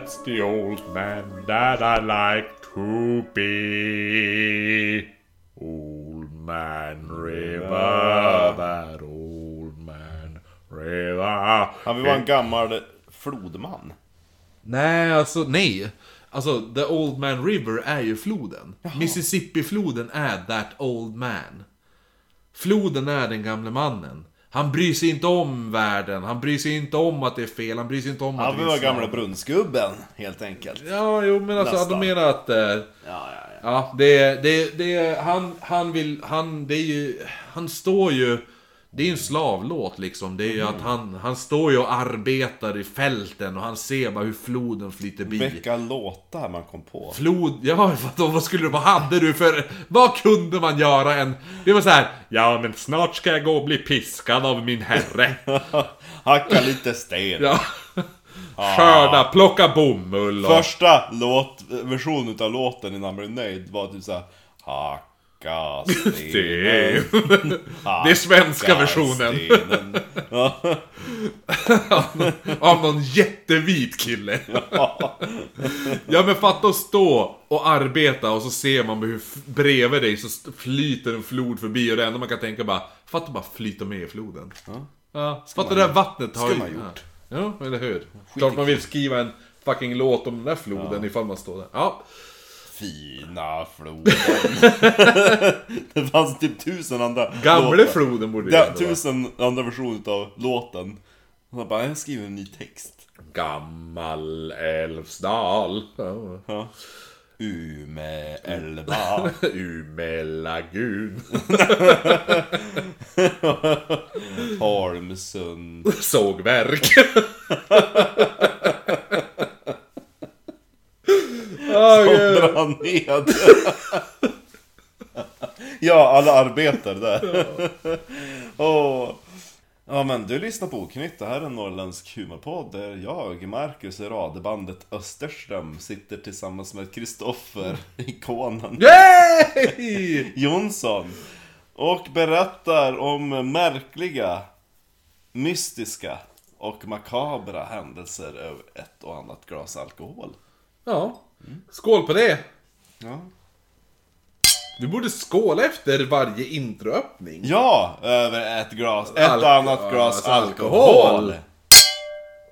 That's the old man that I like to be. Old man river, that old man river. Han vill vara en gammal flodman. Nej, alltså nej. Alltså, The Old Man River är ju floden. Mississippi-floden är That Old Man. Floden är den gamle mannen. Han bryr sig inte om världen, han bryr sig inte om att det är fel, han bryr sig inte om att Han det vill är vara gamla slav. brunnsgubben, helt enkelt. Ja, jo men alltså, Nästan. de menar att... Eh, Ja, ja, ja. Ja, det är, det, det han, han vill, han, det är ju, han står ju, det är ju en slavlåt liksom. Det är ju att han, han står ju och arbetar i fälten och han ser bara hur floden flyter bi. Vilka låtar man kom på. Flod, ja vadå, vad skulle du, vad hade du för, vad kunde man göra en, det var så här. ja men snart ska jag gå och bli piskad av min herre. Hacka lite sten. Ja. Skörda, plocka bomull och... Första låt, versionen utav låten innan man blev nöjd var typ såhär Hacka stenen. Det, är svenska versionen. Av någon jättevit kille. Ja men fatta att stå och arbeta och så ser man hur bredvid dig så flyter en flod förbi och det enda man kan tänka bara Fatta bara flyta med i floden. Ja. fatta det där vattnet har man gjort. Ja, ja eller hur? Klart man vill skriva en fucking låt om den där floden ifall man står där. Ja. Fina floden. det fanns typ tusen andra Gamle låtar. floden borde det Ja, ändå vara. tusen andra versioner utav låten. Och jag bara, jag skriver en ny text. Gammal Älvsdal. Ja. Ja. Umeälva. Umelagun. Holmsund. Sågverk. Gud. Som brann ned. ja, alla arbetar där. Åh. Ja men du lyssnar på Oknytt, det här är en norrländsk humorpodd där jag, Marcus i radebandet Österström sitter tillsammans med Kristoffer, ikonen Yay! Jonsson och berättar om märkliga, mystiska och makabra händelser över ett och annat glas alkohol. Ja, skål på det. Ja. Vi borde skåla efter varje introöppning. Ja, över ett glas, ett Al- och annat glas ja, alkohol. alkohol.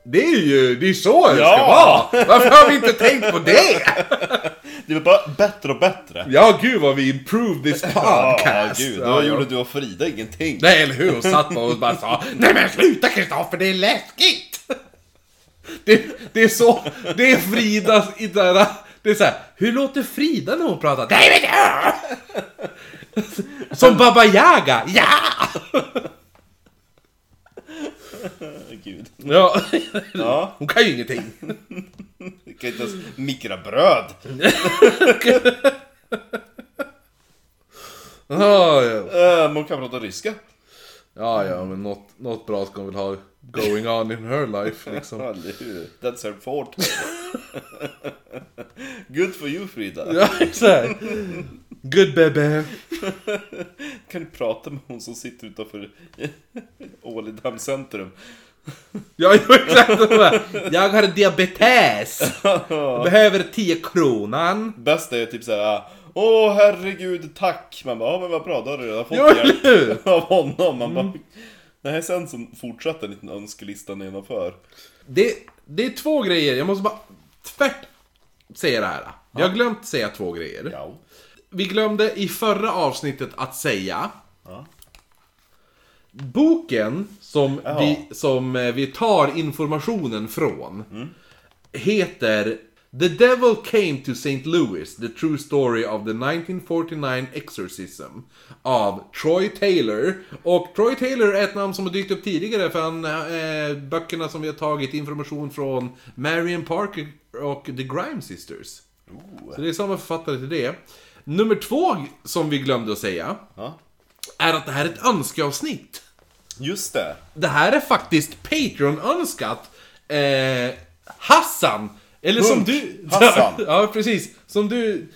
Det är ju, det är så det Ja. ska vara. Varför har vi inte tänkt på det? Det blir bara bättre och bättre. Ja, gud vad vi improved this Ja, podcast. gud, då Ja, ja. gjorde du och Frida ingenting. Nej, eller hur? Hon satt bara och bara sa Nej men sluta Kristoffer, det är läskigt! Det, det är så, det är Frida i där, det är så här, hur låter Frida när hon pratar? Nej men ja! Som Baba Yaga, ja! Gud. Ja, Ja, hon kan ju ingenting. du kan inte ens mikra bröd. Ja, ja. Uh, man kan prata ryska. Ja, ja, men något, något bra ska hon väl ha going on in her life liksom. That's her forte. Good for you Frida. Ja, exakt. Good baby. Kan du prata med hon som sitter utanför Ålidhem centrum? Ja, exakt. Jag har diabetes. Jag behöver 10 kronan. Bäst är typ såhär Åh herregud, tack! Man bara, ja men vad bra, då har du redan fått hjälp av honom. Man bara, Nej, sen så fortsatte en liten önskelista nedanför. Det, det är två grejer, jag måste bara tvärt säga det här. Vi har glömt säga två grejer. Ja. Vi glömde i förra avsnittet att säga Ja. Boken som, Ja. vi, som eh, vi tar informationen från heter The Devil Came to St. Louis, The True Story of the 1949 Exorcism av Troy Taylor. Och Troy Taylor är ett namn som har dykt upp tidigare för han, eh, böckerna som vi har tagit information från Marion Parker och The Grime Sisters. Så det är samma författare till det. Nummer två som vi glömde att säga ja. är att det här är ett önskeavsnitt. Just det. Det här är faktiskt Patreon-önskat. Eh, Hassan! Eller som Hunk. du... Hassan. ja, precis. Som du...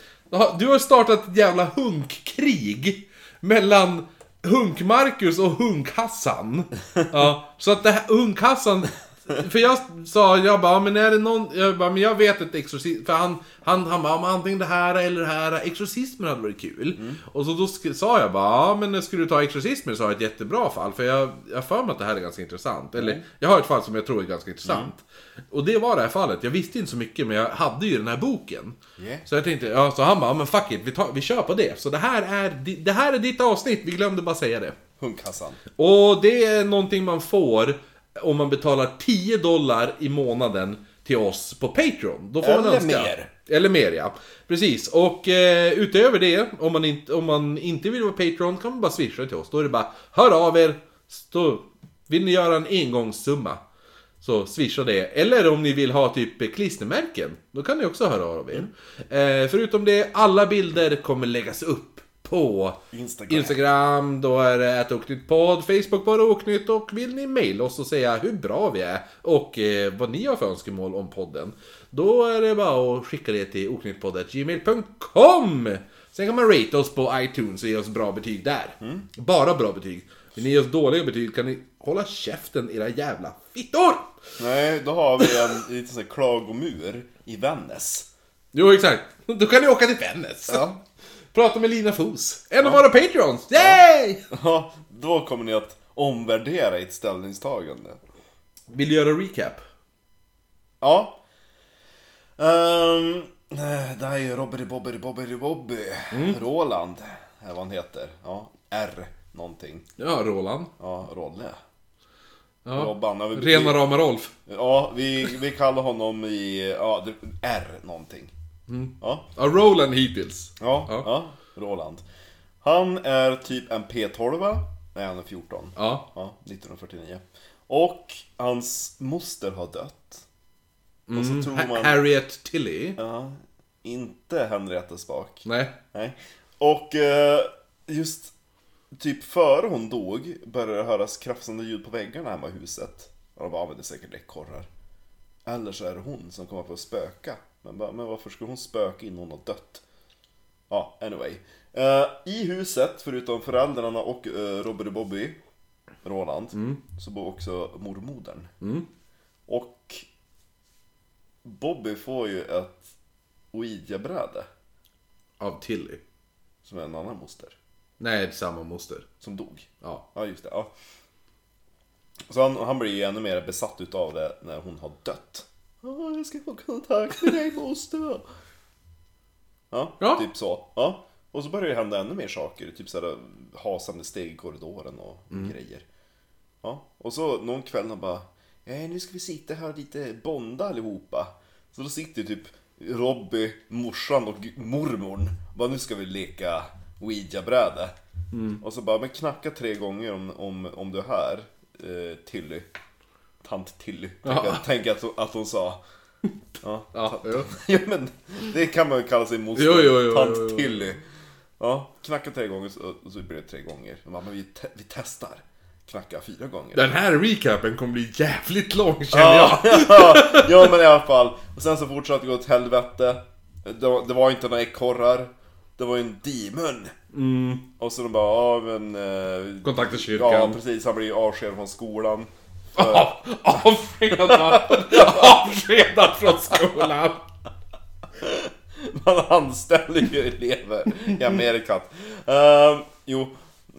Du har startat ett jävla hunkkrig mellan Hunk-Marcus och Hunk-Hassan. Ja, så att det här Hunk-Hassan För jag sa, jag bara, men är det någon, jag bara, men jag vet ett exorcism, för han, han, han bara, antingen det här eller det här, exorcismen hade varit kul. Mm. Och så då sk- sa jag bara, ja men skulle du ta exorcismen så har jag ett jättebra fall, för jag, jag har för mig att det här är ganska intressant. Eller, Mm. jag har ett fall som jag tror är ganska intressant. Och det var det här fallet, jag visste inte så mycket, men jag hade ju den här boken. Yeah. Så jag tänkte, ja, så han bara, ja, men fuck it, vi, tar, vi kör på det. Så det här, är, det här är ditt avsnitt, vi glömde bara säga det. Hundkassan. Och det är någonting man får om man betalar 10 dollar i månaden till oss på Patreon. Då får man Eller önska. mer. Eller mer ja. Precis. Och eh, utöver det, om man, inte, om man inte vill vara Patreon kan man bara swisha till oss. Då är det bara, hör av er. Då vill ni göra en engångssumma. Så swisha det. Eller om ni vill ha typ klistermärken. Då kan ni också höra av er. Eh, förutom det, alla bilder kommer läggas upp på Instagram. Instagram, då är det ätoknyttpodd, Facebook bara oknytt och vill ni mejla oss och säga hur bra vi är och eh, vad ni har för önskemål om podden. Då är det bara att skicka det till oknyttpodd.gmail.com Sen kan man rate oss på iTunes och ge oss bra betyg där. Bara bra betyg. Vill ni ge oss dåliga betyg kan ni hålla käften era jävla fittor! Nej, då har vi en liten sån klagomur i Vännäs. Jo exakt, då kan ni åka till Vännäs. Ja. Prata med Lina Fos, en av våra Patreons. Yay! Ja, då kommer ni att omvärdera ert ställningstagande. Vill du göra recap? Ja. Um, det här är ju Robbery Bobbery Bobbery Bobby. Roland är vad han heter. Ja, R någonting. Ja, Roland. Ja, Rolle. Ja. Robban. Ja, vi, Rena rama Rolf. Ja, vi, vi kallar honom i, ja, det- R någonting. Ja, Ja, Roland hittills. ja, Ja. ja, Roland. Han är typ en P12, nej han är 14. Ja. Ja, 1949. Och hans moster har dött. Och så tror man... Harriet Tilly. Ja, inte Henrietta Spak. Nej. Nej. Och eh, just typ före hon dog började det höras krafsande ljud på väggarna hemma i huset. Och de bara, "Ja, men det är säkert ekorrar. Eller så är det hon som kommer på att spöka. Men, bara, men varför skulle hon spöka innan hon har dött? Ja, anyway. Eh, I huset, förutom föräldrarna och uh, Robert och Bobby, Roland, så bor också mormodern. Och Bobby får ju ett Ouija-bräde, Av Tilly. som är en annan moster, Nej, samma moster. som dog. Ja. Ja, just det. Ja. Så han, han blir ju ännu mer besatt utav det när hon har dött. Ja, jag ska få kontakt med dig moster. Ja, Ja. typ så. Ja. Och så börjar det hända ännu mer saker, typ såhär hasande steg i korridoren och grejer. Ja, och så någon kväll han bara eh, nu ska vi sitta här och lite bonda allihopa. Så då sitter typ Robby, morsan och mormorn. Bara nu ska vi leka Ouija-bräde. Och så bara, men knacka tre gånger om, om, om du är här, eh, Tilly. Tant Tilly, jag att, att hon sa. Ja, Ja, jo. ja men det kan man ju kalla sin moster. Jo, jo, jo, Tant jo, jo. Tilly. Ja, knacka tre gånger så, så blir det tre gånger. Men, men vi, te- vi testar. Knacka fyra gånger. Den här recapen kommer bli jävligt lång känner jag. Ja, ja men i alla fall. Och sen så fortsatte det gå åt helvete. Det var, det var inte några ekorrar. Det var ju en demon. Och så de bara, ja men... Eh, Kontakta kyrkan. Ja precis, han blir avskedad från skolan. Av- Avskedad. Avskedad från skolan. Man anställer ju elever i Amerika. Uh, jo,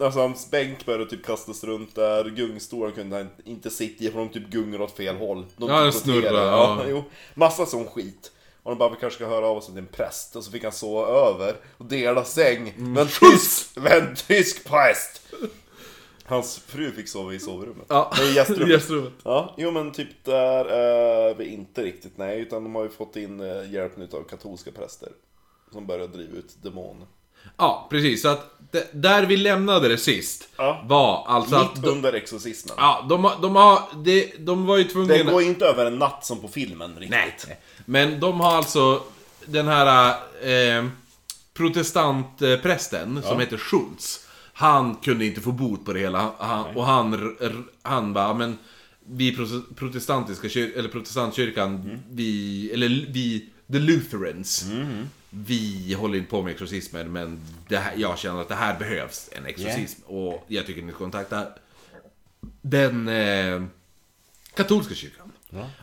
alltså hans bänk började typ kastas runt där. Gungstolar kunde han inte sitta i för de typ gungar åt fel håll. De Ja, typ snurrar, ja. Ja, jo, massa sån skit. Och de bara, vi kanske ska höra av oss till en präst. Och så fick han sova över och dela säng med en tysk, med en tysk präst. Hans fru fick sova i sovrummet. Ja, Nej, gästrummet. gästrummet. Ja, jo men typ där är vi inte riktigt nej, utan de har ju fått in eh, hjälp nu av katolska präster. Som börjar driva ut demoner. Ja, precis. Så att det, där vi lämnade det sist Ja. var alltså att... Mitt under exorcismen. Ja, de, de har... De, de var ju tvungna... Det går ju inte över en natt som på filmen riktigt. Nej. Men de har alltså den här eh, protestantprästen som heter Schultz. Han kunde inte få bot på det hela. Han, och han, han bara, men vi pro- protestantiska kyr, eller protestantkyrkan, vi, eller vi, the Lutherans. Vi håller inte på med exorcismen, men här, jag känner att det här behövs en exorcism. Och jag tycker ni ska kontakta den eh, katolska kyrkan.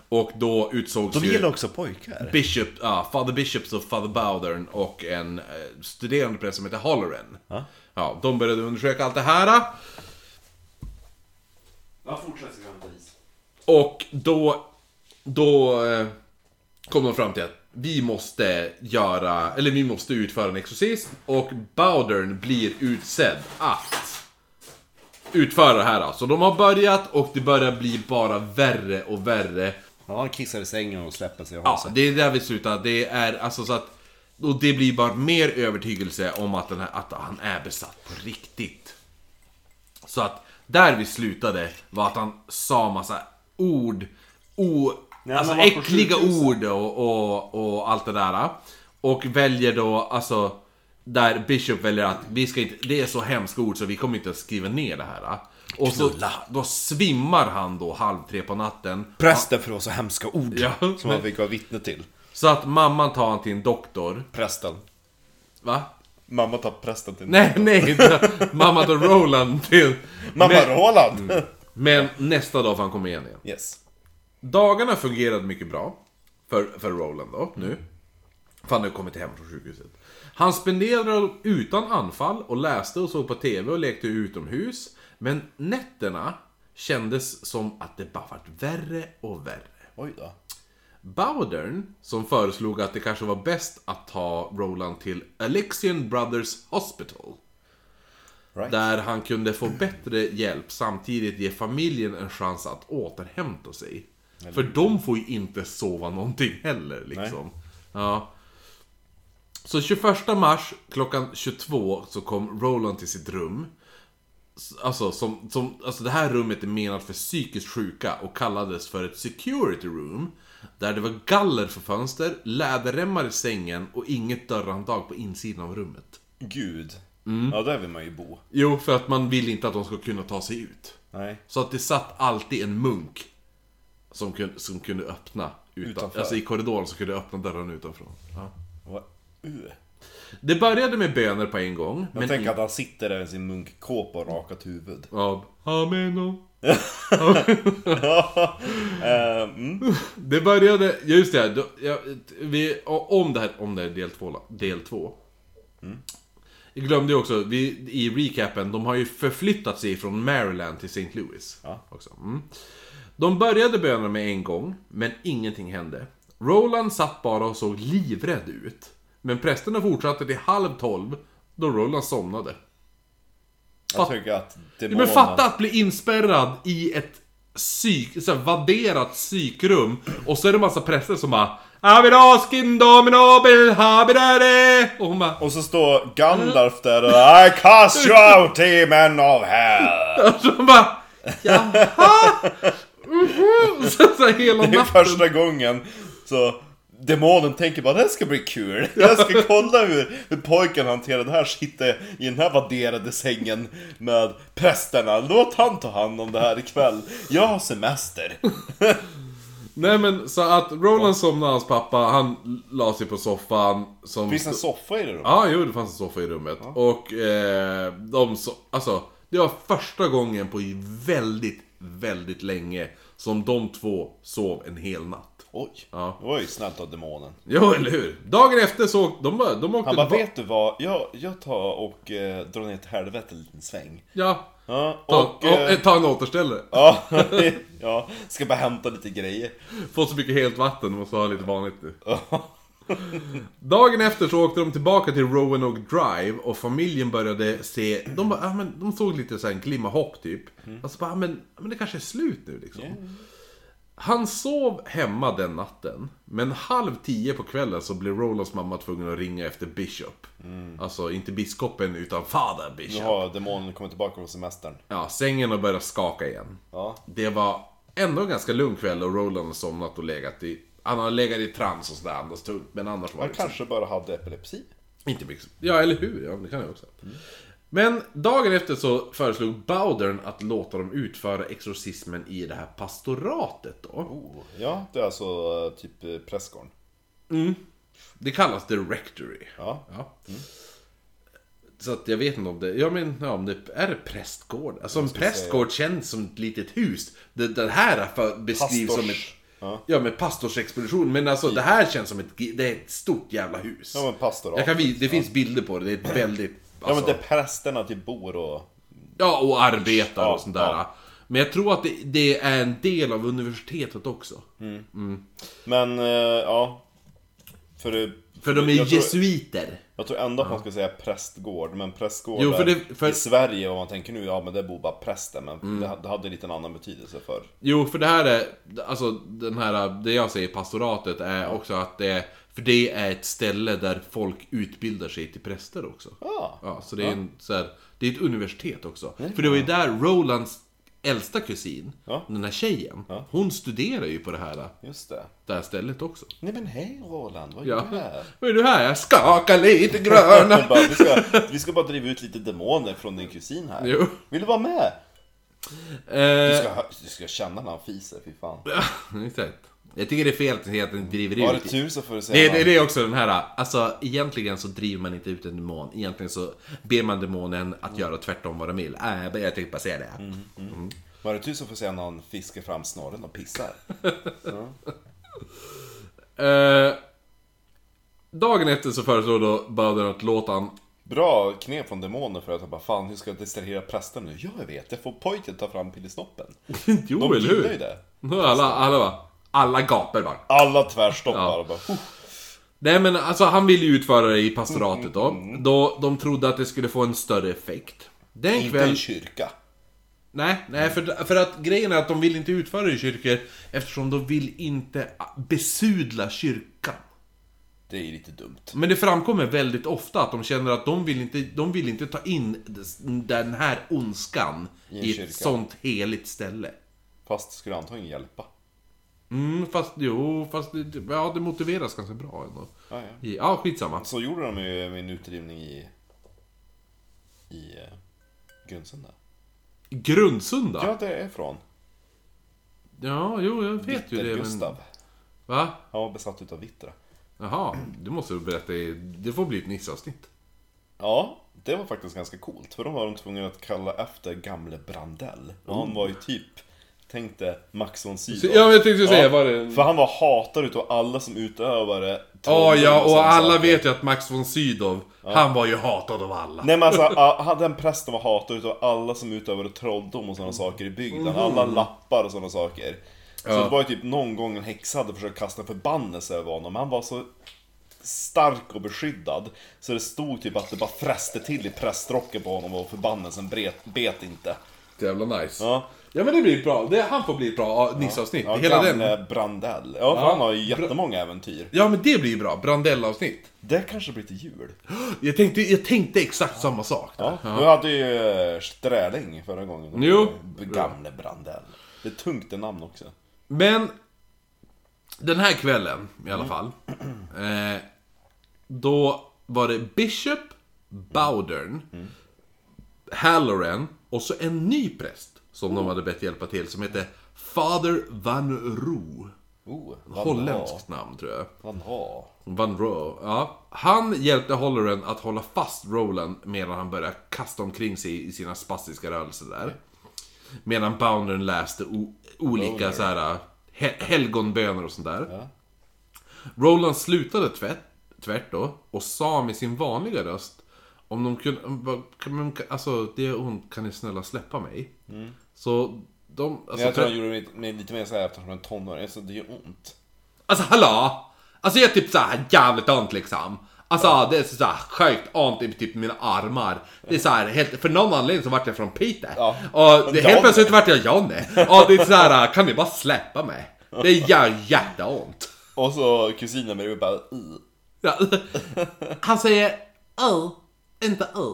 Och då utsågs De ju gillar också pojkar. Bishop, ja, Father Bishops och Father Bowdern och en eh, studerande präst som heter Holloran. Ja. Ja, de började undersöka allt det här. Ja, fortsätt. Och då, då eh, kom de fram till att vi måste göra, eller vi måste utföra en exorcism. Och Bowdern blir utsedd att utföra det här. Så de har börjat och det börjar bli bara värre och värre. Ja, han kissar i sängen och släpper sig och Ja, det är där vi slutar. Det är alltså så att... Och det blir bara mer övertygelse om att, den här, att han är besatt på riktigt. Så att där vi slutade var att han sa massa ord, o, Nej, alltså var äckliga ord och, och, och allt det där. Och väljer då, alltså, där Bishop väljer att vi ska inte, det är så hemska ord så vi kommer inte att skriva ner det här. Och så, då svimmar han då halv tre på natten. Prästen för så hemska ord Ja, som men- han fick vara vittne till. Så att mamman tar han till en doktor. Prästen. Va? Mamma tar prästen till Nej, nej, inte. mamma tar Roland till... Mamma men, Roland! men nästa dag får han komma igen igen. Yes. Dagarna fungerade mycket bra. För, för Roland då, nu. För han har kommit hem från sjukhuset. Han spenderade dem utan anfall och läste och såg på TV och lekte utomhus. Men nätterna kändes som att det bara vart värre och värre. Oj då. Bowdern, som föreslog att det kanske var bäst att ta Roland till Alexian Brothers Hospital. Right. Där han kunde få bättre hjälp samtidigt ge familjen en chans att återhämta sig. För de får ju inte sova någonting heller liksom. Ja. Så 21 mars klockan 22 så kom Roland till sitt rum. Alltså, som, som, alltså det här rummet är menat för psykiskt sjuka och kallades för ett security room. Där det var galler för fönster, läderremmar i sängen och inget dörrhandtag på insidan av rummet. Gud. Mm. Ja, där vill man ju bo. Jo, för att man vill inte att de ska kunna ta sig ut. Nej. Så att det satt alltid en munk som kunde, som kunde öppna utan, Utanför. Alltså i korridoren så kunde öppna dörren utanför. Ja. Vad? Uh. Det började med böner på en gång. Jag men tänker in- att han sitter där i sin munkkåpa och rakat huvud. Ja, amen. Eh, mm. Det började, just det, då, ja, vi, om det här, om det här är del två, del två. Jag glömde ju också, vi, i recapen, de har ju förflyttat sig från Maryland till St. Louis. Ja. Också. Mm. De började böna med en gång, men ingenting hände. Roland satt bara och såg livrädd ut. Men prästerna fortsatte till halv tolv, då Roland somnade. Jag tycker att Ja, demonen... men fatta att bli inspärrad i ett psyk, så här, vadderat psykrum och så är det massa präster som bara Avidaskin dominabel habidare Och hon bara Och så står Gandalf där och I cast you out demon of hell! och så bara Jaha? Mhm. Så, så här hela Det är natten första gången så Demonen tänker bara det här ska bli kul. Jag ska kolla hur, hur pojken hanterar det här. Sitter i den här vadderade sängen med prästerna. Låt han ta hand om det här ikväll. Jag har semester. Nej men så att Roland somnade, hans pappa, han la sig på soffan som Finns en soffa i det då? Ja, jo det fanns en soffa i rummet. Och eh, de så, alltså, det var första gången på väldigt, väldigt länge som de två sov en hel natt. Oj. Ja. Det var ju snällt av demonen. Jo, eller hur? Dagen efter så, de, de åkte Han bara, vet du vad? Jag, jag tar och eh, drar ner till helvete en liten sväng. Ja, Ja, ta, och... och, Eh, ta en återställare. ja, ja, ska bara hämta lite grejer. Få så mycket helt vatten, måste ha lite vanligt nu. Dagen efter så åkte de tillbaka till Roanoke Drive och familjen började se, de, bara, ah, men, de såg lite såhär glimma hopp typ. Alltså bara, ah, men, ah, men det kanske är slut nu liksom. Han sov hemma den natten, men halv tio på kvällen så blev Rolands mamma tvungen att ringa efter Bishop. Alltså inte biskopen utan Father Nu Bishop. har demonen kommit tillbaka från semestern. Ja, sängen har börjat skaka igen. Ja. Det var ändå en ganska lugn kväll och Roland har somnat och legat i... Han har legat i trans och sådär, andas tungt. Men annars var Han det liksom, kanske bara hade epilepsi. inte mycket... Ja, eller hur? Ja, det kan jag också. Men dagen efter så föreslog Bowdern att låta dem utföra exorcismen i det här pastoratet då. Oh, ja, det är alltså eh, typ eh, prästgården. Det kallas The Rectory. Ja. Ja. Så att jag vet inte om det, ja men ja, om det är prästgård. Alltså en prästgård känns som ett litet hus. Det, det här för, beskrivs som ett... Ja, med pastorsexpedition. Men alltså det här känns som ett, det är ett stort jävla hus. Ja men pastorat. Jag kan, det finns bilder på det, det är ett väldigt... Ja men Alltså, det är prästerna typ bor och... ja, och arbetar och sånt där. ja. Men jag tror att det, det är en del av universitetet också. Men, eh, ja. För, det- För de är jag tror, jesuiter. jag tror ändå att man ska säga prästgård, men prästgård Jo, för det- för- i Sverige, om man tänker nu, ja men det bor bara prästen, men Mm. det, hade lite en annan betydelse för Jo, för det här är, alltså den här, det jag säger pastoratet är också att det är, för det är ett ställe där folk utbildar sig till präster också. Ja. Ja, så det är en så här, det är ett universitet också. För det var ju där Rolands äldsta kusin, Ja. den här tjejen, hon studerar ju på det här, Just det. det här stället också. Nej men hej Roland, vad Ja. gör du här? Vad är du här? Jag skakar lite gröna. Bara, vi, ska, vi ska bara driva ut lite demoner från din kusin här. Jo. Vill du vara med? Du eh, ska, hö- du ska känna när han fiser, fy fan. exakt. Jag tycker det är fel att den driver Har du ut. tur så får du Det, säga det, det är också den här, alltså egentligen så driver man inte ut en demon. Egentligen så ber man demonen att göra tvärtom vad de vill. Äh, jag tänkte bara säga det. Var det tur så får du säga han fiskar fram snorren och pissar? Eh, dagen efter så föreslår då Bowden att låta han... Bra knep från demoner för att jag bara fan hur ska jag distrahera prästen nu? Ja jag vet, jag får pojken ta fram pillesnoppen. jo, De eller gillar ju hur? det. Alla, alla bara... Alla gapar bara. Alla tvärstoppar Ja. bara. Nej men alltså han ville ju utföra det i pastoratet då. Mm, Då de trodde att det skulle få en större effekt. Den Inte kväll... en kyrka. Nej, nej för, för att grejen är att de vill inte utföra det i kyrkor eftersom de vill inte besudla kyrkan. Det är lite dumt. Men det framkommer väldigt ofta att de känner att de vill inte, de vill inte ta in den här ondskan I i ett sånt heligt ställe. Fast skulle antagligen hjälpa. Mm, fast jo, fast det, ja, det motiveras ganska bra ändå. Ja, ja. I- Ja, skitsamma. Så gjorde de ju med en utdrivning i... I... eh, Grundsunda. Grundsunda? Ja, det är från. Ja, jo, jag vet ju det. Men... Gustav. Va? Han var besatt utav Vittra. Jaha, du måste berätta. Det får bli ett Nisse-avsnitt. Ja, det var faktiskt ganska coolt. För de var de tvungna att kalla efter gamle Brandell. Och han var ju typ, tänk dig Max von Sydow. Ja, jag tänkte säga, var det- För han var hatad utav alla som utövare. Ja, ja, och alla vet ju att Max von Sydow, han var ju hatad av alla. Nej men alltså, a- den prästen var hatad utav alla som utövade trolldom och sådana saker i bygden. Alla lappar och sådana saker. Så. Ja. det var ju typ någon gång en häxa hade försökt kasta en förbannelse över honom. Men han var så stark och beskyddad. Så det stod typ att det bara fräste till i prästrocken på honom och förbannelsen bet inte. Jävla nice. Ja, Ja men det blir bra, det, han får bli ett bra Nisse-avsnitt. ja Hela gamle den. Brandell. Ja, för Ja. han har ju jättemånga äventyr. Ja men det blir bra, Brandell-avsnitt. Det kanske blir till jul. Jag tänkte, jag tänkte exakt samma sak. där. Ja. Du hade ju eh, Sträling förra gången. Jo. Gamle Brandell. Det är tungt det namn också. Men den här kvällen i alla fall. Eh, då var det Bishop, Bowdern, Halloran och så en ny präst som de hade bett hjälpa till som hette Father Van Roo. Oh, Van Holländskt namn tror jag. Van Ha. Van Roo, ja. Han hjälpte Holloran att hålla fast Roland medan han började kasta omkring sig i sina spastiska rörelser där. Medan Boundern läste olika så här he- helgonböner och sånt där. Ja. Roland slutade tvärt, tvärt då och sa med sin vanliga röst om de kunde, alltså det är ont, kan ni snälla släppa mig? Så de, alltså, Men jag tror han gjorde det med lite mer såhär eftersom han är tonåring, alltså det gör ont. Alltså hallå! Alltså jag är typ såhär jävligt ont liksom. Alltså det är såhär sjukt ont i typ mina armar. Det är såhär, helt, för någon anledning så vart jag från Peter. Ja. Och det, helt plötsligt vart jag Johnny. Och det är såhär, kan ni bara släppa mig? Det gör jätteont. Och så kusinen med bara uh. Ja. Han säger ö, inte ö.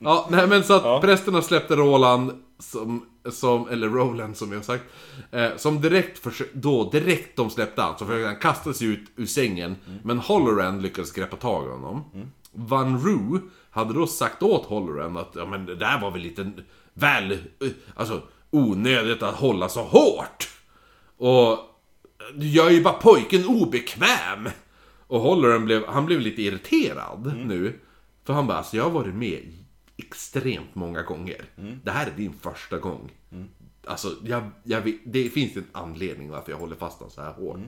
Ja, nej men så att prästerna släppte Roland som, som, eller Roland som jag har sagt, eh, som direkt försökte, då direkt de släppte han så försökte han kasta sig ut ur sängen, men Holloran lyckades greppa tag i honom. Van Roo hade då sagt åt Holloran att, ja men det där var väl lite väl, eh, alltså onödigt att hålla så hårt. Och du gör ju bara pojken obekväm. Och Holloran blev, han blev lite irriterad nu. För han bara, alltså jag har varit med extremt många gånger. Det här är din första gång. Alltså, jag, jag det finns en anledning varför jag håller fast honom så här hårt.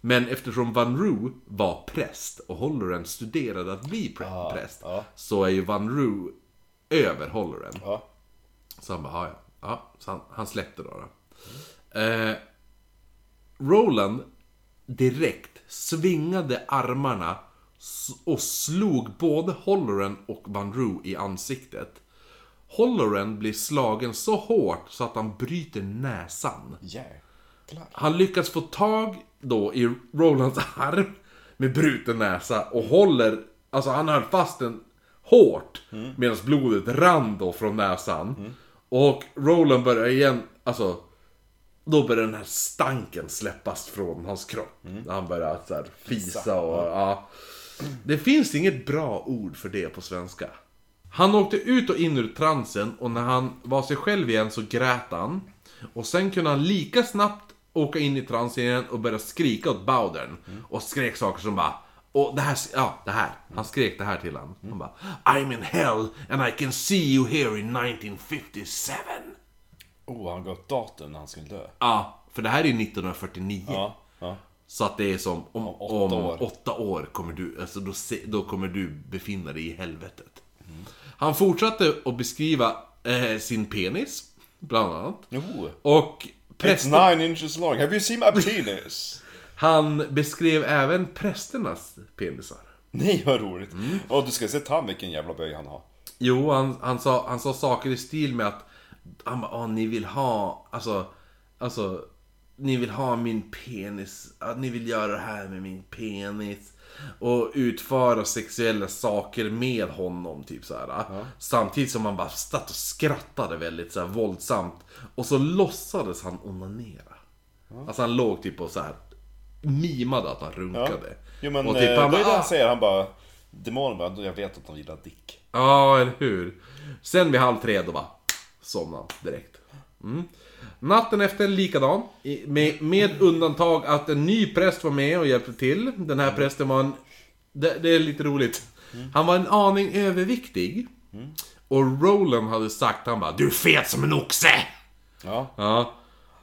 Men eftersom Van Roo var präst och Holloran studerade att bli prä- präst. ja. Så är ju Van Roo över Holloran. Ja. Så han bara, "Ja, ja. Så han, han släppte då. då. Eh, Roland direkt svingade armarna och slog både Holloran och Van Roo i ansiktet. Holloran blir slagen så hårt så att han bryter näsan. Jäklar. Han lyckas få tag då i Rolands arm med bruten näsa och håller, alltså han höll fast den hårt medan blodet rann då från näsan. Och Roland börjar igen, alltså då börjar den här stanken släppas från hans kropp. Han börjar så här fisa och ja. Det finns inget bra ord för det på svenska. Han åkte ut och in ur transen och när han var sig själv igen så grät han. Och sen kunde han lika snabbt åka in i transen igen och börja skrika åt Bowdern. Och skrek saker som bara... Och det här, ja det här. Han skrek det här till honom. Han bara I'm in hell and I can see you here in 1957. Oh, han gav datum när han skulle dö. Ja, för det här är ju 1949. Ja. Så att det är som om, om, åtta år. åtta år kommer du, alltså då, då kommer du befinna dig i helvetet. Han fortsatte att beskriva eh, sin penis, bland annat. Jo. Och It's prästen, nine inches long. Have you seen my penis? han beskrev även prästernas penisar. Nej, vad roligt. Och du ska se han vilken jävla böj han har. Jo, han, han, sa, han sa saker i stil med att han bara, "Åh, ni vill ha, alltså, alltså, ni vill ha min penis, att ni vill göra det här med min penis. Och utföra sexuella saker med honom, typ så här. Samtidigt som han bara satt och skrattade väldigt så här, våldsamt. Och så låtsades han onanera. Alltså han låg typ och så här mimade att han runkade. Jo men och eh, typ, är han bara, det "Ah." han säger, han bara... Demonen bara, jag vet att han gillar dick. Ja, eller hur? Sen vid halv tre då bara somnade han direkt. Mm. Natten efter likadan, med, med undantag att en ny präst var med och hjälpte till. Den här prästen var en... Det, det är lite roligt. Han var en aning överviktig. Och Roland hade sagt, han bara 'Du är fet som en oxe!' Ja. Ja.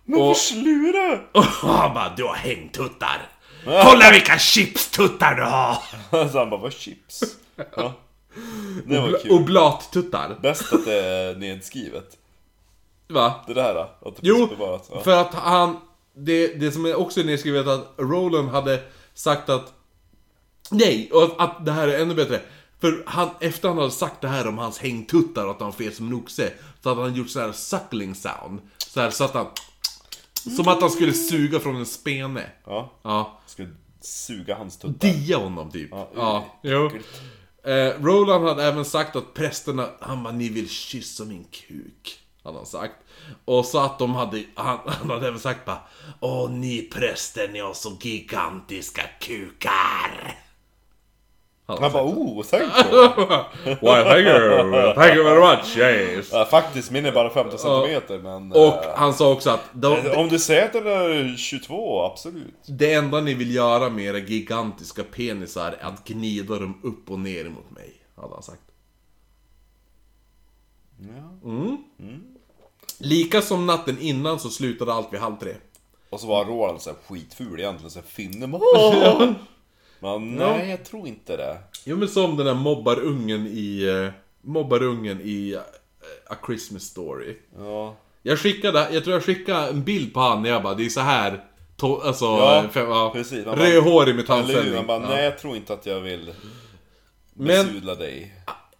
Men Och- och... slura! Och han bara 'Du har hängtuttar!' Kolla vilka chipstuttar du har! Så han bara, vad chips? Ja. Det var kul. Oblattuttar. Bäst att det är nedskrivet. Va? Det där, att det Jo, bevarat. Ja. för att han... Det, det som är också nedskrivet att Roland hade sagt att... Nej, och att, att det här är ännu bättre. För han, efter han hade sagt det här om hans hängtuttar och att han fet som en oxe, så hade han gjort så här suckling sound. Så här så att han... Som att han skulle suga från en spene. ja. Ja. Ska suga hans tuttar. Dia honom typ. Ja, Ja, jo. Eh, Roland hade även sagt att prästerna, han bara, ni vill kyssa min kuk. Hade han sagt. Och så att de hade, han, han hade även sagt bara, Åh ni präster, ni har så gigantiska kukar. Han han bara, oh, thank you. Why, thank you, thank you very much, yes. Ja, faktiskt, min är bara 15 centimeter men... Och eh, han sa också att de, Om du säger att den är 22, absolut. det enda ni vill göra med era gigantiska penisar är att gnida dem upp och ner mot mig. Hade han sagt. Ja. Lika som natten innan så slutade allt vid halv tre. Och så var Roland så här skitful egentligen, så här finne Åh! Men nej, jag tror inte det. Jo men som den där mobbarungen i... eh, mobbarungen i eh, A Christmas Story. Ja. Jag skickade, jag tror jag skickade en bild på han när jag bara, det är så här to, alltså, Ja, precis. Bara- rödhårig med Eller hur? tandställning. Han bara, nej jag tror inte att jag vill Men besudla dig.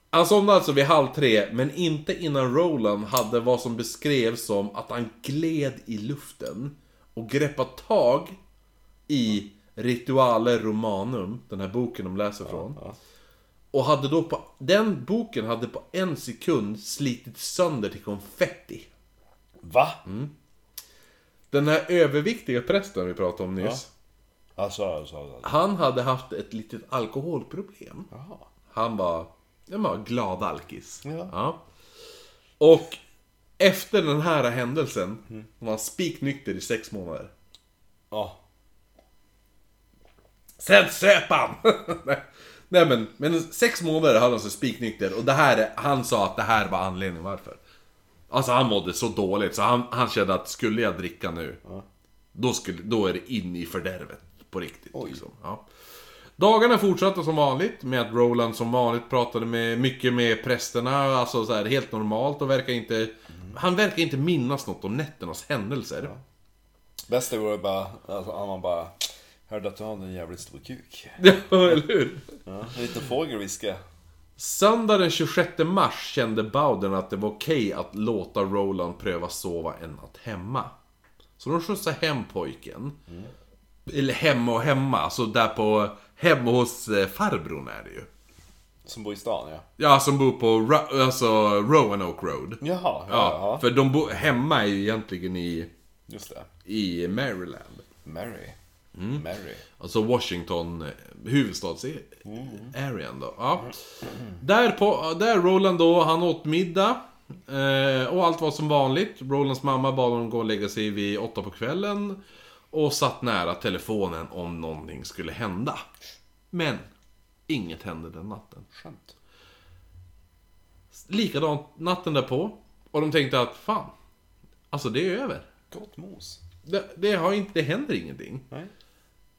Han somnade alltså vid halv tre, men inte innan Roland hade vad som beskrevs som att han gled i luften och greppade tag i Rituale Romanum, den här boken de läser från. Ja. Och hade då på, den boken hade på en sekund slitit sönder till konfetti. Va? Mm. Den här överviktiga prästen vi pratade om nyss. Alltså, alltså, alltså. Han hade haft ett litet alkoholproblem. Jaha. Han var, han var glad alkis. Ja. Och efter den här händelsen var han spiknykter i sex månader. Ja. Sen söp han! Nej. Men, men sex månader hade han sig spiknykter och det här, är- han sa att det här var anledningen varför. Alltså han mådde så dåligt så han, han kände att skulle jag dricka nu, då, skulle, då är det in i fördärvet på riktigt. Liksom. Ja. Dagarna fortsatte som vanligt med att Roland som vanligt pratade med, mycket med prästerna, alltså så här, helt normalt och verkar inte... Han verkar inte minnas något om nätternas händelser. Bästa vore bara, alltså, han bara Hörde att du hade en jävligt stor kuk. Ja, eller hur? Ja, en liten fågel viskade. Söndag den 26 mars kände Bowden att det var okej att låta Roland pröva sova en natt hemma. Så de skjutsade hem pojken. Eller hemma och hemma, alltså där på... Hemma hos eh, farbrorn är det ju. Som bor i stan ja. Ja, som bor på Ro- alltså, Roanoke Road. Jaha, ja, Ja, för de bor... Hemma är ju egentligen i... Just det. I Maryland. Mary. Mm. Mary. Alltså Washington, eh, huvudstads-arean då. Ja. Där, på, där Roland då, han åt middag. Eh, och allt var som vanligt. Rolands mamma bad honom gå och lägga sig vid åtta på kvällen. Och satt nära telefonen om någonting skulle hända. Men, inget hände den natten. Skönt. Likadant natten därpå. Och de tänkte att, fan. Alltså det är över. Gott mos. Det, det, har inte, det händer ingenting. Nej.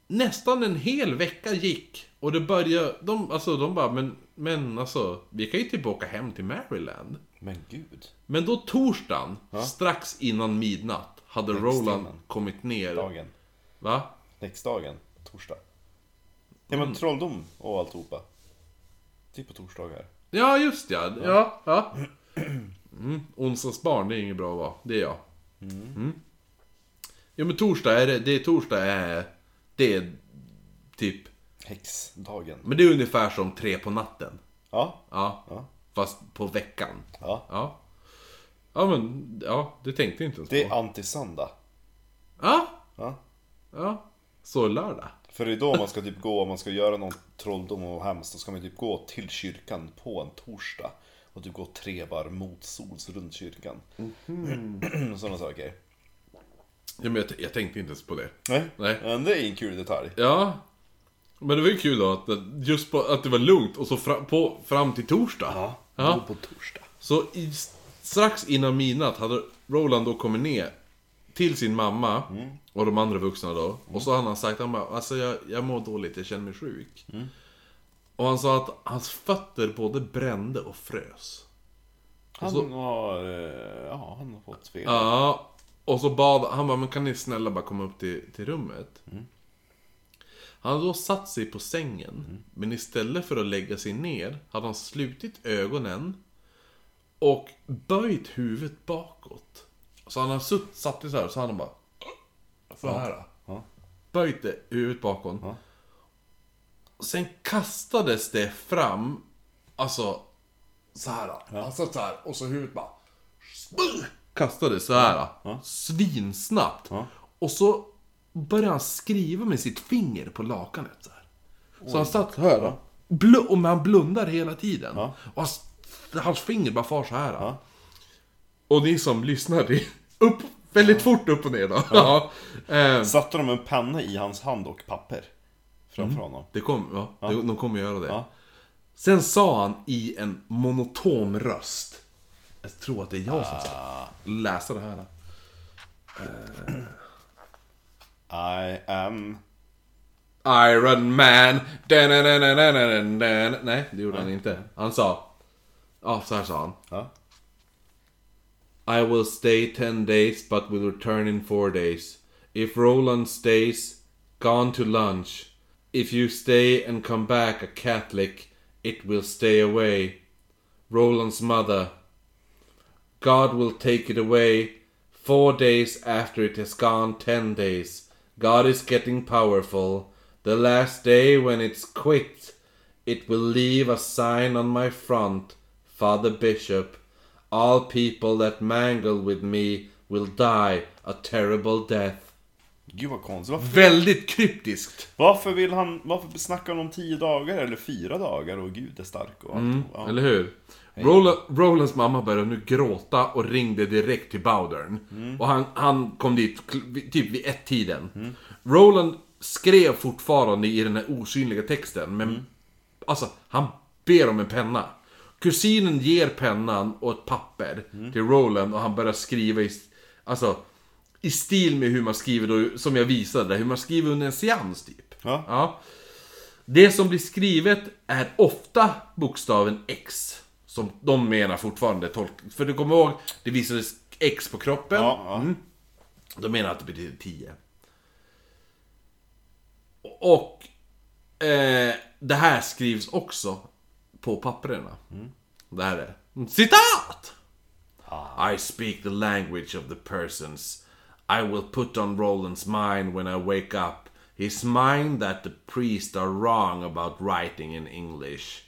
Nästan en hel vecka gick och det började, de, alltså de bara, men, men alltså, vi kan ju typ åka hem till Maryland. Men gud. Men då torsdagen, strax innan midnatt, hade Roland timmen. kommit ner. Dagen. Va? Nästdagen. Torsdag. Ja men trolldom och alltihopa. Typ på torsdagar. Ja, just ja. Ja, ja. Mm. Onsdagsbarn, det är inget bra att vara. Det är jag. Mm. Ja men torsdag är det, det är torsdag är, det är typ, Häxdagen. men det är ungefär som tre på natten. Ja. Ja. Ja. Fast på veckan. Ja. Ja. Ja men, ja, det tänkte jag inte ens på. Det är antisöndag. Ja, Ja. ja. Så lördag. För det är då man ska typ gå, om man ska göra någon trolldom och hemskt, då ska man typ gå till kyrkan på en torsdag. Och typ gå tre varv mot sols runt kyrkan. Sådana saker. Ja, men jag, jag tänkte inte ens på det. Nej. Nej. Men det är en kul detalj. Ja. Men det var ju kul då att det- just på, att det var lugnt och så fram, på, fram till torsdag. Ja. Gå på torsdag. Så i, strax innan midnatt hade Roland då kommit ner till sin mamma och de andra vuxna då. Och så hade han sagt, han bara, alltså jag, jag mår dåligt, jag känner mig sjuk. Och han sa att hans fötter både brände och frös. Han så- har, eh, ja, han har fått fel. Ja, och så bad han bara, men kan ni snälla bara komma upp till, till rummet? Han hade då satt sig på sängen, men istället för att lägga sig ner hade han slutit ögonen och böjt huvudet bakåt. Så han har sutt, satt så här, så han bara... Så här. Ja. Böjt det, huvudet bakåt. Ja. Sen kastades det fram, alltså så här. Han satt så här och så huvudet bara... Kastades så här. Svinsnabbt. Ja. Och så började han skriva med sitt finger på lakanet så här. Så han satt här. Bl- och han blundar hela tiden. Ja. Och hans, hans finger bara far så här. Ja. Och ni som lyssnar, det är upp, väldigt fort upp och ner då. Ja. Eh, Satte de en penna i hans hand och papper framför honom. det kom, ja, det- de kommer göra det. Ja. Sen sa han i en monoton röst. Jag tror att det är jag som ska läsa det här. I am... Iron Man. Da-na-na-na-na-na-na. Nej, det gjorde han inte. Han sa... Ja, så här sa han. Ja. I will stay ten days but will return in four days. If Roland stays, gone to lunch. If you stay and come back a Catholic, it will stay away. Roland's mother. God will take it away. Four days after it has gone ten days. God is getting powerful. The last day when it's quit, it will leave a sign on my front. Father Bishop. All people that mangle with me will die a terrible death. Gud vad konstigt. Varför, Väldigt kryptiskt. varför vill han... Varför snackar han om tio dagar eller fyra dagar och Gud är stark och allt? ja. Eller hur? Roland, Rolands mamma började nu gråta och ringde direkt till Bowdern. Och han, han kom dit kl- typ vid ett-tiden. Roland skrev fortfarande i den här osynliga texten, men alltså, han ber om en penna. Kusinen ger pennan och ett papper till Roland och han börjar skriva i, alltså, i stil med hur man skriver då, som jag visade, hur man skriver under en seans typ. Ja. Ja. Det som blir skrivet är ofta bokstaven X. Som de menar fortfarande tolk... För du kommer ihåg, det visades X på kroppen. Ja, ja. Mm. De menar att det betyder 10. Och eh, det här skrivs också på papperna. Det här är citat! I speak the language of the persons. I will put on Roland's mind when I wake up. His mind that the priests are wrong about writing in English.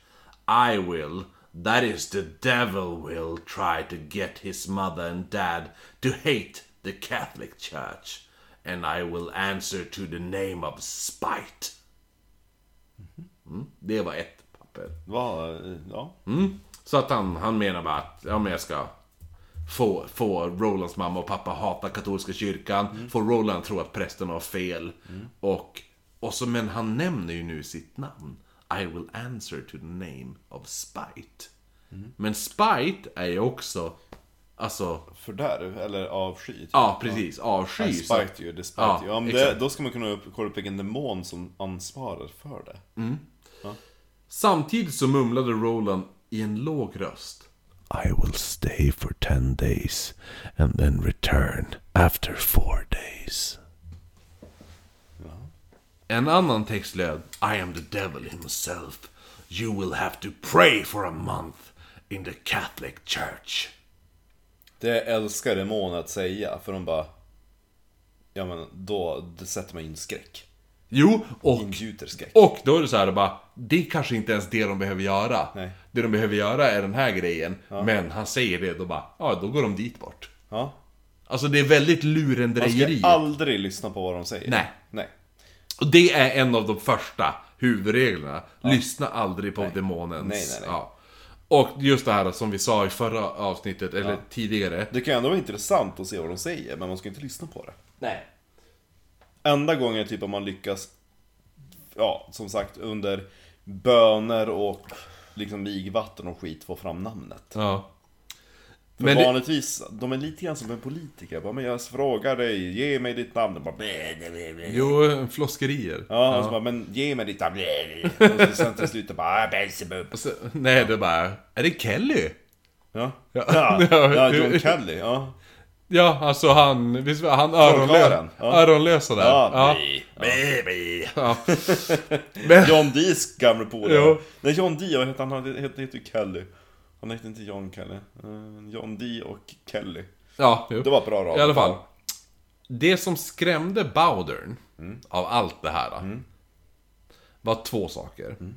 I will, that is the devil will, try to get his mother and dad to hate the Catholic Church. And I will answer to the name of spite. Mm, det var ett papper. Va, ja. Mm. Så att han, han menar bara att ja, men jag ska få, få Rolands mamma och pappa hata katolska kyrkan. Få Roland att tro att prästen har fel. Och, och så, men han nämner ju nu sitt namn. I will answer to the name of Spite. Men Spite är ju också, alltså, För där, eller avsky. typ. ja precis, avsky. I så- spite you, despite Ja, you. Ja, det, då ska man kunna kolla upp vilken demon som ansvarar för det. Samtidigt så mumlade Roland i en låg röst. I will stay for ten days and then return after four days. En annan text löd I am the devil himself. You will have to pray for a month in the Catholic Church. Det älskar demoner att säga, för de bara... Ja men då, det sätter man in skräck. Jo, och, Ingjuter skräck. och då är det så här bara, det är kanske inte ens det de behöver göra. Nej. Det de behöver göra är den här grejen. Men han säger det, då bara, ja då går de dit bort. Ja. Alltså det är väldigt Man lurendrejeri. ska aldrig lyssna på vad de säger. Nej. Nej. Och det är en av de första huvudreglerna. Lyssna aldrig på demonens... Nej, nej, nej. Ja. Och just det här som vi sa i förra avsnittet, eller tidigare. Det kan ändå vara intressant att se vad de säger, men man ska inte lyssna på det. Nej. Enda gången typ om man lyckas, ja som sagt under böner och liksom vigvatten och skit få fram namnet. Ja. För Men det- vanligtvis, de är lite grann som en politiker. Bara, men jag frågar dig, ge mig ditt namn. Bara, blä, blä, blä. Jo, floskerier. Ja, och så bara, men ge mig ditt namn. Och så sen till slut bara, ah, så, nej, det är bara... Är det Kelly? Ja, Ja. ja, ja Ja, John Kelly, ja. Ja, han... Han, visst var han öronlö, ja. öronlösa där? Ja, ja. blä. ja. Men, John Dees gamle polare. Nej, John Dee, vad heter han? Han heter heter ju Kelly. Han heter inte John Kelly. Eh, John Dee och Kelly. ja, jo. Det var bra rad. I alla fall. Det som skrämde Bowdern Mm. av allt det här var två saker. Mm.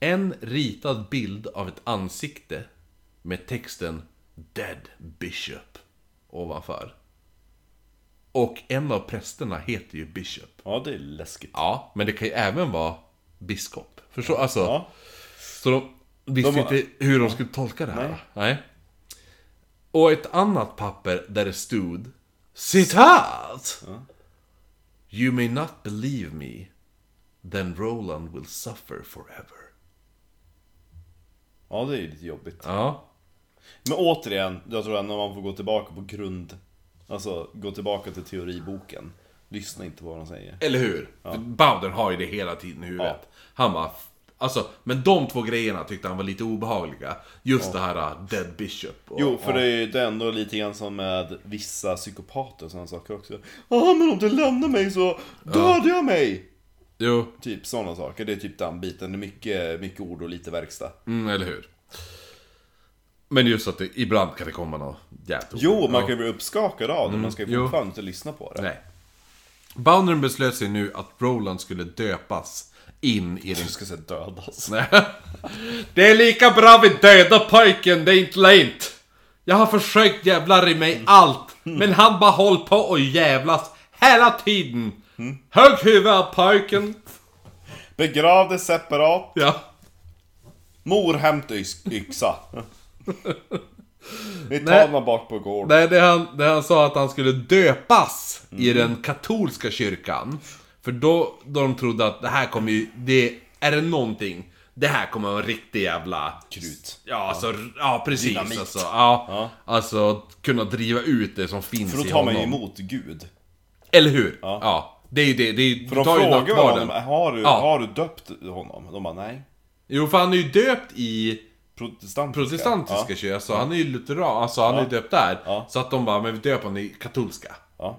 En ritad bild av ett ansikte med texten Dead Bishop ovanför. Och en av prästerna heter ju Bishop. Ja, det är läskigt. Ja, men det kan ju även vara biskop. Förstår? Alltså, Ja. så de visste De- inte hur de skulle tolka det här. Nej. Nej. Och ett annat papper där det stod Citat! You may not believe me, then Roland will suffer forever. ja, det är lite jobbigt. Ja. Men återigen, jag tror att när man får gå tillbaka på grund... Alltså, gå tillbaka till teoriboken. Lyssna inte på vad de säger. Eller hur? För Bowden har ju det hela tiden i huvudet. Han bara... Alltså, men de två grejerna tyckte han var lite obehagliga. Just det här uh, Dead Bishop. Och, Jo, för ja. det är ju ändå lite grann som med vissa psykopater och sådana saker också. Ja, men om du lämnar mig så dödar jag mig! Jo, Typ sådana saker, det är typ den biten. Det är mycket, mycket ord och lite verkstad. Mm, eller hur? Men just att det, ibland kan det komma något jävligt Jo, man kan ju bli uppskakad av det, man ska ju jo. fortfarande inte lyssna på det. Nej. Boundern beslöt sig nu att Roland skulle döpas in i den... Du ska säga dödas. Nej. Det är lika bra vi dödar pojken, det är inte lent. Jag har försökt jävlar i mig allt, men han bara håll på och jävlas hela tiden. Hög huvud av pojken. Begrav det separat. Ja. Mor hämta yx- yxa. Vi tar honom bak på gården. Nej, det han, det han sa att han skulle döpas i den katolska kyrkan. För då, då de trodde att det här kommer ju, det, är det någonting, Det här kommer vara en riktig jävla... Krut. Ja, alltså, ja precis. Dynamit. Alltså, ja, Ja. alltså kunna driva ut det som finns För då i tar man ju honom. emot Gud. Eller hur? Ja. Ja. Det är ju det. det är, ju- För de frågar honom, har du, Ja. har du döpt honom? De bara, nej. Jo, för han är ju döpt i Protestantiska. protestantiska Ja. kyrkan, så han är ju lutheran, alltså han är ju döpt där. Så att de bara, men vi döper honom i katolska.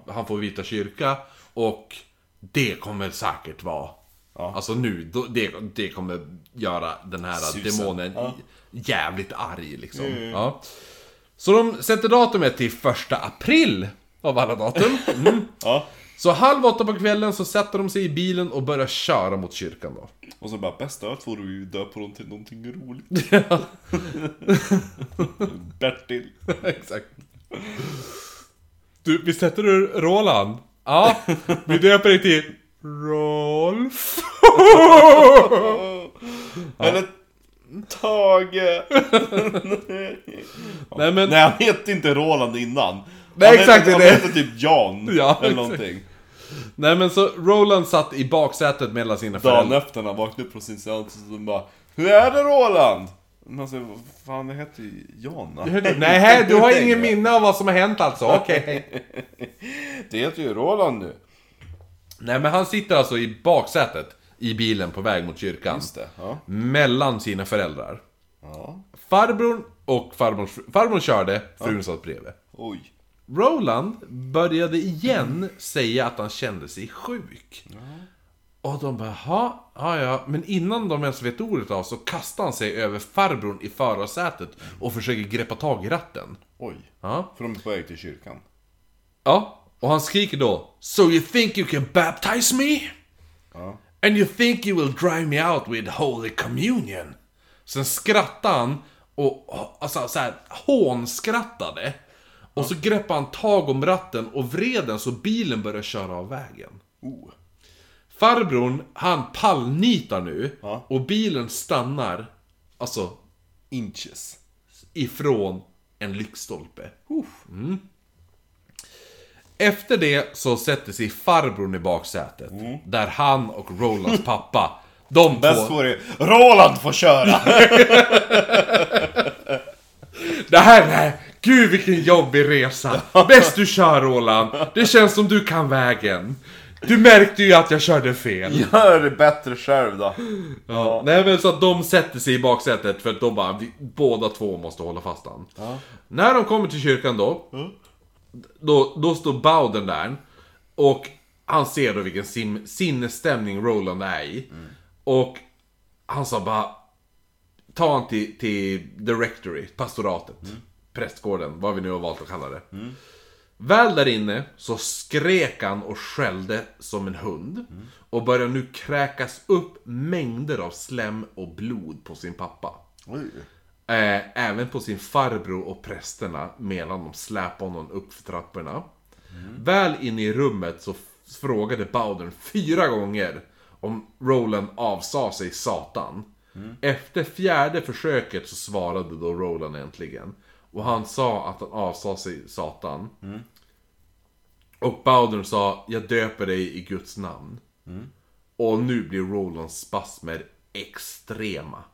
Han får vita kyrka, och det kommer säkert vara... Ja. Alltså nu, det, det kommer göra den här Susen. demonen Ja. jävligt arg liksom. Ja. Så de sätter datumet till första april, av alla datum. Mm. Ja. Så halv åtta på kvällen så sätter de sig i bilen och börjar köra mot kyrkan då. Och så bara, bästa av allt får du ju döpa dem till någonting roligt. Bertil. Exakt. Du, visst heter du Roland? Ja, vi döper dig till Rolf. Eller Tage. Nej men, Nej han hette inte Roland innan. Nej, han exakt, hette, det han hette typ Jan. Ja, eller exakt. någonting. Nej men så Roland satt i baksätet mellan sina Dagen föräldrar. efter när han vaknade upp från sin seans så bara Hur är det Roland? Man säger, vad fan det heter ju Jan. Nej, du har ingen minne av vad som har hänt alltså, okej. Det heter ju Roland nu. Nej men han sitter alltså i baksätet i bilen på väg mot kyrkan. Det, ja. Mellan sina föräldrar. Ja. Farbrorn och farbrorns. Farbrorn körde, frun satt bredvid. Oj. Roland började igen säga att han kände sig sjuk. Och de bara, "Jaha, ja ja, men innan de ens vet ordet av så kastar han sig över farbrorn i förarsätet och försöker greppa tag i ratten. Oj. Ja. För de är på väg till kyrkan. Ja, och han skriker då So you think you can baptize me? Ja. And you think you will drive me out with holy communion? Sen skrattar han och alltså så här, hånskrattade. Och så greppade han tag om ratten och vred den så bilen började köra av vägen. Oh. Farbrorn, han pallnitar nu Ja. och bilen stannar, alltså, Inches. ifrån en lyktstolpe. Mm. Efter det så sätter sig farbrorn i baksätet. Där han och Rolands pappa, de Bäst två... det Roland får köra! Det här, nej, gud vilken jobbig resa. Bäst du kör Roland. Det känns som du kan vägen. Du märkte ju att jag körde fel. Gör det bättre själv då. Ja. Nej men så att de sätter sig i baksätet för att de bara, vi, båda två måste hålla fast han. När de kommer till kyrkan då, då, då står Bowden där. Och han ser då vilken sim, sinnesstämning Roland är i. Och han sa bara, ta han till, till the rectory, pastoratet, prästgården, vad vi nu har valt att kalla det. Väl där inne så skrek han och skällde som en hund. Och började nu kräkas upp mängder av slem och blod på sin pappa. Oj. Eh, även på sin farbror och prästerna medan de släpade honom upp för trapporna. Väl inne i rummet så frågade Bowden fyra gånger om Roland avsade sig Satan. Efter fjärde försöket så svarade då Roland äntligen. Och han sa att han avsade sig Satan. Och Bowden sa, jag döper dig i Guds namn. Och nu blir Rolands spasmer extrema.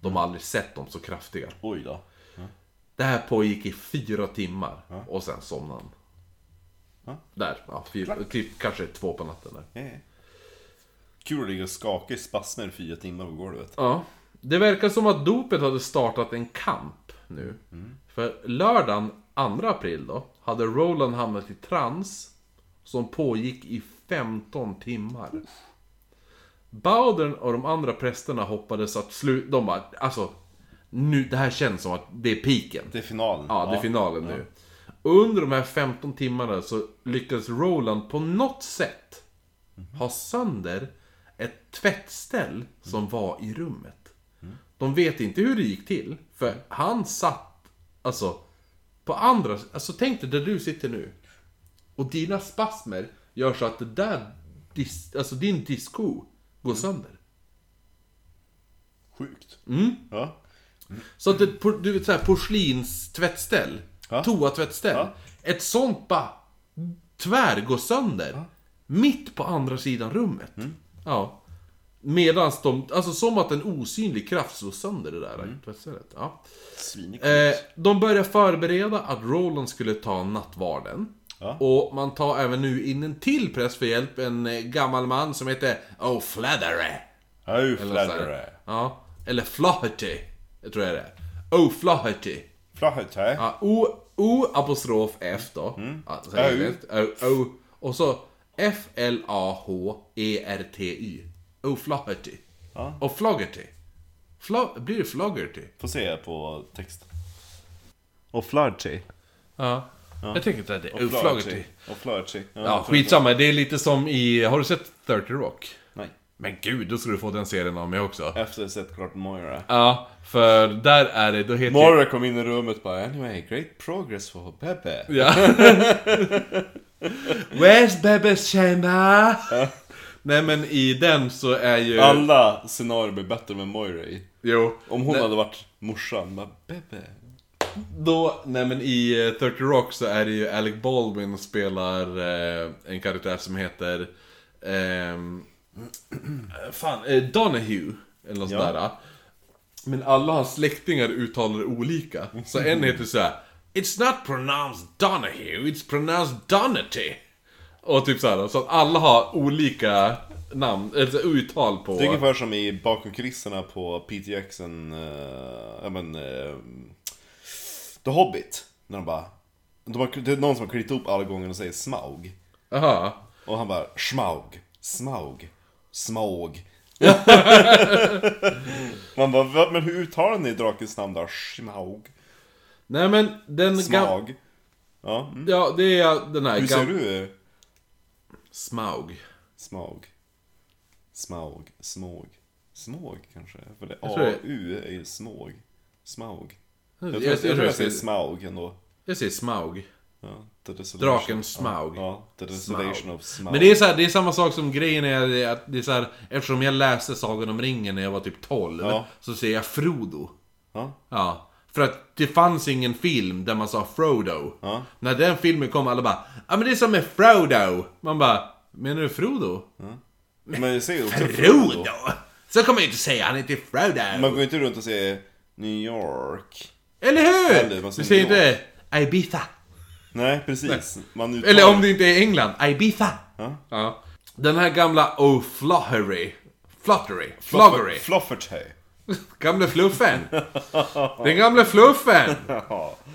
De har aldrig sett dem så kraftiga. Oj då. Det här pågick i fyra timmar och sen somnade han. Där, ja, fyra, typ kanske två på natten där. Kul att ligga och skaka i spasmer i fyra timmar på golvet. Ja. Det verkar som att dopet hade startat en kamp nu. För lördagen 2 april då, hade Roland hamnat i trans som pågick i 15 timmar. Bowden och de andra prästerna hoppades att slut... De bara, alltså... Nu, det här känns som att det är piken. Det är finalen. Ja, det är finalen nu. Och under de här 15 timmarna så lyckades Roland på något sätt ha sönder ett tvättställ som var i rummet. De vet inte hur det gick till, för han satt, alltså, på andra... Alltså tänk dig där du sitter nu. Och dina spasmer gör så att det där, dis, alltså din disco går sönder. Sjukt. Mm. Ja. Så att por- du vet såhär porslinstvättställ, Ja. toatvättställ. Ja. Ett sånt bara tvär går sönder. Mitt på andra sidan rummet. Mm. Ja. Medans de, alltså som att en osynlig kraft slår sönder det där tvättstället. Ja. Eh, de börjar förbereda att Roland skulle ta nattvarden. Ja. Och man tar även nu in en till präst för hjälp, en eh, gammal man som heter O'Flattery. Oh, fladdare. här. ja, eller Flaherty, jag tror jag det är. O'Flaherty. Flaherty. Ja, O, O apostrof F då. Mm. Ja, så är det. O, O, och så F-L-A-H-E-R-T-Y. O'Flaherty. Ja. Och Floggerty. Fla, blir det Floggerty? Får se på text. Och Flaherty. Ja. Jag tänker inte att det är O'Flaherty. Och Flaherty. Ja, skitsamma. Det är lite som i... Har du sett 30 Rock? Nej. Men gud, då ska du få den serien av mig också. Efter att sett klart Moira. Ja, för där är det, då heter Moira kom in i rummet och bara Anyway, great progress for Pepe. Ja. Where's Bebes chamber? Nej men i den så är ju... Alla scenarier blir bättre med Moira i. Jo. Om hon Nej. hade varit morsan, bara Pepe. Då, nej men i eh, 30 Rock så är det ju Alec Baldwin spelar eh, en karaktär som heter... ehm, fan, eh, Donahue. Eller något Ja. sådär. Men alla hans släktingar uttalar det olika. Så en heter så här. It's not pronounced Donahue, it's pronounced Donity. Och typ såhär, så att alla har olika namn, eller uttal på... Det är ungefär som i bakom kulisserna på Peter Jackson, uh, ja men... Uh, The Hobbit. När de bara... De har, det är någon som har klippt ihop alla gånger och säger Smaug. Aha. Och han bara Smaug, Smaug, Smaug. Man bara, "Va? men hur uttalar ni drakens namn då? Smaug? Nej men den... Smaug? Ja, mm. Ja, det är den här... Hur säger du? Smaug. Smaug. Smaug. Småg. Småg kanske? För det Jag A-U är ju småg. Smaug. Jag Jag, tror jag, jag, tror jag säger säger, Smaug ändå. jag säger Smaug. Ja. Draken Smaug. Ja, ja the desolation Smaug. of Smaug. Men det är, så här, det är samma sak som grejen är att det är så här, eftersom jag läste Sagan om ringen när jag var typ 12, Ja. så säger jag Frodo. Ja, Ja. För att det fanns ingen film där man sa Frodo. Ja. När den filmen kom alla bara Ja men det är som med Frodo. Man bara Menar du Frodo? men jag säger också Frodo? Så kommer jag inte säga, han heter Frodo. Man går inte runt och säger New York. Eller hur? Du säger inte Ibiza. Nej, precis. Man uttalar... Eller om det inte är England, Ibiza. Ja. Ja. Den här gamla O'Flahary. Fluttery. Floggery. Flufferty. Gamle fluffen. Den gamle fluffen.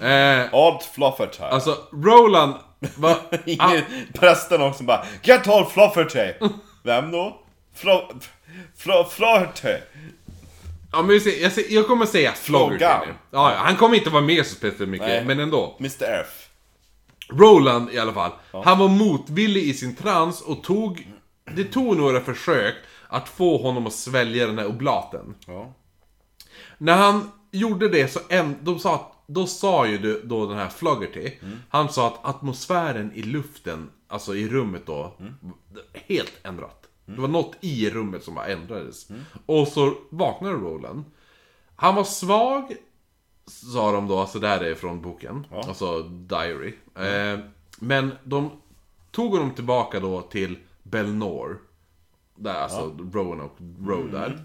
Eh, Odd Flufferty. alltså, Roland var... Ah, Prästen också bara Get all Flufferty. Vem då? Flo... Flo... Flufferty. ja, men vi ser, jag, ser, jag kommer säga Floggerty Floggan. Ja, ja, han kommer inte vara med så speciellt mycket, Nej. men ändå. Mr F. Roland i alla fall. Han var motvillig i sin trans och tog... Det tog några försök att få honom att svälja den här oblaten. Ja. När han gjorde det så en, de sa att, då sa ju du- då den här Floggerty, han sa att atmosfären i luften, alltså i rummet då, helt ändrat. Det var något i rummet som bara ändrades. Och så vaknade Roland. Han var svag, sa de då, alltså det här är från boken, alltså Diary. Eh, men de tog honom tillbaka då till Belnor. Där, alltså Roanoke Road där.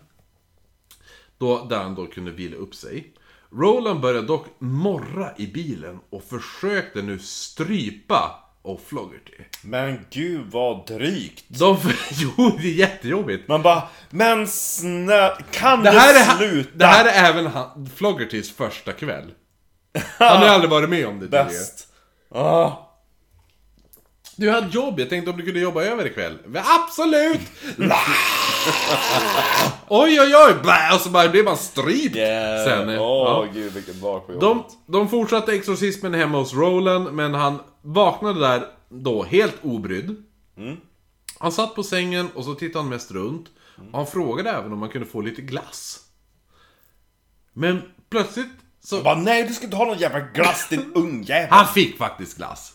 Då, där han då kunde vila upp sig. Roland började dock morra i bilen och försökte nu strypa O'Floggerty. Men gud vad drygt. De... Jo, det är jättejobbigt. Man bara Men snälla, kan Det det, här, är, sluta? det här är även han, Floggertys första kväll. Han har aldrig varit med om det tidigare. Bäst. Ah. Du hade jobb, jag tänkte om du kunde jobba över ikväll. Absolut! oj, oj, oj! Blä, och så bara blir man strypt Yeah. sen. Åh ja. gud vilket på De, jobbet. de fortsatte exorcismen hemma hos Roland, men han vaknade där då helt obrydd. Han satt på sängen och så tittade han mest runt. Och han frågade även om man kunde få lite glass. Men plötsligt så... Jag bara nej du ska inte ha någon jävla glass din ungjävel. Han fick faktiskt glass.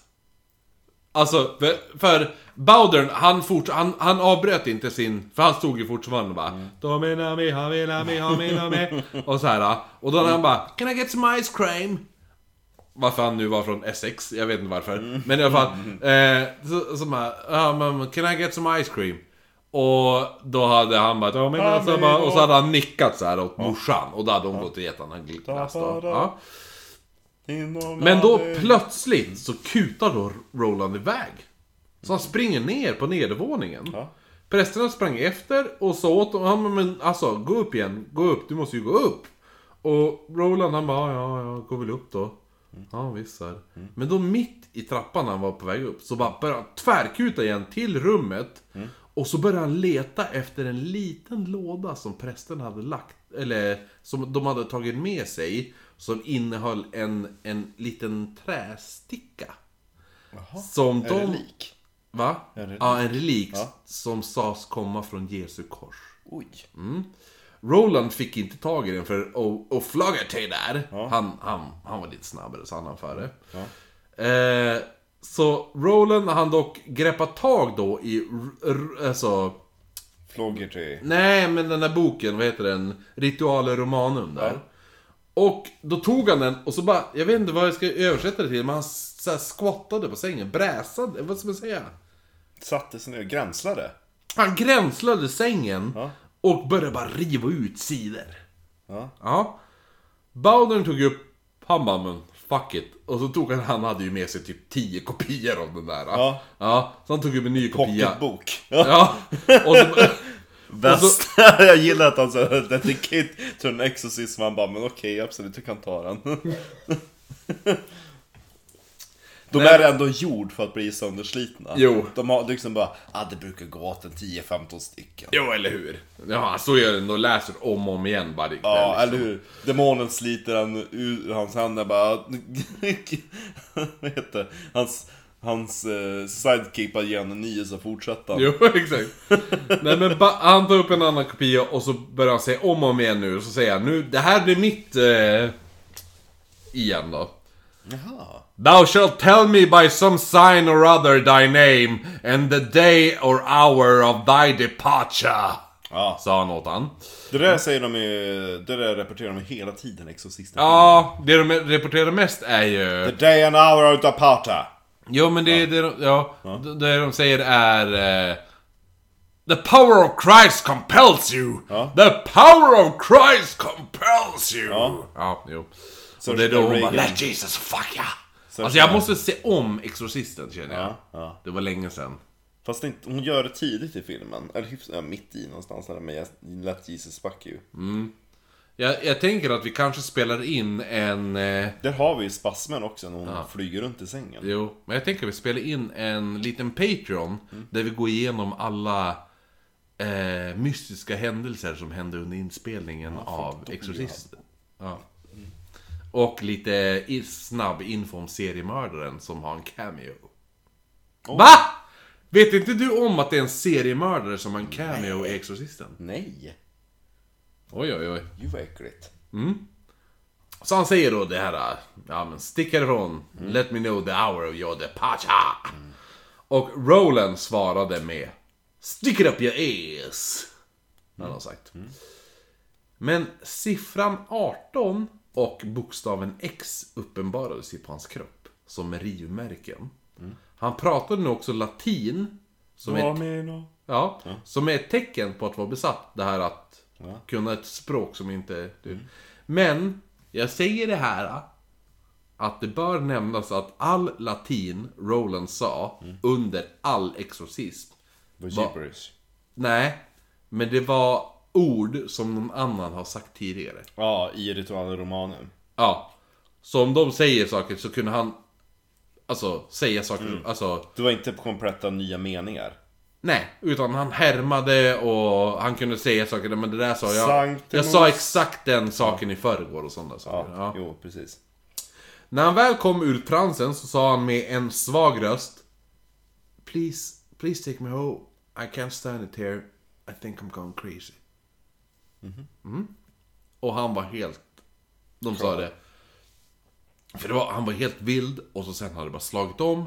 Alltså, för, för Bowdern, han, fort, han, han avbröt inte sin... För han stod ju fortfarande bara Domina mi, mi, mi. Och så här. Och då när han bara Can I get some ice cream? Varför han nu var från Essex, jag vet inte varför. Men i alla fall. Eh, så, så bara, men can I get some ice cream? Och då hade han bara, bara och så hade han nickat så här åt morsan. Och då hade hon gått och gett honom en glass då. Ja. Men då plötsligt så kutar då Roland iväg. Så han springer ner på nedervåningen. Ja. Prästerna sprang efter och sa åt honom, bara, men alltså gå upp igen, gå upp, du måste ju gå upp. Och Roland han bara, ja, ja, gå väl upp då. Ja, visst så här. Men då mitt i trappan när han var på väg upp, så bara började han tvärkuta igen till rummet. Och så började han leta efter en liten låda som prästen hade lagt, eller som de hade tagit med sig. Som innehöll en, en liten trästicka. Som Är de... det lik? Va? En relik. Ja, en relik Ja. som sades komma från Jesu kors. Oj. Roland fick inte tag i den för O'Flaherty där, han, han, han var lite snabbare så han hann före. Eh, så Roland han dock greppat tag då i, alltså, Floggerty. nej men den där boken, vad heter den? Ritualer Romanum där. Och då tog han den och så bara, jag vet inte vad jag ska översätta det till, men han så här squattade på sängen, bräsade, vad ska man säga? Satte sig ner, gränslade. Han gränslade sängen Ja. och började bara riva ut sidor. Ja. Ja. Bowdern tog upp, han bara men fuck it. Och så tog han, han hade ju med sig typ 10 kopior av den där. Ja. Ja, så han tog upp en ny kopia. Pocketbok. Ja. Ja, och så, Bäst. jag gillar att han sa dedicate to an exorcism. Han bara, men okej, absolut, du kan ta den. De Men- är ändå gjord för att bli sönderslitna. Jo. De har liksom bara, ah, det brukar gå åt en 10-15 stycken. jo, eller hur? Ja, så gör den och läser om och om igen varje kväll. Ja, liksom. eller hur? Demonen sliter han ur hans händer bara... vad heter? Hans, hans eh, sidekick bara ger honom ny så fortsätter han. Jo, exakt. Nej men ba- han tar upp en annan kopia och så börjar han säga om och om igen nu. Och så säger han nu, det här blir mitt... Eh, igen då. Jaha. Thou shalt tell me by some sign or other thy name, and the day or hour of thy departure. Ja. Sa han åt han. Det där säger de ju, det där repeterar de ju hela tiden, Exorcisten. Ja, det de reporterar mest är ju... The day and hour of parta. Jo men det, det, de, ja, det de säger är... eh, The power of Christ compels you! Ja. The power of Christ compels you! Ja. ja jo. Så Och det är då hon bara Let Jesus fuck ya! Så Alltså jag måste se om Exorcisten känner jag. Ja, ja. Det var länge sedan. Fast inte, hon gör det tidigt i filmen. Eller hyfsat, ja, mitt i någonstans där med Let Jesus fuck you. Jag, jag tänker att vi kanske spelar in en... Eh, Där har vi ju spasmen också när hon flyger runt i sängen. jo, men jag tänker att vi spelar in en liten Patreon där vi går igenom alla eh, mystiska händelser som hände under inspelningen av Exorcisten. Ja. Och lite i, snabb info om seriemördaren som har en cameo. VA? Vet inte du om att det är en seriemördare som har en cameo i Exorcisten? Nej, Oj, oj, oj. ju vad äckligt. Så han säger då det här, ja men stick härifrån, let me know the hour of your departure. Och Roland svarade med Stick it up your ass. Han har sagt. Men siffran 18 och bokstaven X uppenbarades ju på hans kropp som merivmärken. Han pratade nu också latin. Som ett, ja, som är ett tecken på att vara besatt. Det här att kunna ett språk som inte... Du. Men, jag säger det här. Att det bör nämnas att all latin Roland sa under all exorcism. Vad Va- gibberish. Nej, men det var ord som någon annan har sagt tidigare. Ja, i ritualen romanen. Ja. Så om de säger saker så kunde han... Alltså, säga saker, alltså... Det var inte kompletta nya meningar. Nej, utan han härmade och han kunde säga saker, men det där sa jag... Sanctimus. Jag sa exakt den saken i förrgår och sådana Ja, saker. Ja. jo precis. När han väl kom ur transen så sa han med en svag röst Please, please take me home. I can't stand it here. I think I'm going crazy. Mm. Och han var helt... De sa det. För det var, han var helt vild och så sen hade det bara slagit om.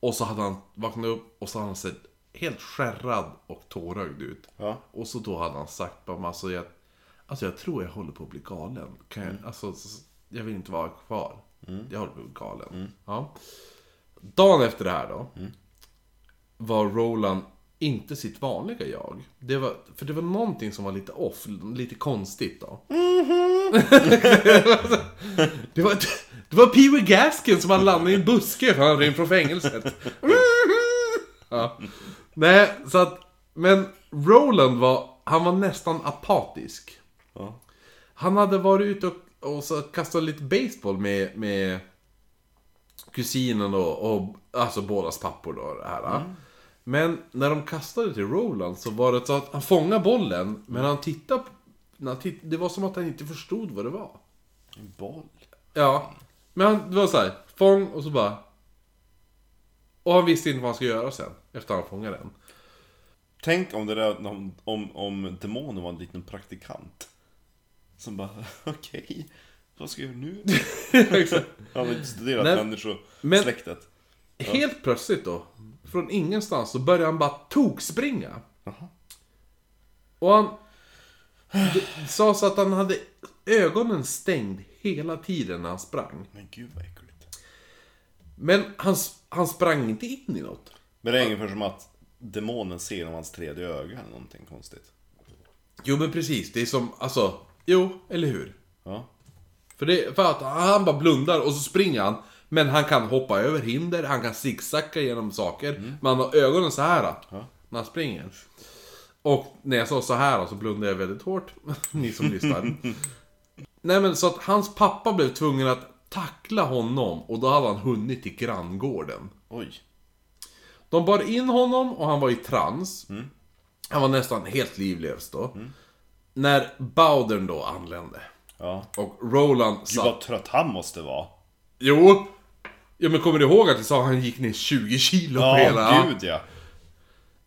Och så hade han vaknat upp och så hade han sett helt skärrad och tårögd ut. Ja. Och så då hade han sagt bara, alltså jag, alltså jag tror jag håller på att bli galen. Kan jag, alltså, s- jag vill inte vara kvar. Jag håller på att bli galen. Ja. Dagen efter det här då. Var Roland inte sitt vanliga jag. Det var, för det var någonting som var lite off, lite konstigt då. det var, det var Pee Wee Gaskin som hade landat i en buske för han rymt från fängelset. ja. Nej, så att, men Roland var, han var nästan apatisk. Ja. Han hade varit ute och, och så kastat lite baseball med, med kusinen och, och alltså bådas pappor då. Det här. Men när de kastade till Roland så var det så att han fångade bollen, men han tittade, när han titt, det var som att han inte förstod vad det var. En boll. Ja, men han, det var så här, fång och så bara... Och han visste inte vad han skulle göra sen, efter han fångade den. Tänk om det där, om, om, om demonen var en liten praktikant. Som bara, okej, vad ska jag göra nu? Han har inte studerat Nej, människosläktet. Helt plötsligt då, från ingenstans, så började han bara tokspringa. Och han... Det sa så att han hade ögonen stängd hela tiden när han sprang. Men gud vad äckligt. Men han, han sprang inte in i något. Men det är ungefär som att demonen ser genom hans tredje öga eller någonting konstigt. Jo men precis, det är som, alltså, jo, eller hur? Ja. För, det, för att han bara blundar och så springer han. Men han kan hoppa över hinder, han kan zigzacka genom saker. Men han har ögonen så här när han springer. Och när jag sa så här så blundade jag väldigt hårt. Ni som lyssnar. Nej men så att hans pappa blev tvungen att tackla honom och då hade han hunnit till granngården. Oj. De bar in honom och han var i trans. Han var nästan helt livlös då. När Bowdern då anlände. Ja. Och Roland Gud satt... vad trött han måste vara. Jo! Ja men kommer du ihåg att jag sa att han gick ner 20 kilo på Ja, hela... gud ja.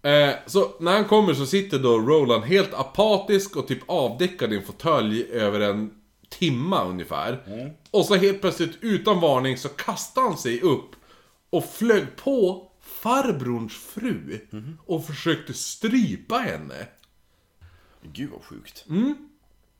Eh, så när han kommer så sitter då Roland helt apatisk och typ avdäckad i en fåtölj över en timma ungefär. Och så helt plötsligt utan varning så kastade han sig upp och flög på farbrorns fru och försökte strypa henne. Gud vad sjukt.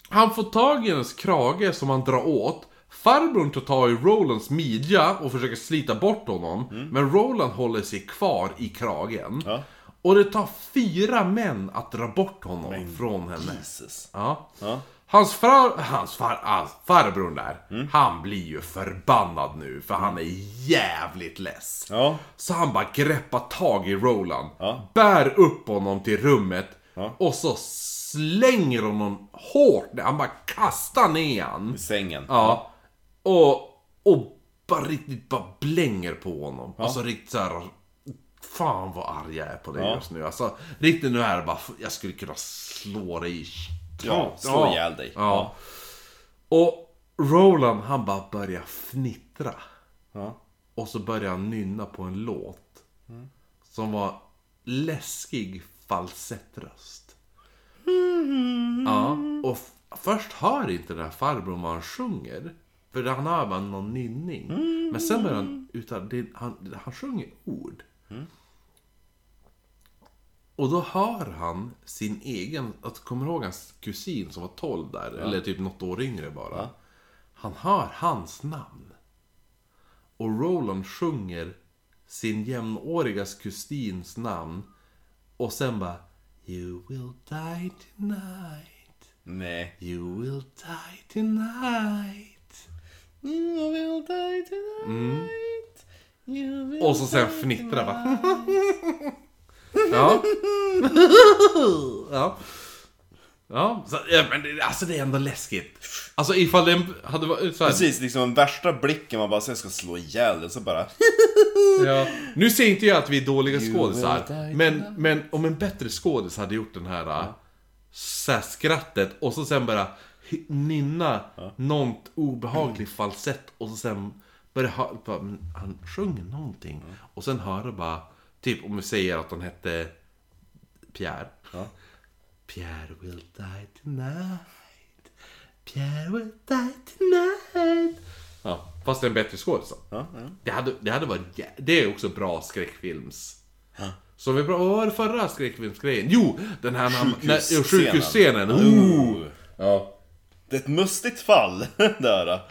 Han får tag i hennes krage som han drar åt. Farbrorn tar tag i Rolands midja och försöker slita bort honom. Men Roland håller sig kvar i kragen. Ja. Och det tar fyra män att dra bort honom från henne. Jesus. Ja. Ja. Hans, far, hans far, ah, farbror där, han blir ju förbannad nu för han är jävligt less. Ja. Så han bara greppar tag i Roland, Ja. bär upp honom till rummet Ja. och så slänger honom hårt. Han bara kastar ner han. I sängen. Ja. Och, och bara riktigt bara blänger på honom. Alltså riktigt så här. Fan vad arg jag är på dig Ja. just nu. Alltså riktigt nu är det bara, jag skulle kunna slå dig i Ja, slå Ja. ihjäl dig. Ja. Och Roland han bara börjar fnittra. Ja. Och så börjar han nynna på en låt. Som var läskig falsettröst. Ja, och först hör inte den här farbrorn vad han sjunger. För han hör bara någon nynning. Men sen börjar han utan det, han, han sjunger ord. Och då hör han sin egen, att kommer ihåg hans kusin som var 12 där? Eller typ något år yngre bara. Han hör hans namn. Och Roland sjunger sin jämnåriga kusins namn. Och sen bara You will die tonight. Nej. You will die tonight. You will die tonight. You will Och så sen fnittrar va. ja. ja. Ja, så, ja, men det, alltså det är ändå läskigt. Alltså ifall den hade varit så här, Precis, liksom den värsta blicken man bara säger ska slå ihjäl den, så bara... Ja. Nu säger inte jag att vi är dåliga skådisar, men, men om en bättre skådis hade gjort den här ja. så här skrattet och så sen bara nynna något obehaglig falsett och så sen börja höra, han sjunger någonting. Och sen höra bara, typ om vi säger att han hette Pierre. Ja. Pierre will die tonight. Pierre will die tonight. Ja, fast det är en bättre skådis. Ja, ja. Det hade, det hade varit Det är också bra skräckfilms... Så vi bra, vad var det förra skräckfilmsgrejen? Jo! Den här... ja, Sjukhusscenen. Sjukhusscenen. Oh. Ja. Det är ett mustigt fall, där.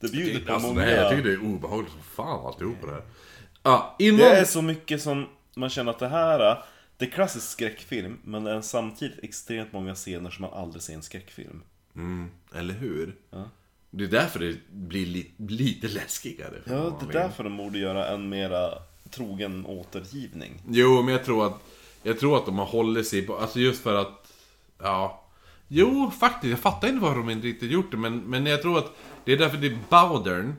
Det bjuder på Alltså, många... nej, jag tycker det är obehagligt som fan alltihop det här. Ja, innan... Det är så mycket som man känner att det här... Det är klassisk skräckfilm, men det är samtidigt extremt många scener som man aldrig ser i en skräckfilm. Mm, eller hur? Det är därför det blir li- lite läskigare. Ja, det är vill. därför de borde göra en mera trogen återgivning. Jo, men jag tror att Jag tror att de har hållit sig på, alltså just för att Ja Jo, faktiskt, jag fattar inte varför de inte riktigt gjort det men, men jag tror att Det är därför det är Bowdern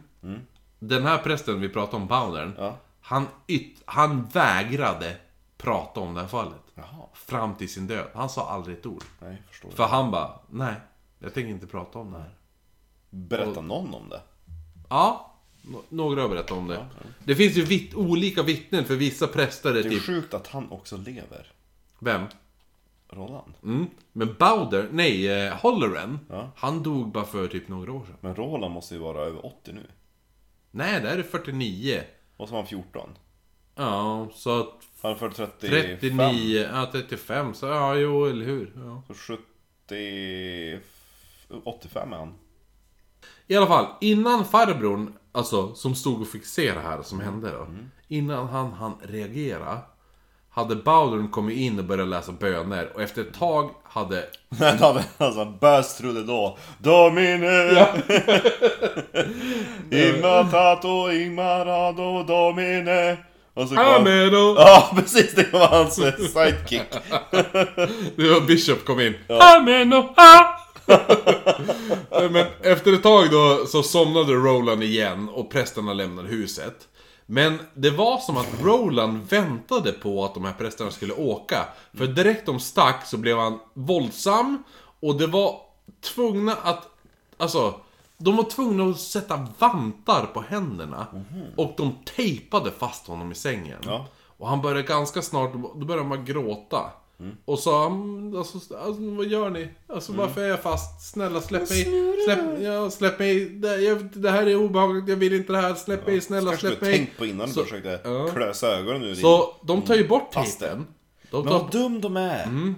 Den här prästen vi pratar om, Bowdern Ja. Han, yt, han vägrade prata om det här fallet Jaha. Fram till sin död, han sa aldrig ett ord Nej, förstår. För han bara, nej Jag tänker inte prata om det här Berätta någon om det? Ja, no- några har berättat om det Det finns ju vitt, olika vittnen för vissa präster är Det är typ sjukt att han också lever. Vem? Roland. Mm. Men Bowder, nej, eh, Holloran, Ja. han dog bara för typ några år sedan. Men Roland måste ju vara över 80 nu. Nej, det är 49. Och så var han 14. Ja, så att Han är född 35. 39, ja 35, så ja, jo, eller hur. Ja. Så 70... 85 är han. I alla fall, innan farbrorn, alltså som stod och fick se det här som hände då. Innan han han reagera hade Bowdern kommit in och börjat läsa böner och efter ett tag hade... Alltså, bös trodde då. Domine! Immatato immarado domine! Och så kom... Amen och... Ja precis, det var hans eh, sidekick. Det var Bishop kom in. Amen och ah! Men efter ett tag då så somnade Roland igen och prästerna lämnade huset. Men det var som att Roland väntade på att de här prästerna skulle åka. För direkt de stack så blev han våldsam och det var tvungna att... Alltså, de var tvungna att sätta vantar på händerna. Och de tejpade fast honom i sängen. Ja. Och han började ganska snart, då började han bara gråta. Och sa, "Mm, alltså, alltså vad gör ni? Alltså varför är jag fast? Snälla släpp mig. Släpp, ja, släpp mig. Det, jag, det här är obehagligt, jag vill inte det här. Släpp mig, snälla du släpp mig. tänkt på innan du Så- försökte ja. klösa ögonen ur din Så de tar ju bort tejpen. De Men tar, vad dum de är! Mm.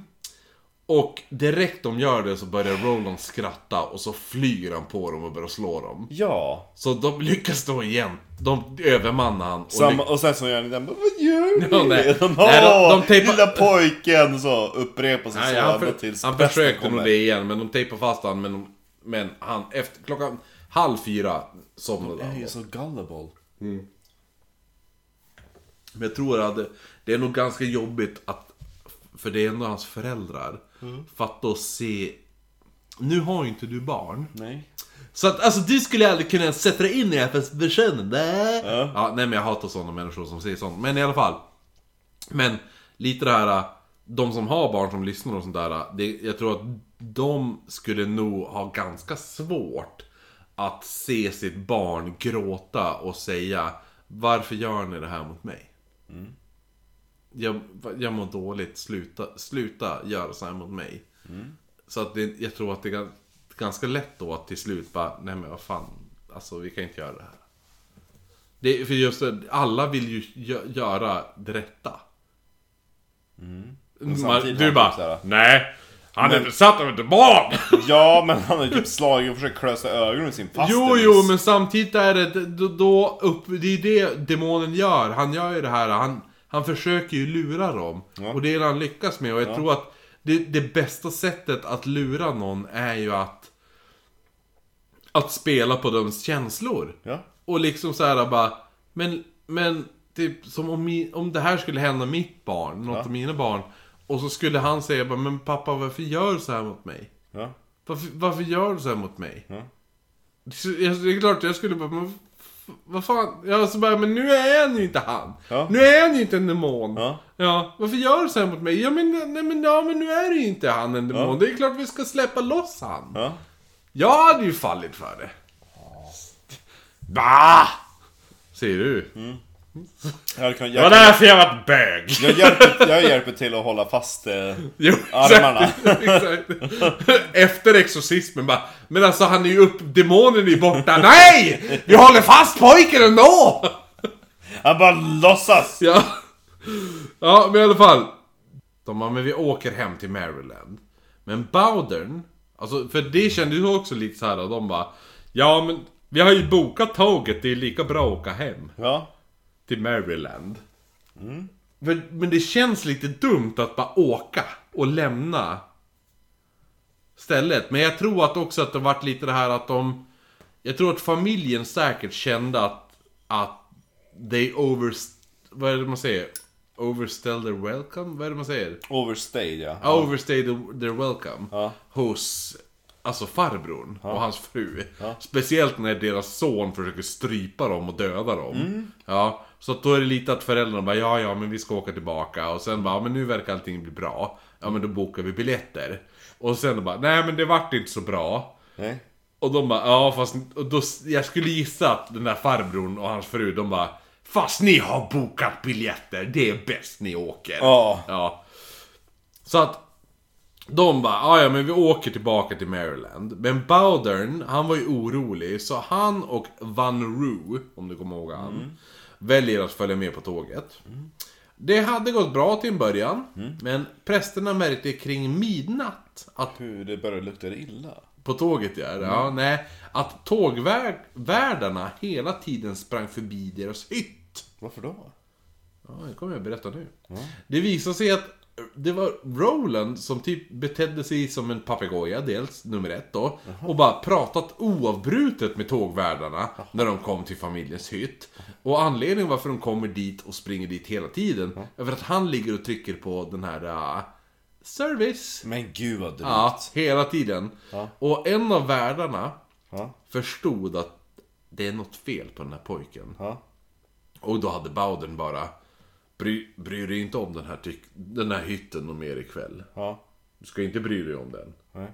Och direkt de gör det så börjar Roland skratta och så flyger han på dem och börjar slå dem. Ja! Så de lyckas då igen. De övermannar han. Och Samma, och sen så gör ni den, "Men vad gör ni? Ja, nej. De, Nej, de- de "Åh, tejpar- Lilla pojken! Så upprepar sig Nej, så han, för, tills han försökte nog det igen, men de tejpade fast han men, de, men han, efter klockan halv fyra somnade Det är han. ju så gullible. Men jag tror att det, det är nog ganska jobbigt att, för det är ändå hans föräldrar, fatta och se nu har ju inte du barn. Nej. Så att alltså du skulle aldrig kunna sätta dig in i FNs person. Nej. Ja, nej men jag hatar sådana människor som säger sånt. Men i alla fall. Men lite det här, de som har barn som lyssnar och sånt där. Det, jag tror att de skulle nog ha ganska svårt att se sitt barn gråta och säga Varför gör ni det här mot mig? Jag, jag mår dåligt, sluta, sluta göra så här mot mig. Så att det, jag tror att det är gan- ganska lätt då att till slut bara, nej men vad fan, alltså vi kan inte göra det här. Det, för just det, alla vill ju gö- göra det rätta. Man, samtidigt du bara, man här- nej, han är besatt av ett demon! Ja, men han har ju typ slagit och försökt klösa ögonen ur sin faster Jo, jo, men samtidigt är det, då, då upp, det är det demonen gör. Han gör ju det här, han, han försöker ju lura dem. Och det är det han lyckas med. Och jag tror att det, det bästa sättet att lura någon är ju att att spela på deras känslor. Ja. Och liksom så här bara, men, men typ som om, mi, om det här skulle hända mitt barn, något av mina barn. Och så skulle han säga bara, men pappa varför gör du så här mot mig? Ja. Varför, varför gör du så här mot mig? Ja. Så, Det är klart, jag skulle bara, men vad fan? Jag så bara, men nu är han ju inte han. Ja. Nu är han ju inte en demon. Ja. Ja, varför gör du så här mot mig? Ja men, nej, men, ja, men nu är det ju inte han en demon. Ja. Det är klart vi ska släppa loss han. Ja. Jag hade ju fallit för det. Bah! Säger du. Jag, hade kunnat, Det var jag, kan, därför jag var bög. jag, hjälper, jag hjälper till att hålla fast eh, Jo, armarna. exakt, exakt. Efter exorcismen bara, men alltså han är ju upp, demonen är ju borta. Nej! Vi håller fast pojken ändå! Han bara låtsas! Ja. Ja, men i alla fall. De bara, men vi åker hem till Maryland. Men Bowdern, alltså för det kände du också lite så här och de bara, ja men vi har ju bokat tåget, det är lika bra att åka hem Ja. Till Maryland. Men, men det känns lite dumt att bara åka och lämna stället. Men jag tror att också att det varit lite det här att de... Jag tror att familjen säkert kände att... Att they over... Vad är det man säger? Overstell their welcome? Vad är det man säger? Overstayed ja. Ja. Overstay the- their welcome. Ja. Hos, alltså farbrorn och hans fru. Speciellt när deras son försöker strypa dem och döda dem. Mm. Ja, så att då är det lite att föräldrarna bara ja, ja, men vi ska åka tillbaka. Och sen bara, ja, men nu verkar allting bli bra. Ja, men då bokar vi biljetter. Och sen bara, nej men det vart inte så bra. Nej. Och de bara, ja fast, och då, jag skulle gissa att den där farbrorn och hans fru, de bara Fast ni har bokat biljetter, det är bäst ni åker. Ja. Ja. Så att de bara, "Ah, ja men vi åker tillbaka till Maryland. Men Bowdern, han var ju orolig, så han och Van Roo, om du kommer ihåg han, väljer att följa med på tåget. Det hade gått bra till en början, men prästerna märkte kring midnatt att Hur det började lukta illa. på tåget ja, ja nej. Att tågvärdarna hela tiden sprang förbi deras hytt. Varför då? Ja, det kommer jag berätta nu. Det visade sig att det var Roland som typ betedde sig som en papegoja, dels nummer ett då. Och bara pratat oavbrutet med tågvärdarna när de kom till familjens hytt. Och anledningen varför de kommer dit och springer dit hela tiden är för att han ligger och trycker på den här äh, Service. Men gud vad drygt. Ja, hela tiden. Och en av värdarna förstod att det är något fel på den här pojken. Och då hade Bowden bara Bry, bry dig inte om den här, den här hytten och mer ikväll. Ja. Du ska inte bry dig om den. Nej.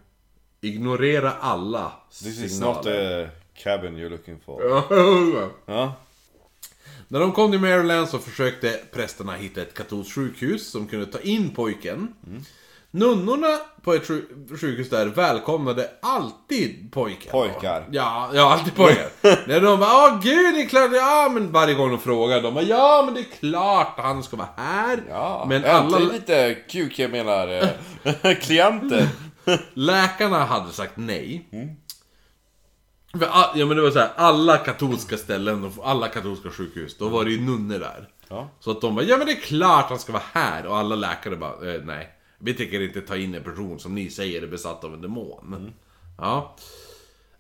Ignorera alla This is not signaler. the cabin you're looking for. Ja. När de kom till Maryland så försökte prästerna hitta ett katolskt sjukhus som kunde ta in pojken. Nunnorna på ett sju- sjukhus där välkomnade alltid pojkar. Pojkar. Ja, ja alltid pojkar. När de bara åh gud det är klart, ja men varje gång de frågar de bara ja men det är klart han ska vara här. Ja, men alla lite kuk, jag menar eh, klienter. läkarna hade sagt nej. All- ja men det var så här, alla katolska ställen, och alla katolska sjukhus, då var det ju nunnor där. Ja. Så att de bara, ja men det är klart han ska vara här. Och alla läkare bara, eh, nej. Vi tänker inte ta in en person som ni säger är besatt av en demon. Ja.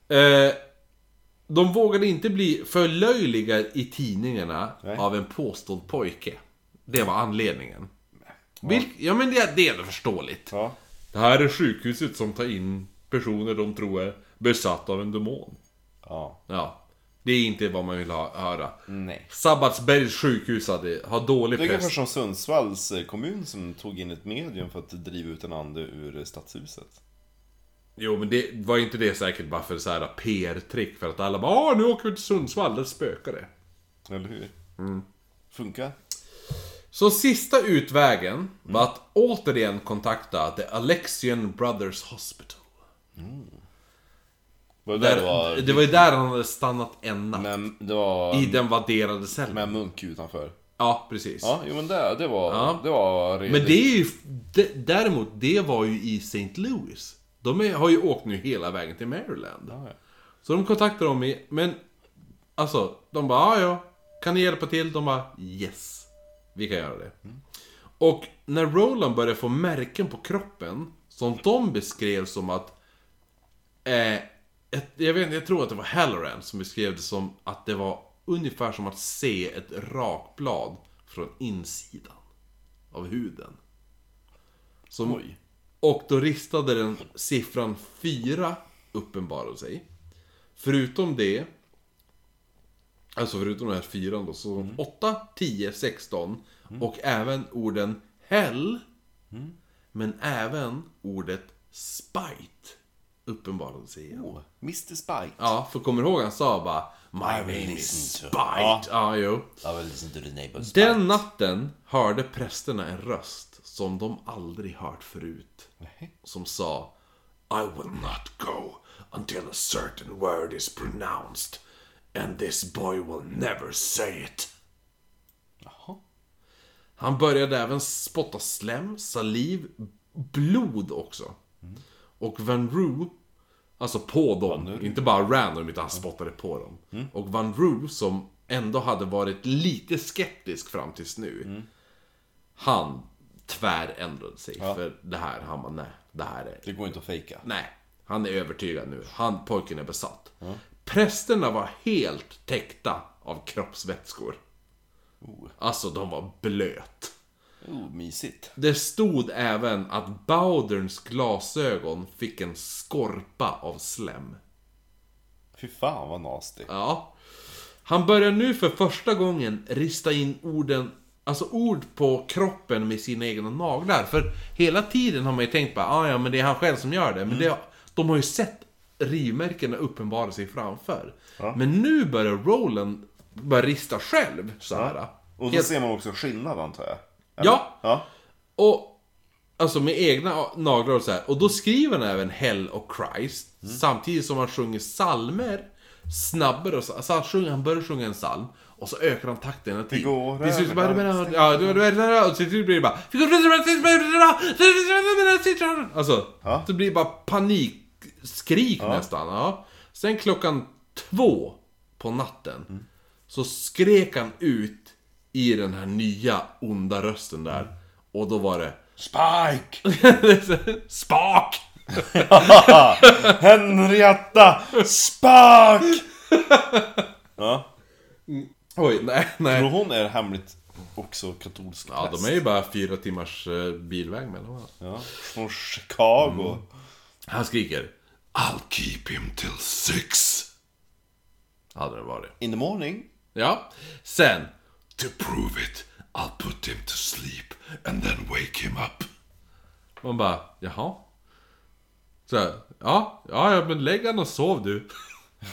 Eh, de vågade inte bli förlöjligade i tidningarna Nej. av en påstådd pojke. Det var anledningen. Vilk, ja men det, det är förståeligt. Ja. Det här är sjukhuset som tar in personer de tror är besatt av en demon. Ja. Ja. Det är inte vad man vill ha, höra. Nej. Sabbatsbergs sjukhus hade, har dålig Det är press. som Sundsvalls eh, kommun som tog in ett medium för att driva ut en ande ur eh, stadshuset. Jo men det var inte det säkert bara för så här PR-trick för att alla bara Åh, nu åker vi till Sundsvall, där spökar det. Eller hur? Funkar? Så sista utvägen var att återigen kontakta The Alexian Brothers Hospital. Var det, där Där, det var... det var ju där han hade stannat en natt. Men det var... I den vadderade cellen. Med en munk utanför. Ja, precis. Ja, jo men det, det var... Ja. Det var redigt. Men det är ju... Det, däremot, det var ju i St. Louis. De är, har ju åkt nu hela vägen till Maryland. Ja, ja. Så de kontaktade dem i, men... Alltså, de bara ja. Kan ni hjälpa till? De bara yes. Vi kan göra det. Och när Roland började få märken på kroppen, som de beskrev som att... Eh, ett, jag, vet, jag tror att det var Halloran som beskrev det som att det var ungefär som att se ett rakblad från insidan av huden. Som, Oj. och då ristade den siffran 4 uppenbarade sig. Förutom det, alltså förutom den här fyran då, så 8, 10, 16 och även orden Hell, men även ordet Spite uppenbarade sig igen. Oh, Mr Spike. Ja, för kommer du ihåg han sa bara My name is Spite. Ja, jo. I will listen to the neighbors. Den natten hörde prästerna en röst som de aldrig hört förut. Som sa I will not go until a certain word is pronounced and this boy will never say it. Han började även spotta slem, saliv, blod också. Och Van Roo, alltså på dem, inte bara random utan han spottade på dem. Och Van Roo som ändå hade varit lite skeptisk fram tills nu. Han tvärändrade sig för det här. Han bara, nej, det här är... Det går inte att fejka. Nej, han är övertygad nu. Han, pojken är besatt. Prästerna var helt täckta av kroppsvätskor. Alltså, de var blöt. Oh, mysigt. Det stod även att Bowderns glasögon fick en skorpa av slem. Fy fan vad nasty. Ja. Han börjar nu för första gången rista in orden, alltså ord på kroppen med sina egna naglar. För hela tiden har man ju tänkt bara, ah, ja men det är han själv som gör det. Men det, de har ju sett rivmärkena uppenbara sig framför. Men nu börjar Roland börja rista själv så här. Och då Helt- ser man också skillnad antar jag. Ja, Ja. och alltså med egna naglar och så här. Och då skriver han även Hell och Christ. Samtidigt som han sjunger salmer snabbare och så, alltså han, sjunger, han börjar sjunga en psalm och så ökar han takten hela tiden. går Till slut bara... Ja, du- och till slut blir det bara... Alltså, Ja. det blir bara panikskrik nästan. Ja. Sen klockan två på natten så skrek han ut i den här nya onda rösten där. Och då var det... Spike! Spak! Henrietta Spark! ja. Oj, nej, Tror nej. hon är hemligt också katolsk Ja, präst? de är ju bara fyra timmars eh, bilväg mellan varandra. Ja. Från Chicago. Han skriker I'll keep him till six. Hade det varit. In the morning. Ja. Sen. To prove it, I'll put him to sleep and then wake him up. Man bara, jaha? Så här, ja, ja, ja, men lägg han och sov du.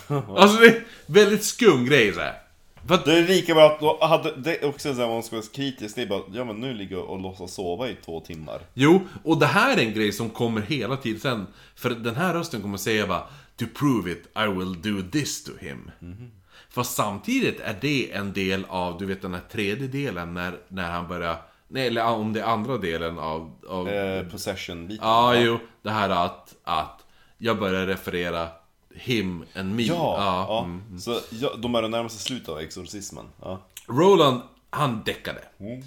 alltså det är väldigt skum grej så här. För Det är lika bra att då hade, det är också så här, om man ska vara kritisk, det är bara, ja men nu ligger jag och låtsas sova i två timmar. jo, och det här är en grej som kommer hela tiden sen. För den här rösten kommer säga bara To prove it, I will do this to him. Fast samtidigt är det en del av, du vet den här tredje delen när, när han börjar... Nej, eller om det är andra delen av... av Eh, Possession-biten. Ja, jo. Det här att, att jag börjar referera him and me. Ja, ja. mm. så ja, de börjar närma sig slutet av exorcismen. Ja. Roland, han däckade. Mm.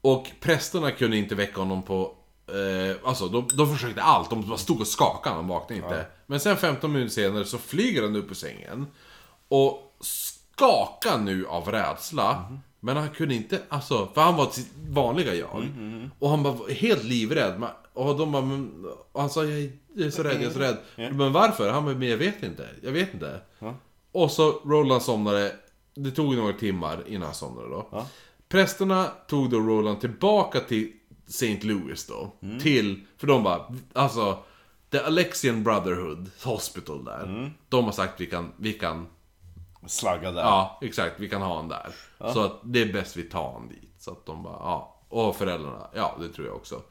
Och prästerna kunde inte väcka honom på... Eh, alltså, de, de försökte allt. De bara stod och skakade, han vaknade inte. Men sen 15 minuter senare så flyger han upp ur sängen. Och skakar nu av rädsla. Mhm. Men han kunde inte, alltså, för han var sitt vanliga jag. Mm, Och han var helt livrädd. Och de bara, men, och han sa jag är så rädd, jag är så rädd. Men varför? Han bara, men jag vet inte. Jag vet inte. Och så Roland somnade. Det tog några timmar innan han somnade då. Prästerna tog då Roland tillbaka till St. Louis då. Till, för de bara, alltså The Alexian Brotherhood Hospital där. De har sagt vi kan, vi kan, Slagga där. ja exakt, vi kan ha han där. Så att det är bäst vi tar han dit. Så att de bara, ja. Och föräldrarna, ja det tror jag också.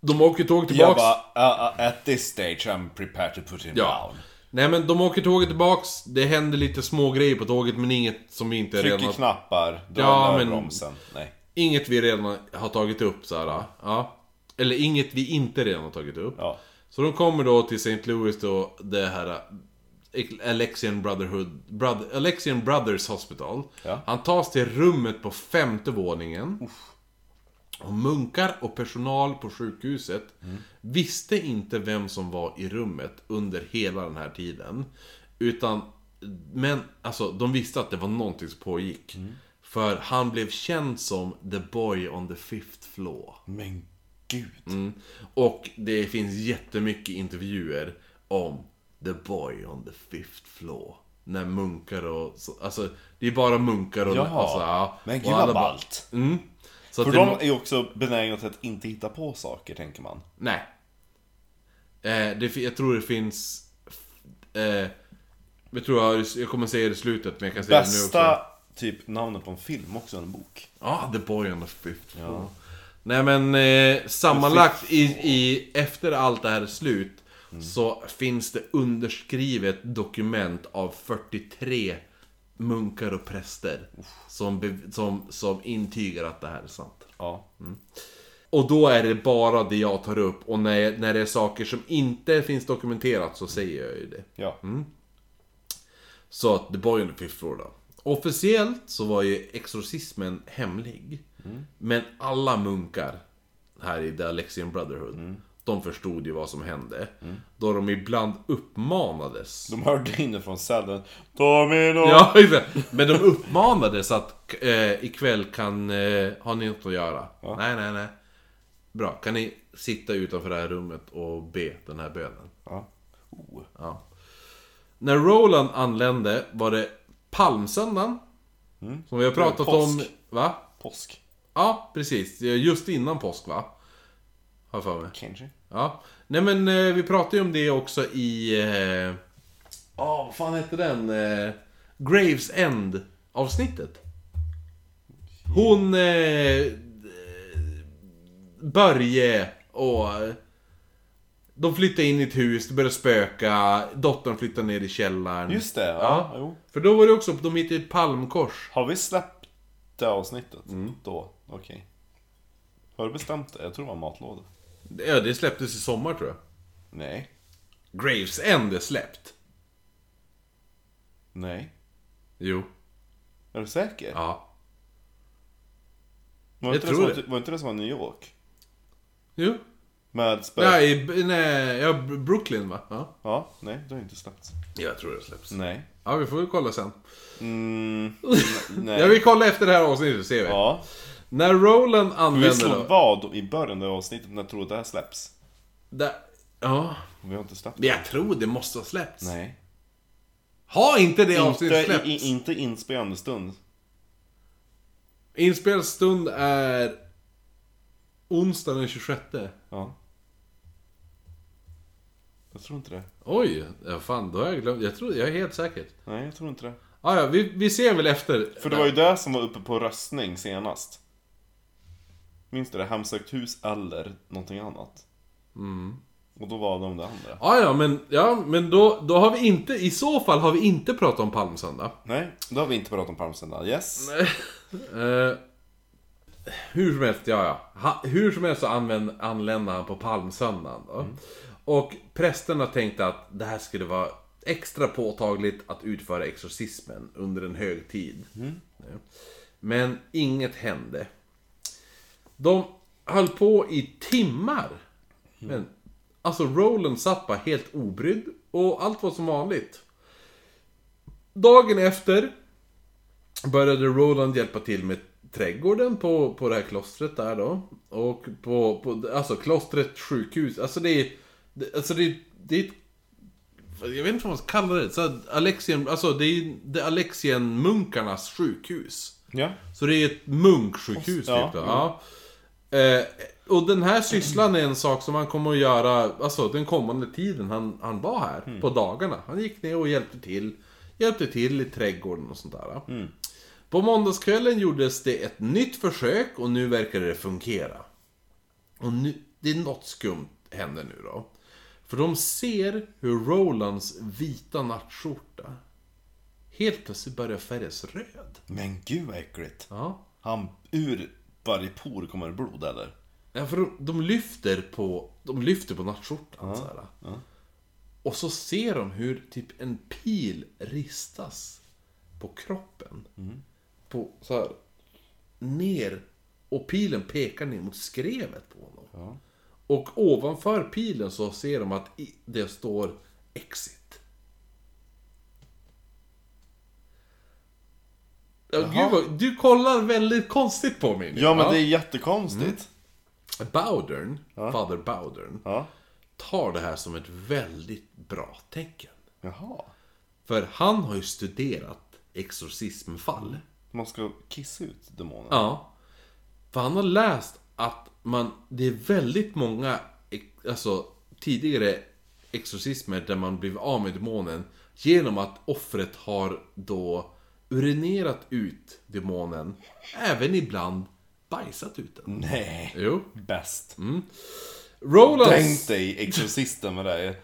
De åker tåg Jag tillbaks. bara, uh, uh, at this stage I'm prepared to put him Ja. down. Nej men de åker tåget tillbaks, det händer lite små grejer på tåget men inget som vi inte Trycker redan har... knappar, drar Ja, ja, men- bromsen. Nej. Inget vi redan har tagit upp så här. Ja. Eller inget vi inte redan har tagit upp. Ja. Så de kommer då till St. Louis då, det här Alexian Brotherhood, Brother, Alexian Brothers Hospital. Ja. Han tas till rummet på femte våningen. Och munkar och personal på sjukhuset visste inte vem som var i rummet under hela den här tiden. Utan, men alltså de visste att det var någonting som pågick. För han blev känd som the boy on the fifth floor. Men gud. Mm. Och det finns jättemycket intervjuer om The Boy on the Fifth Floor. När munkar och... så- Alltså, det är bara munkar och... Jaha. Alltså, ja. Men gud vad ballt. Mm. Så För de är ju också benägna till att inte hitta på saker, tänker man. Nej. Eh, det, jag tror det finns... Eh, jag tror jag, jag kommer säga det i slutet, men jag kan säga det nu också. Bästa typ namnet på en film också, en bok. Ja, The Boy on the Fifth Floor. Nej men eh, sammanlagt i, i, efter allt det här är slut Så finns det underskrivet dokument av 43 munkar och präster som, som, som intygar att det här är sant. Ja. Och då är det bara det jag tar upp och när, när det är saker som inte finns dokumenterat så säger jag ju det. Ja. Så att on the Fifth Floor då. Officiellt så var ju exorcismen hemlig. Men alla munkar här i The Alexian Brotherhood, de förstod ju vad som hände. Då de ibland uppmanades. De hörde inifrån cellen Domino! Ja. Men de uppmanades att eh, ikväll kan, eh, har ni något att göra? Nej, nej, nej. Bra, kan ni sitta utanför det här rummet och be den här bönen? Ja. Oh. Ja. När Roland anlände var det palmsöndagen. Som vi har pratat om... Påsk. Va? Påsk. Ja, precis. Just innan påsk va? Har för mig. Kanske. Ja. Nej men eh, vi pratade ju om det också i... Ja, oh, vad fan hette den? Eh, Graves End avsnittet. Hon... Eh, Börje och... eh, De flyttade in i ett hus, det började spöka, dottern flyttade ner i källaren. Just det, ja. Ja. För då var det också, de hittade ett palmkors. Har vi släppt det avsnittet Mm. då? Okej. Har du bestämt det? Jag tror det var matlåda. Ja, det släpptes i sommar tror jag. Nej. Graves End är släppt. Nej. Jo. Är du säker? Ja. Var jag tror det. Som, det. var inte det som var New York? Jo. Med. Nej, i- nej, ja, Brooklyn va? Ja. Ja, nej, det har inte släppts. Jag tror det släpps. Nej. Ja, vi får väl kolla sen. Mm, nej. Jag vill kolla efter det här avsnittet, ser vi. Ja. När Roland Vi använder slog då... vad i början av avsnittet när jag tror att det här släpps. Där, ja, Vi har inte släppt men jag tror det måste ha släppts. Nej. Har inte det avsnittet släppts? i, inte inspelande stund. Inspelstund är... Onsdag den 26. Ja. Jag tror inte det. Oj, ja, fan, då har jag glömt. Jag tror, jag är helt säker. Nej, jag tror inte det. Ah, ja, vi, vi ser väl efter. För det var ju det som var uppe på röstning senast. Minns du det? Hemsökt hus eller någonting annat. Mm. Och då var de det andra. Ah, ja, men, ja, men då, då har vi inte, i så fall har vi inte pratat om palmsöndag. Nej, då har vi inte pratat om Palmsöndag. Yes. Eh, hur som helst, ja ja. Ha, hur som helst så använd, anlände han på palmsöndagen då. Och prästerna tänkte att det här skulle vara extra påtagligt att utföra exorcismen under en högtid. Ja. Men inget hände. De höll på i timmar. Men alltså Roland satt bara helt obrydd och allt var som vanligt. Dagen efter började Roland hjälpa till med trädgården på, på det här klostret där då. Och på, på alltså klostret sjukhus. Alltså det är, det, alltså det, det är ett, jag vet inte vad man ska kalla det. Så Alexien, alltså det är det Alexien-munkarnas sjukhus. Ja. Så det är ett munksjukhus Ja, typ då. Ja. Eh, och den här sysslan är en sak som han kommer att göra, alltså den kommande tiden han, han var här, på dagarna. Han gick ner och hjälpte till, hjälpte till i trädgården och sånt där. På måndagskvällen gjordes det ett nytt försök och nu verkar det fungera. Och nu, det är något skumt händer nu då. För de ser hur Rolands vita nattskjorta helt plötsligt börjar färgas röd. Men gud vad äckligt. Ja. Han, ur varje por kommer det blod eller? Ja, för de, de lyfter på, de lyfter på nattskjortan så här. Och så ser de hur typ en pil ristas på kroppen. På så här, ner. Och pilen pekar ner mot skrevet på honom. Och ovanför pilen så ser de att det står Exit. Ja, gud vad, du kollar väldigt konstigt på mig nu. Ja men det är jättekonstigt. Bowdern, Father Bowdern, Ja. tar det här som ett väldigt bra tecken. Jaha. För han har ju studerat exorcismfall. Man ska kissa ut demonen? Ja. För han har läst att man, det är väldigt många, ex- alltså tidigare exorcismer där man blivit av med demonen genom att offret har då urinerat ut demonen, även ibland bajsat ut den. Nej. Jo. Bäst. Rolands... Tänk dig Exorcisten med det.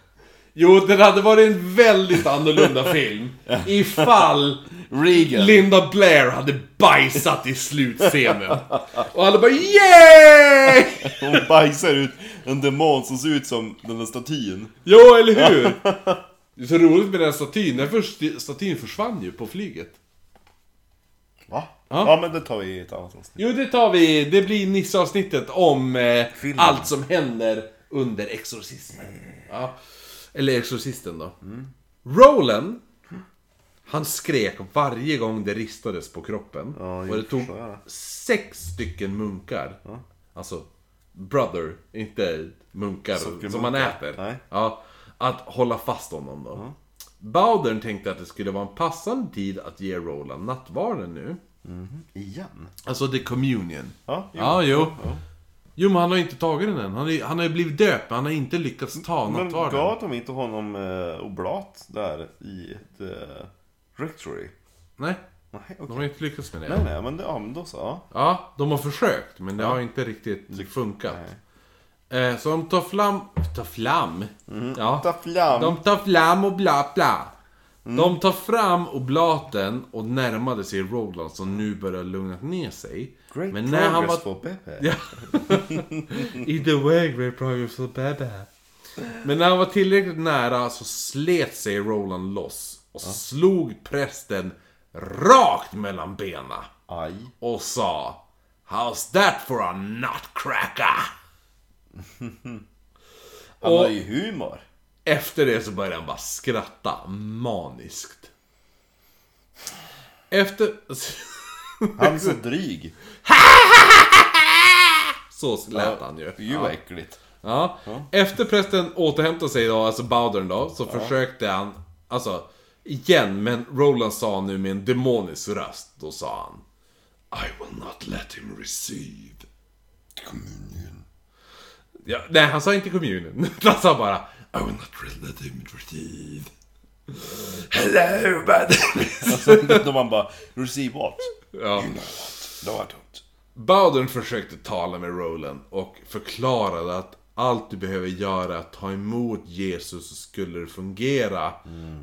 Jo, det hade varit en väldigt annorlunda film ifall Regan. Linda Blair hade bajsat i slutscenen. Och alla bara YEAY! Hon bajsar ut en demon som ser ut som den där statyn. Jo, eller hur? Det är så roligt med den här statyn, den först, statyn försvann ju på flyget. Va? Ja. Ja. men det tar vi i ett annat avsnitt. Jo, det tar vi. Det blir Nisse-avsnittet om eh, allt som händer under exorcismen. Ja. Eller exorcisten då. Roland, han skrek varje gång det ristades på kroppen. Ja, och det tog sex stycken munkar. Alltså, brother, inte munkar Sockermunkar. som man äter. Nej. Ja, att hålla fast honom då. Bowdern tänkte att det skulle vara en passande tid att ge Roland nattvarden nu. Igen? Alltså the communion. Ja, jo. Ja, jo. Ja. Jo, men han har inte tagit den än. Han, är, han har ju blivit döpt, men han har inte lyckats ta Men nattvarden. gav de inte honom eh, oblat där i ett eh, rectory? Nej, Nej, okej. de har inte lyckats med det. Nej, nej, men, det, ja, men då så. Ja. Ja, de har försökt, men det har inte riktigt funkat. Eh, så de tar flam... Tar flam? Ja. Ta flam. De tar flam och bla bla. Mm. De tar fram oblaten och närmade sig Roland som nu börjar lugna ner sig. Great Men när han var... for Pepe. Ja. Either way, great progress for Baba. Men när han var tillräckligt nära så slet sig Roland loss och slog prästen rakt mellan benen Aj. och sa How's that for a nutcracker? Han Och- har ju humor. Efter det så började han bara skratta maniskt. Efter... Han är så dryg. Så lät han ju. Gud vad äckligt. Ja. Efter prästen återhämtade sig då, alltså Bowdern då, så försökte han, alltså, igen, men Roland sa nu med en demonisk röst, då sa han I will not let him receive communion. Ja, nej, han sa inte communion. Han sa bara I will not let him receive. Hello, brother. Då man bara, receive what? ja. No, I don't. Bowdern försökte tala med Roland och förklarade att allt du behöver göra är att ta emot Jesus så skulle det fungera.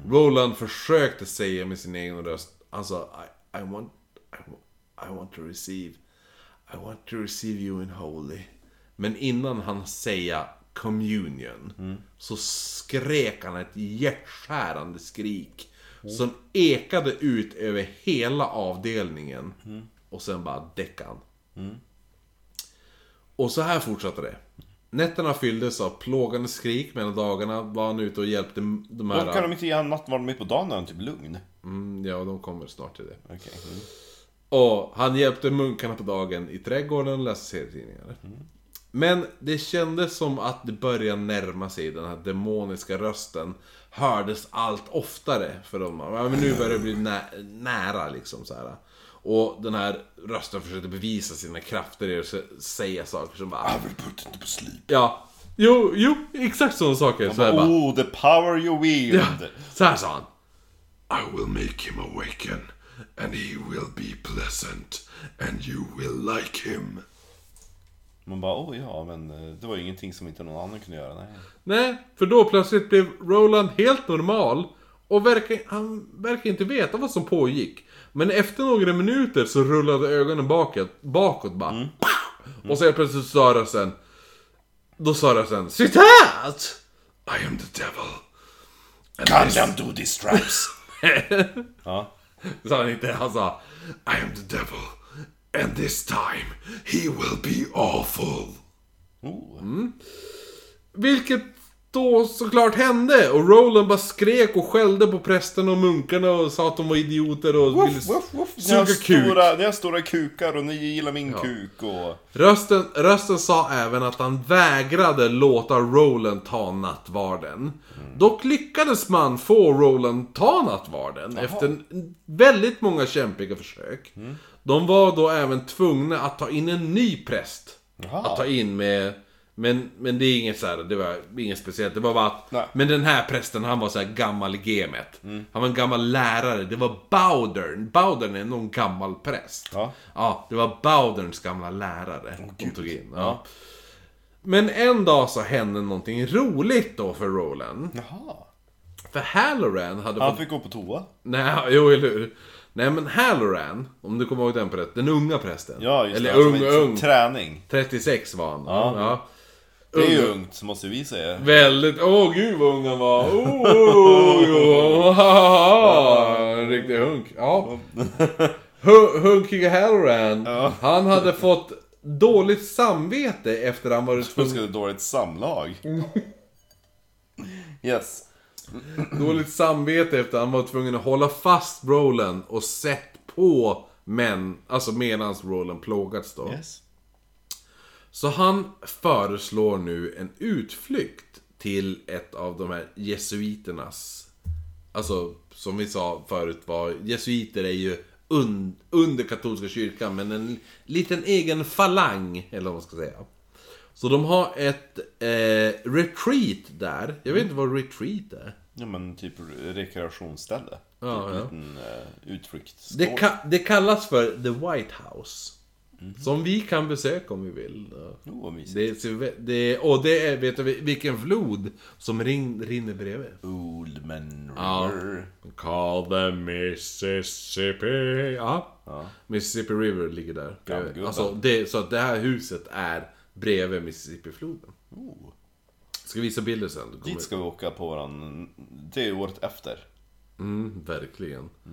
Roland försökte säga med sin egen röst, alltså I, I, want, I, I want to receive, I want to receive you in holy. Men innan han säga communion så skrek han ett hjärtskärande skrik som ekade ut över hela avdelningen. Och sen bara däckade han. Och så här fortsatte det. Nätterna fylldes av plågande skrik, medan dagarna var han ute och hjälpte de Då kan här... de inte ge honom nattvard mitt på dagen när han typ lugn? Mm, ja, de kommer snart till det. Okej. Mm. Och han hjälpte munkarna på dagen i trädgården och läste serietidningar. Men det kändes som att det började närma sig den här demoniska rösten. Hördes allt oftare för dem. Ja, men nu börjar det bli nä- nära liksom så här. Och den här rösten försökte bevisa sina krafter i att säga saker som bara... will put it to sleep. Ja, jo, jo, exakt sådana saker. Så här bara, Oh, the power you wield! ja, så här sa han. I will make him awaken, and he will be pleasant, and you will like him. Man bara, oh ja, men eh, det var ju ingenting som inte någon annan kunde göra. Nej. Nej, för då plötsligt blev Roland helt normal och verkar, han verkar inte veta vad som pågick. Men efter några minuter så rullade ögonen bakåt, bakåt bara. Och så helt plötsligt sa rösten... Då sa rösten Citat! I am the devil. Can them do these stripes? ja. Sa han inte, han sa I am the devil, and this time he will be awful. Oh. Vilket då såklart hände och Roland bara skrek och skällde på prästerna och munkarna och sa att de var idioter och ville Woof, har, suga kuk. stora, ni har stora kukar och ni gillar min kuk och... Rösten, rösten sa även att han vägrade låta Roland ta nattvarden. Dock lyckades man få Roland ta nattvarden efter en- väldigt många kämpiga försök. De var då även tvungna att ta in en ny präst. Jaha. Att ta in med... Men, men det är inget så här, det var inget speciellt. Det var bara att... Nej. Men den här prästen, han var så här gammal i gamet. Han var en gammal lärare. Det var Bowdern. Bowdern är någon gammal präst. Ja. Ja, det var Bowderns gamla lärare de tog in. Ja. Men en dag så hände någonting roligt då för Roland. Jaha. För Halloran hade Han fått... fick gå på toa. Nej, jo eller hur. Nej men Halloran, om du kommer ihåg den prästen, den unga prästen. Ja, just Eller det. ung, ung. Träning. 36 var han. Ja. ja. Det är ju Ung. ungt, måste vi säga. Väldigt, åh gud vad ung han var. Oh, oh, oh, oh, En riktig hunk. Ja. Hu- Hunkiga Halloran, han hade fått dåligt samvete efter han varit Jag tvungen... skulle dåligt samlag. Yes. Dåligt samvete efter han var tvungen att hålla fast Roland och sett på män, alltså medans Roland plågats då. Yes. Så han föreslår nu en utflykt till ett av de här jesuiternas... Alltså, som vi sa förut var, jesuiter är ju un, under katolska kyrkan, men en liten egen falang, eller vad man ska säga. Så de har ett eh, retreat där. Jag vet inte vad retreat är. Ja men typ rekreationsställe. Ja, typ ja. en liten uh, utflyktsgård. Det, ka- det kallas för The White House. Som vi kan besöka om vi vill. Oh. Det, det, och det är, vet du vilken flod som rin, rinner bredvid? Old Man Ja. River. Call the Mississippi. Ja. Mississippi River ligger där. Alltså, det, så att det här huset är bredvid Mississippi-floden. Oh. Ska visa bilder sen. Dit ska vi åka på våran... Det är året efter. Mm, verkligen. Eh,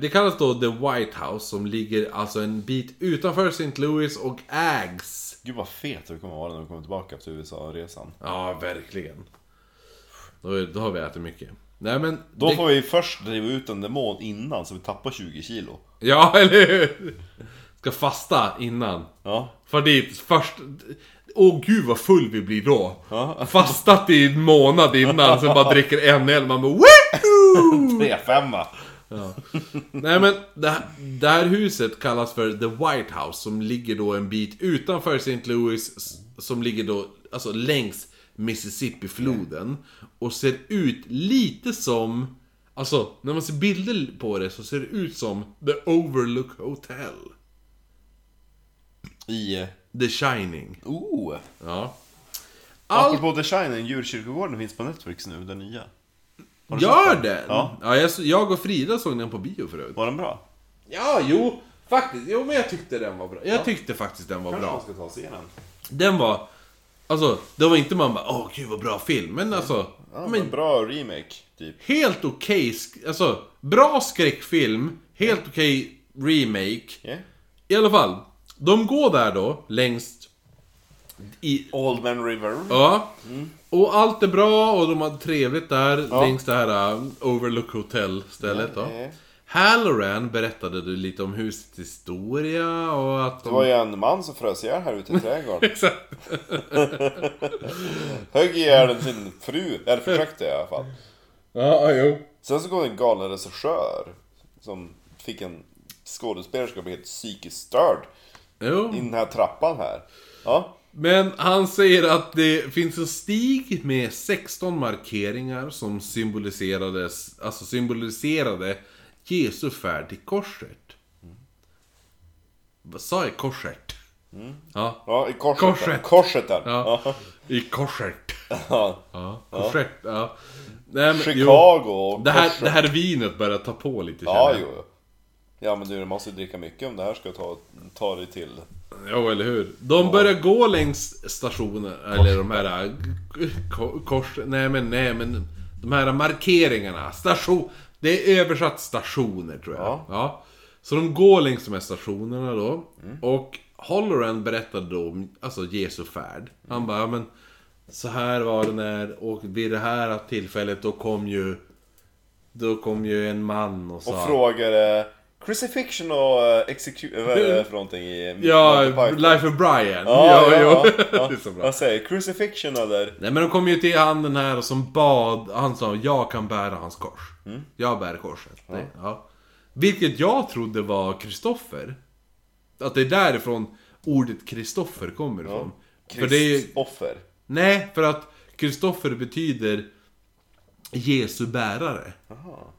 det kallas då The White House som ligger alltså en bit utanför St. Louis och ägs. Gud vad fet vi kommer vara när vi kommer tillbaka efter USA-resan. Ja, verkligen. Då, är- då har vi ätit mycket. Nej men... Då det... får vi först driva ut en demon innan så vi tappar 20 kilo. Ja, eller hur? Ska fasta innan. Ja. För dit först... Åh gud vad full vi blir då. Ja. Fastat i en månad innan, sen bara dricker en öl. Man bara Woohoo! 3-5 Nej men det här, det här huset kallas för The White House som ligger då en bit utanför St. Louis Som ligger då alltså längs Mississippi-floden Och ser ut lite som Alltså när man ser bilder på det så ser det ut som The Overlook Hotel I... The Shining Oh! Ja Allt Apropå The Shining, djurkyrkogården finns på Netflix nu, den nya. Du gör sett den! Ja. Ja, jag, jag och Frida såg den på bio förut Var den bra? Ja, jo, faktiskt. Jo, men jag tyckte den var bra. Jag tyckte faktiskt den var bra. ska ta och se den. Den var... Alltså, det var inte man bara åh gud vad bra film, men alltså... Ja, men men bra remake, typ. helt okej, sk- alltså bra skräckfilm, helt okej remake. Yeah. I alla fall, de går där då, längst i... Old Man River. Ja. Och allt är bra och de har trevligt där Ja. längs det här uh, Overlook Hotel stället då. Halloran berättade du lite om husets historia och att Det de... var ju en man som frös ihjäl här ute i trädgården. Exakt. Högg ihjäl sin fru, eller försökte i alla fall. Ja, jo. Sen så det en galen regissör som fick en skådespelerska att bli helt psykiskt störd Jo. i den här trappan här. Ja, Men han säger att det finns en stig med 16 markeringar som symboliserades, alltså symboliserade Jesu färd till korset. Vad sa jag? Korset? Ja. ja i korset. Korset. Korset där. Ja. Ja. I korset. Ja. Ja. Korset. Ja. Nej, men, jo. Chicago och Det här, korset. det här vinet börjar ta på lite Ja, jo. Ja men du, du måste ju dricka mycket om det här ska ta, ta dig till. Jo, eller hur? De börjar gå längs stationen, eller de här äh, ko- kors... Nej men, nej men... De här markeringarna, station... Det är översatt stationer tror jag. Ja. Ja. Så de går längs de här stationerna då. Och Holloran berättade då om alltså Jesu färd. Han bara, ja, men... Så här var det när, och vid det här tillfället då kom ju... Då kom ju en man och sa... Och frågade Crucifixion och uh, execu... Vad är det för någonting i... Ja? Life of Brian. Ja, ja, ja, ja. det är så bra. Vad säger Crucifixion eller? Nej men de kom ju till han den här som bad, han sa jag kan bära hans kors. Jag bär korset. Ja. ja. Vilket jag trodde var Kristoffer. Att det är därifrån ordet Kristoffer kommer ifrån. För det är ju, Kristoffer. nej, för att Kristoffer betyder Jesu bärare.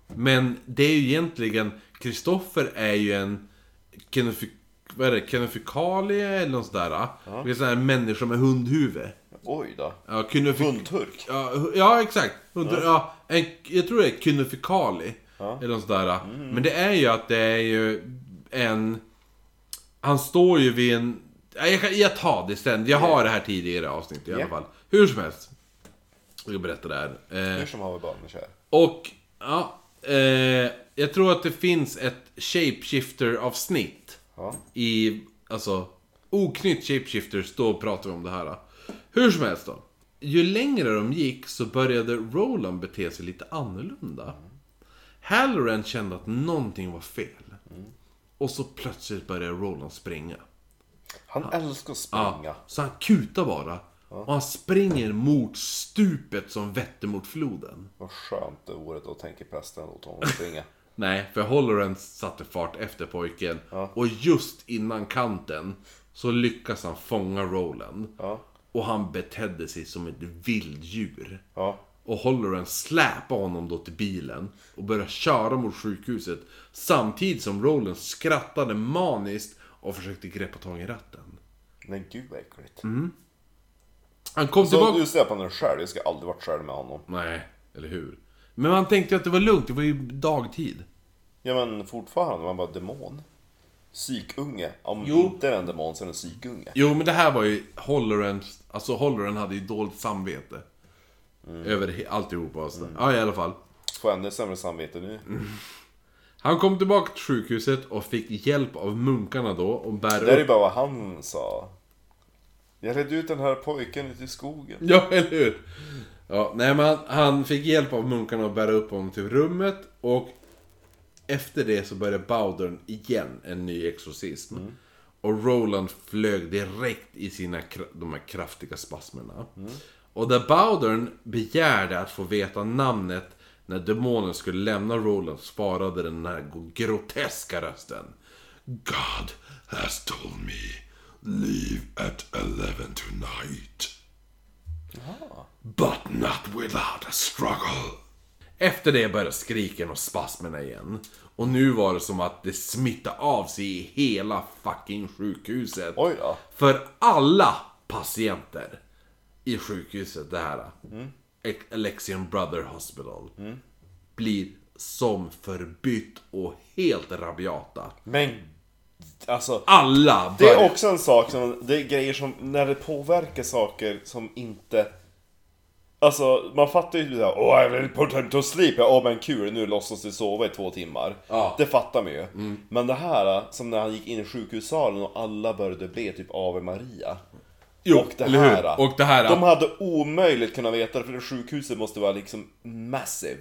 Men det är ju egentligen, Kristoffer är ju en kenofik, vad är det, kenofikalie eller något sådär. Det är sån här människa med hundhuvud. Oj då. Ja, kunofik... Hundturk. Ja, ja exakt. Under, ja. en, jag tror det är kynofikali. Eller något sådär. Men det är ju att det är ju en... Han står ju vid en... Ja, Jag, kan- jag tar det sen. Jag har det här tidigare i avsnitt i alla Ja. fall. Hur som helst. Jag ska berätta det här. Eh, Hur som har vi barn kär. och, ja. Eh, jag tror att det finns ett shapeshifter-avsnitt. Ja. I, alltså, oknytt shapeshifters, då pratar vi om det här. Hur som helst då. Ju längre de gick så började Roland bete sig lite annorlunda. Halloran kände att någonting var fel. Och så plötsligt började Roland springa. Han älskar att Ja, springa. så han kutar bara. Och han springer mot stupet som vetter mot floden. Vad skönt det vore då, tänker prästen, låt honom springa. Nej, för Holloran satte fart efter pojken. Och just innan kanten så lyckas han fånga Roland. Ja. Och han betedde sig som ett vilddjur. Ja. Och Holloran släpade honom då till bilen och började köra mot sjukhuset. Samtidigt som Roland skrattade maniskt och försökte greppa tag i ratten. Men gud vad äckligt. Han kom Så tillbaka... du säger på den själv, jag ska aldrig varit själv med honom. Nej, eller hur? Men man tänkte att det var lugnt, det var ju dagtid. Ja men fortfarande, man bara demon. Psykunge. Om Jo. inte är en demon så är det en psykunge. Jo, men det här var ju Holloran, alltså Holloran hade ju dåligt samvete. Över he- alltihopa och sådär. Ja, i alla fall. Får ännu sämre samvete nu. Han kom tillbaka till sjukhuset och fick hjälp av munkarna då och bär Det är ju upp... bara vad han sa. Jag ledde ut den här pojken ute i skogen. Ja, eller hur? Ja, nej men han, han fick hjälp av munkarna att bära upp honom till rummet och efter det så började Bowdern igen en ny exorcism. Och Roland flög direkt i sina de här kraftiga spasmerna. Och där Bowdern begärde att få veta namnet när demonen skulle lämna Roland svarade den här groteska rösten. God has told me, leave at 11 tonight. But not without a struggle. Efter det började skriken och spasmerna igen. Och nu var det som att det smittade av sig i hela fucking sjukhuset. Oj då. För alla patienter i sjukhuset, det här. Ex- Alexian Brother Hospital. Blir som förbytt och helt rabiata. Men, alltså. Alla Det är börjar- också en sak som, det är grejer som, när det påverkar saker som inte... Alltså, man fattar ju såhär, åh jag vill put him to sleep, ja åh men kul, nu låtsas du sova i två timmar. Ja. Mm. Det fattar man ju. Men det här, som när han gick in i sjukhussalen och alla började be typ Ave Maria. Jo, och det här? Och det här... De hade omöjligt kunnat veta det, för det sjukhuset måste vara liksom massive.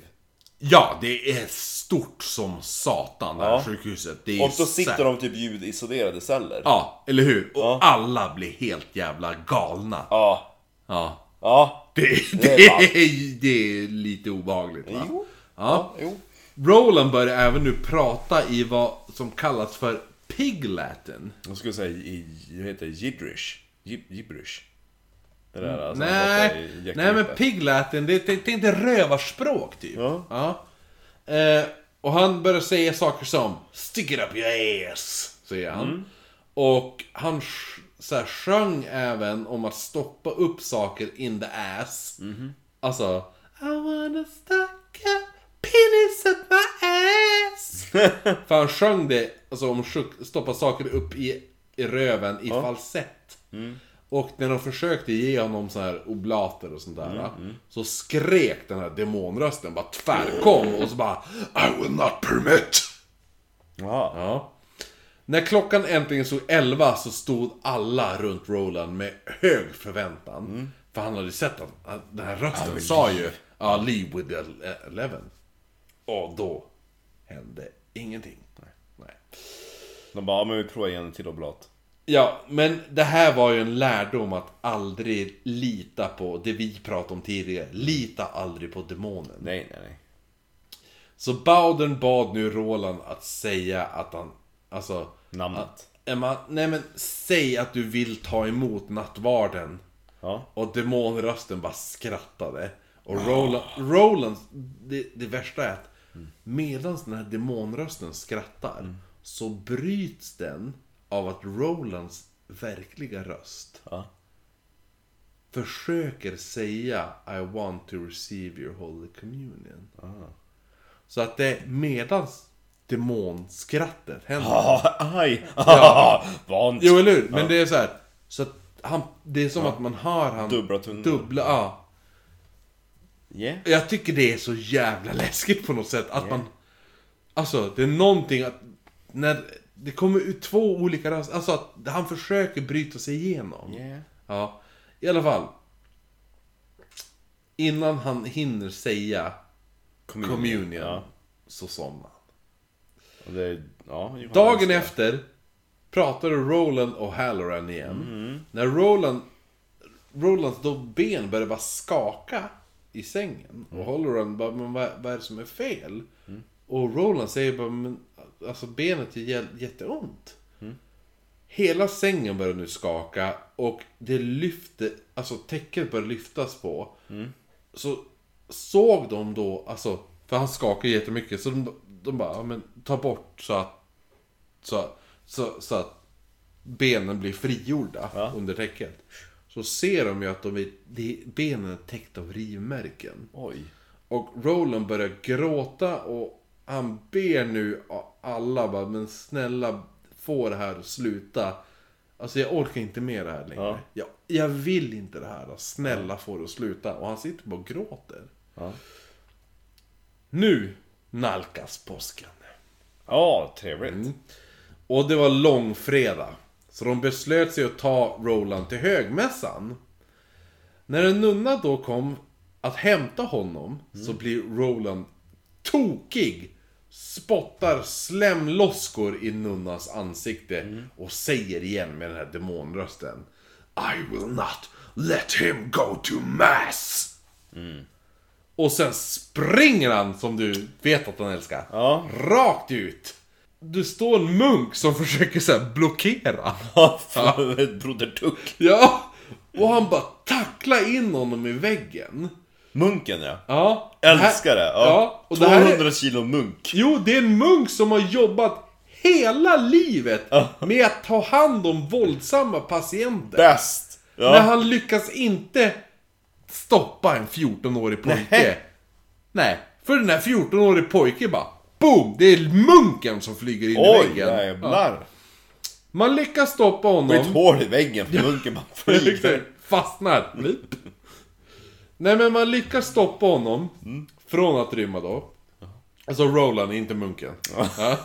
Ja, det är stort som satan det här Ja. sjukhuset. Det Och då sitter de typ ljudisolerade celler. Ja, eller hur? Och Ja. alla blir helt jävla galna. Ja. Ja. Ja. Det, Det det, är det är lite obehagligt va? Jo. Ja. Jo. Roland börjar även nu prata i vad som kallas för Pig Latin. Jag skulle säga i, vad heter det, gibberish. Gib, gibberish. Det där alltså. Nej, nej men Pig Latin, det, det, det är inte rövarspråk typ. Ja. Eh, och han börjar säga saker som Stick it up your ass, säger han. Mm. Och han så här, sjöng även om att stoppa upp saker in the ass. Mhm. Alltså I wanna stuck a penis up my ass. För han sjöng det, alltså om stoppa saker upp i, i röven i falsett. Mm. Och när de försökte ge honom så här oblater och sånt där. Mm, Så skrek den här demonrösten bara tvärkom och så bara I will not permit. Ja. Ja. När klockan äntligen stod 11 så stod alla runt Roland med hög förväntan. Mm. För han hade sett att, att den här rösten sa ju Ja, leave with the eleven. Och då hände ingenting. Nej. De bara, ja, men vi provar igen till oblat. Ja, men det här var ju en lärdom att aldrig lita på det vi pratade om tidigare. Lita aldrig på demonen. Nej, nej, nej. Så Bowden bad nu Roland att säga att han, alltså... Namnet. Att, Emma, nej men säg att du vill ta emot nattvarden. Ja. Och demonrösten bara skrattade. Och Roland, Roland det, det värsta är att medan den här demonrösten skrattar så bryts den av att Rolands verkliga röst Ja. försöker säga I want to receive your holy communion. Så att det medans demonskrattet händer. Ah, aj! Ja. Vant! Jo, eller hur? Men det är så här. Så att han, det är som att man hör han... Dubbla tunnor. Dubbla, ja. Yeah. Jag tycker det är så jävla läskigt på något sätt. Att man... Alltså, det är någonting att... När det kommer ut två olika röster, alltså att han försöker bryta sig igenom. Yeah. Ja, i alla fall. Innan han hinner säga communion, Ja. så somnar han. Det, ja, Dagen efter pratade Roland och Halloran igen. Mm. När Roland, Rolands då ben började bara skaka i sängen. Mm. Och Halloran bara, men vad, vad är det som är fel? Och Roland säger bara, men alltså benet är jä- jätteont. Mm. Hela sängen börjar nu skaka och det lyfter, alltså täcket börjar lyftas på. Mm. Så såg de då, alltså, för han skakar jättemycket, så de, de bara, ja, men ta bort så att, så, så, så att benen blir frigjorda Ja. under täcket. Så ser de ju att de är, de, benen är täckta av rivmärken. Oj. Och Roland börjar gråta och han ber nu alla bara, men snälla få det här att sluta. Alltså jag orkar inte med det här längre. Ja. Jag, jag vill inte det här. Snälla få det att sluta. Och han sitter bara och gråter. Ja. Nu nalkas påsken. Ja, trevligt. Mm. Och det var långfredag. Så de beslöt sig att ta Roland till högmässan. När en nunna då kom att hämta honom så blir Roland tokig. Spottar slemloskor i nunnans ansikte och säger igen med den här demonrösten. I will not let him go to mass. Och sen springer han som du vet att han älskar. Ja. Rakt ut. Du står en munk som försöker så här blockera. Ja, Broder Tuck. Ja. Och han bara tacklar in honom i väggen. Munken ja. Ja. Älskar det. Ja. Ja, och det här är- 200 kilo munk. Jo, det är en munk som har jobbat hela livet med att ta hand om våldsamma patienter. Bäst. Men Ja. han lyckas inte stoppa en 14-årig pojke. Nej. Nej, för den här 14-årig pojke bara BOOM! Det är munken som flyger in i Oj, väggen. Ja. jävlar. Man lyckas stoppa Det är ett honom. hål i väggen för munken bara flyger. Fastnar. Nej men man lyckas stoppa honom från att rymma då. Alltså Roland, inte munken. Ja.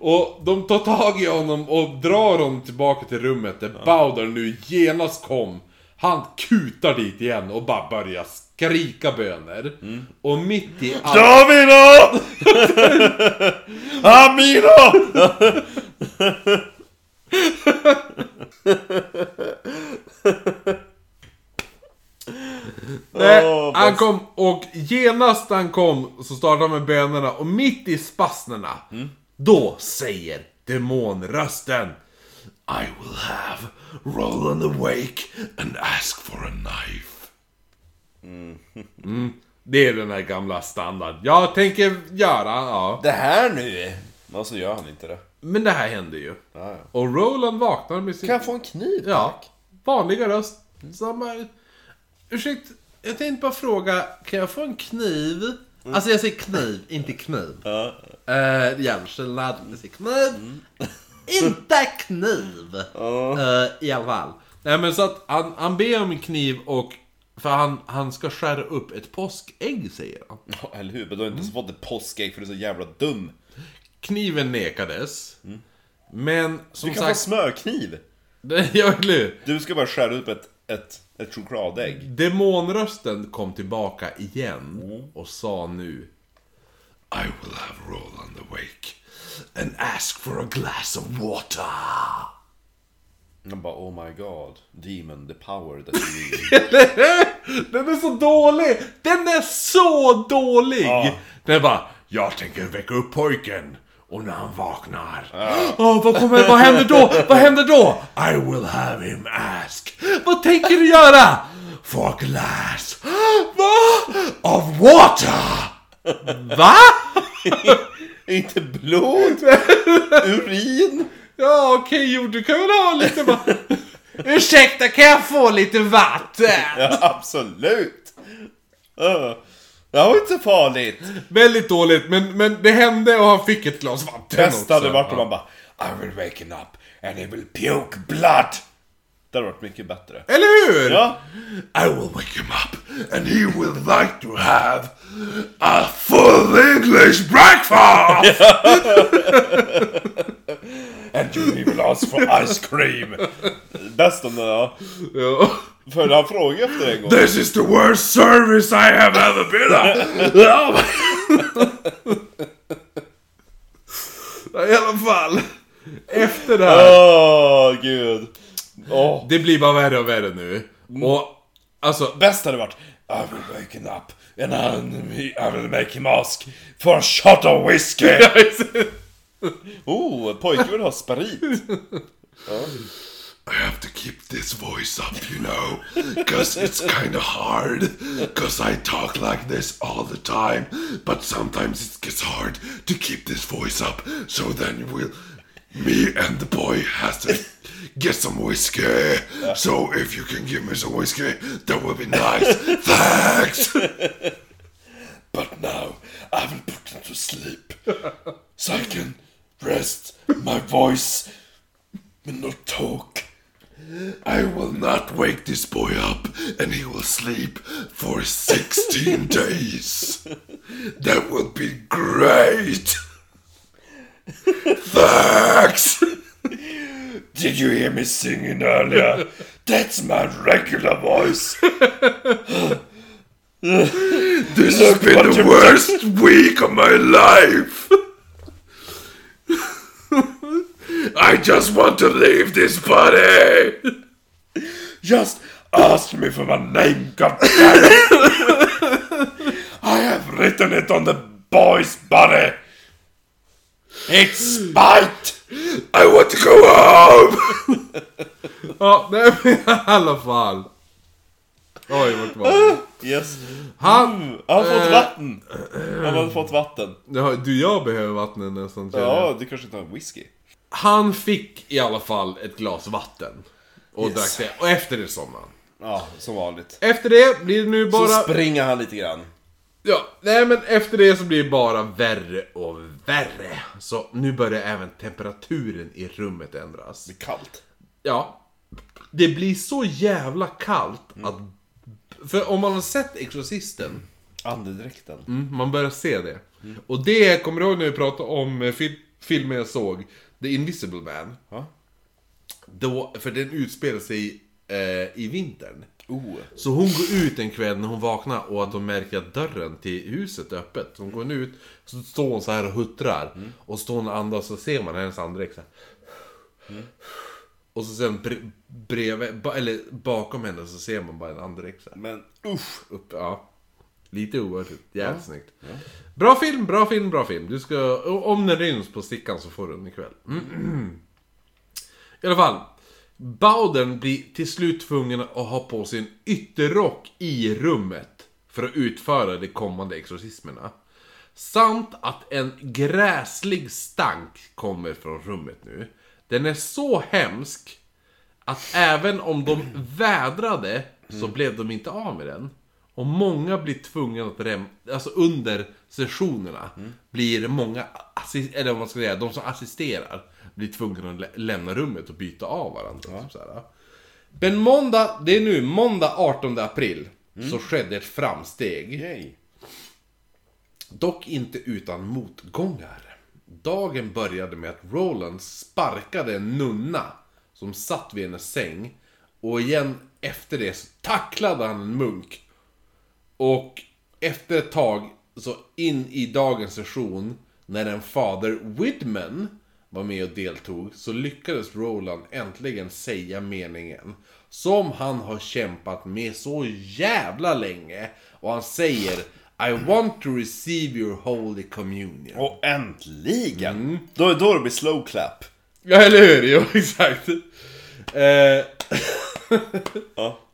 Och de tar tag i honom och drar honom tillbaka till rummet där Bowder nu genast kom. Han kutar dit igen och bara börjar skrika böner. Och mitt i allt... Davino! Amino! Nej, han kom och genast han kom så startade han med bönerna och mitt i spasnerna Då säger demonrösten I will have Roland awake and ask for a knife. Mm. Det är den här gamla standard. Jag tänker göra, ja. Det här nu! Men så gör han inte det. Men det här händer ju. Ja, ja. Och Roland vaknar med sin... Kan jag få en kniv Ja, tack? vanliga röst. Samma... Ursäkta, jag tänkte bara fråga, kan jag få en kniv? Alltså jag säger kniv, inte kniv. Ja. Uh, jag säger kniv. Inte kniv! Eh, I alla fall. Nej men så att han, han ber om en kniv och... För han, han ska skära upp ett påskägg säger han. Ja, eller hur? Men du har inte ens fått ett påskägg för du är så jävla dum. Kniven nekades. Men som Du kan få sagt... smörkniv. ja, eller hur? Du ska bara skära upp ett, ett, ett chokladägg. Demonrösten kom tillbaka igen och sa nu I will have Roland awake and ask for a glass of water. Han bara oh my god, demon, the power that you need. Den är så dålig! Den är så dålig! Ja. Den är bara Jag tänker väcka upp pojken och när han vaknar Åh, vad, kommer, vad händer då? Vad händer då? I will have him ask Vad tänker du göra? For a glass Va? Of water! Va? inte blod, urin. Ja okej, jo du kan väl ha lite bara... Ursäkta, kan jag få lite vatten? Ja, absolut. Uh, det var inte så farligt. Väldigt dåligt, men, men det hände och han fick ett glas vatten Bäst hade också. varit om man bara I will waken up and he will puke blood. Det hade varit mycket bättre. Eller hur? Ja, I will wake him up, and he will like to have a full English breakfast. and you will ask for ice cream. bäst om det ja. Ja. För han frågade efter en gång. This is the worst service I have ever been at. I alla fall. Efter det här. Åh, gud. Åh. Det blir bara värre och värre nu. Mm. Och alltså, Bäst hade varit I will wake him up and I will make him ask for a shot of whiskey. oh, pojken vill ha sprit. I have to keep this voice up, you know, because it's kind of hard, because I talk like this all the time, but sometimes it gets hard to keep this voice up, so then we'll, me and the boy has to get some whiskey. So if you can give me some whiskey, that would be nice. Thanks! but now I will put him to sleep, so I can rest my voice and not talk. I will not wake this boy up and he will sleep for 16 days. That will be great. Thanks. Did you hear me singing earlier? That's my regular voice. this has been the worst week of my life. I just want to leave this body. Just ask me for my name, goddammit. I have written it on the boy's body. It's spite. I want to go home. ja, nej men i alla fall. Oj, vart var? Yes. Han... Han har fått Eh. vatten. Han har fått vatten. Ja, du, jag behöver vattnet nästan. Ja, du kanske inte har whisky. Han fick i alla fall ett glas vatten. Och Yes. drack det. Och efter det somnade han. Ja, som vanligt. Efter det blir det nu Så bara... springer han lite grann. Ja, nej men efter det så blir det bara värre och värre. Så nu börjar även temperaturen i rummet ändras. Det är kallt. Ja, det blir så jävla kallt att... För om man har sett Exorcisten, Andedräkten. mm, man börjar se det. Och det, kommer du ihåg när vi pratade om eh, fil- filmen jag såg? The Invisible Man. Ja. Då, för den utspelar sig eh, i vintern. Oh. Så hon går ut en kväll när hon vaknar och att hon märker att dörren till huset är öppet. Så hon går ut, så står hon så här och huttrar. Och står hon och andas så ser man hennes andedräkt här. Och så sen bre- bredvid, eller bakom henne så ser man bara en andedräkt. Men usch. Upp, ja. Lite oerhört, jävligt snyggt. Bra film, bra film, bra film. Du ska, om den ryms på stickan så får du den ikväll. I alla fall. Bowden blir till slut tvungen att ha på sin ytterrock i rummet för att utföra de kommande exorcismerna. Samt att en gräslig stank kommer från rummet nu. Den är så hemsk att även om de vädrade så blev de inte av med den. Och många blir tvungna att rem... Alltså under sessionerna blir många, eller vad man ska säga, de som assisterar blir tvungna att lä- lämna rummet och byta av varandra. Typ så här. Men måndag, det är nu måndag 18 april, så skedde ett framsteg. Yay. Dock inte utan motgångar. Dagen började med att Roland sparkade en nunna som satt vid hennes säng. Och igen efter det så tacklade han en munk. Och efter ett tag, så in i dagens session, när en fader Widman var med och deltog, så lyckades Roland äntligen säga meningen. Som han har kämpat med så jävla länge. Och han säger I want to receive your holy communion. Och äntligen! Då, då det blir slow clap. Ja, eller hur? Jo, exakt. Eh,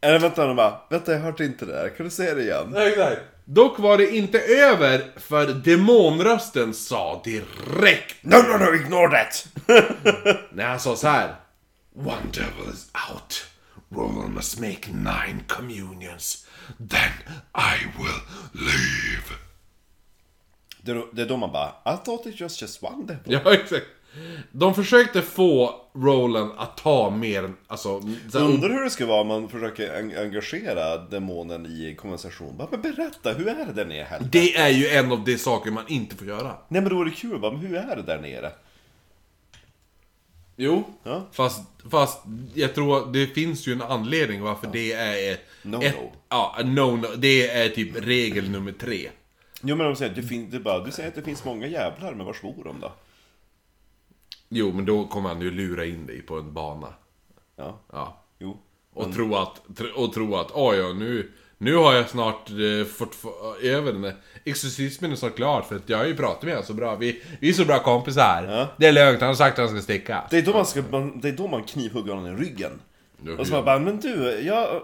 Eller vänta nu bara. Vänta, jag hörde inte det där. Kan du säga det igen? exakt. Dock var det inte över, för demonrösten sa direkt No, no, no, ignore that! när han sa så här. One devil is out. Roland must make nine communions. Then I will leave. Det är, då, man bara, I thought it was just one devil. Ja, exakt. De försökte få Roland att ta mer, alltså... så här- Undrar hur det ska vara om man försöker en- engagera demonen i konversation. Bara, men berätta, hur är det där nere? Helvete? Det är ju en av de saker man inte får göra. Nej men då är det kul, bara, men hur är det där nere? Jo, Ja. fast, fast jag tror det finns ju en anledning varför det är ett... No-no. ett, Ja, a no-no. Det är typ regel nummer tre. Jo men de säger, det fin- det bara, du säger att det finns många jävlar, men var svor de då? Jo, men då kommer han ju lura in dig på en bana. Ja, Ja. jo. Och tro att, och tro att, oj ja, nu, nu har jag snart eh, fått få, över den där exorcismen är snart klar för att jag har ju pratat med honom så bra. Vi, vi är så bra kompisar. Ja. Det är lugnt, han har sagt att han ska sticka. Det är då man, ska, man, det är då man knivhugger honom i ryggen. Och så man bara, men du, jag...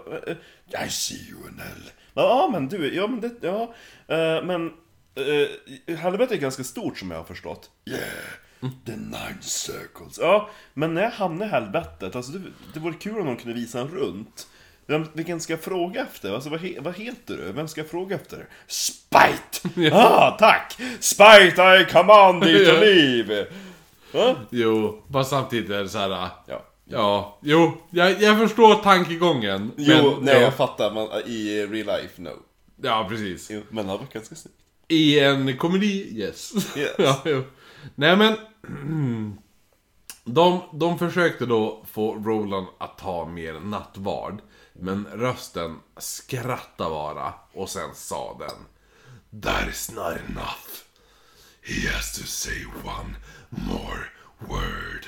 I see you in hell. Ja, men du, ja men det, ja. eh, men... Uh, helvetet är ganska stort som jag har förstått. Yeah, the nine circles. Ja, men när jag hamnar i helvetet, alltså det, det vore kul om de kunde visa en runt. Vem, vilken ska jag fråga efter? Alltså vad, he, vad heter du? Vem ska jag fråga efter? Spite! ah, tack! Spite I command thee to leave! Ja? Jo, fast samtidigt är det så här. äh, Ja. Ja, jo, jag, jag förstår tankegången. Jo, men, nej ja, jag fattar, man, i real life, no. ja, precis. Jo, men det var ganska snyggt. I en komedi, yes. Yes. ja, jo. Nej men... De, de försökte då få Roland att ta mer nattvard. Men rösten skrattade bara och sen sa den. That is not enough. He has to say one more word.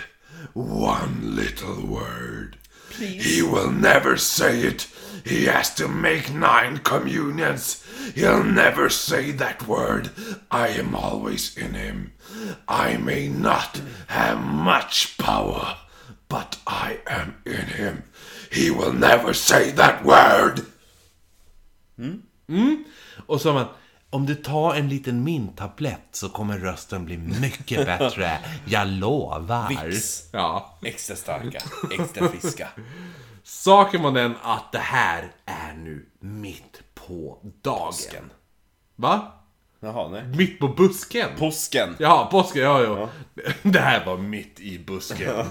One little word. He will never say it. He has to make nine communions. He'll never say that word. I am always in him. I may not have much power, but I am in him. He will never say that word. Hmm? Hmm? Och så man. Om du tar en liten minttablett så kommer rösten bli mycket bättre. Jag lovar. Vicks. Ja. Extra starka, extra friska. Saken var den att det här är nu mitt på dagen. Påsken. Va? Jaha, nej. Mitt på busken? Påsken. Ja, påsken, ja, ja. Det här var mitt i busken.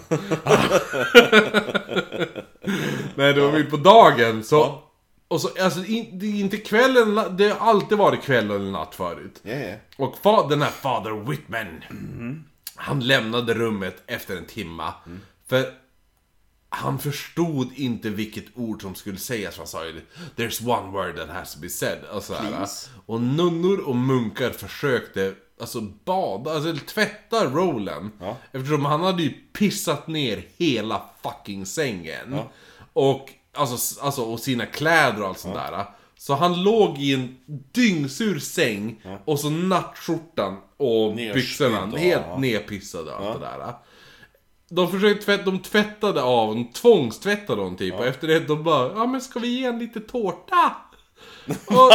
Nej, det var mitt på dagen, så... Och så, alltså, in, det är inte kvällen, det har alltid varit kväll eller natt förut. Ja, ja. Och fa, den här Father Whitman, han lämnade rummet efter en timma. För han förstod inte vilket ord som skulle sägas. Han sa ju There's one word that has to be said. Och, så här. Please. och nunnor och munkar försökte alltså bada, alltså eller tvätta Roland. Ja. Eftersom han hade ju pissat ner hela fucking sängen. Och, alltså, alltså, och sina kläder och allt sånt där. Så han låg i en dyngsur säng och så nattskjortan och Nerspydd byxorna och- helt ja. nedpissade och allt det där. De försökte tvätta, de tvättade av, de tvångstvättade honom typ. Och efter det de bara, ja men ska vi ge en lite tårta? och,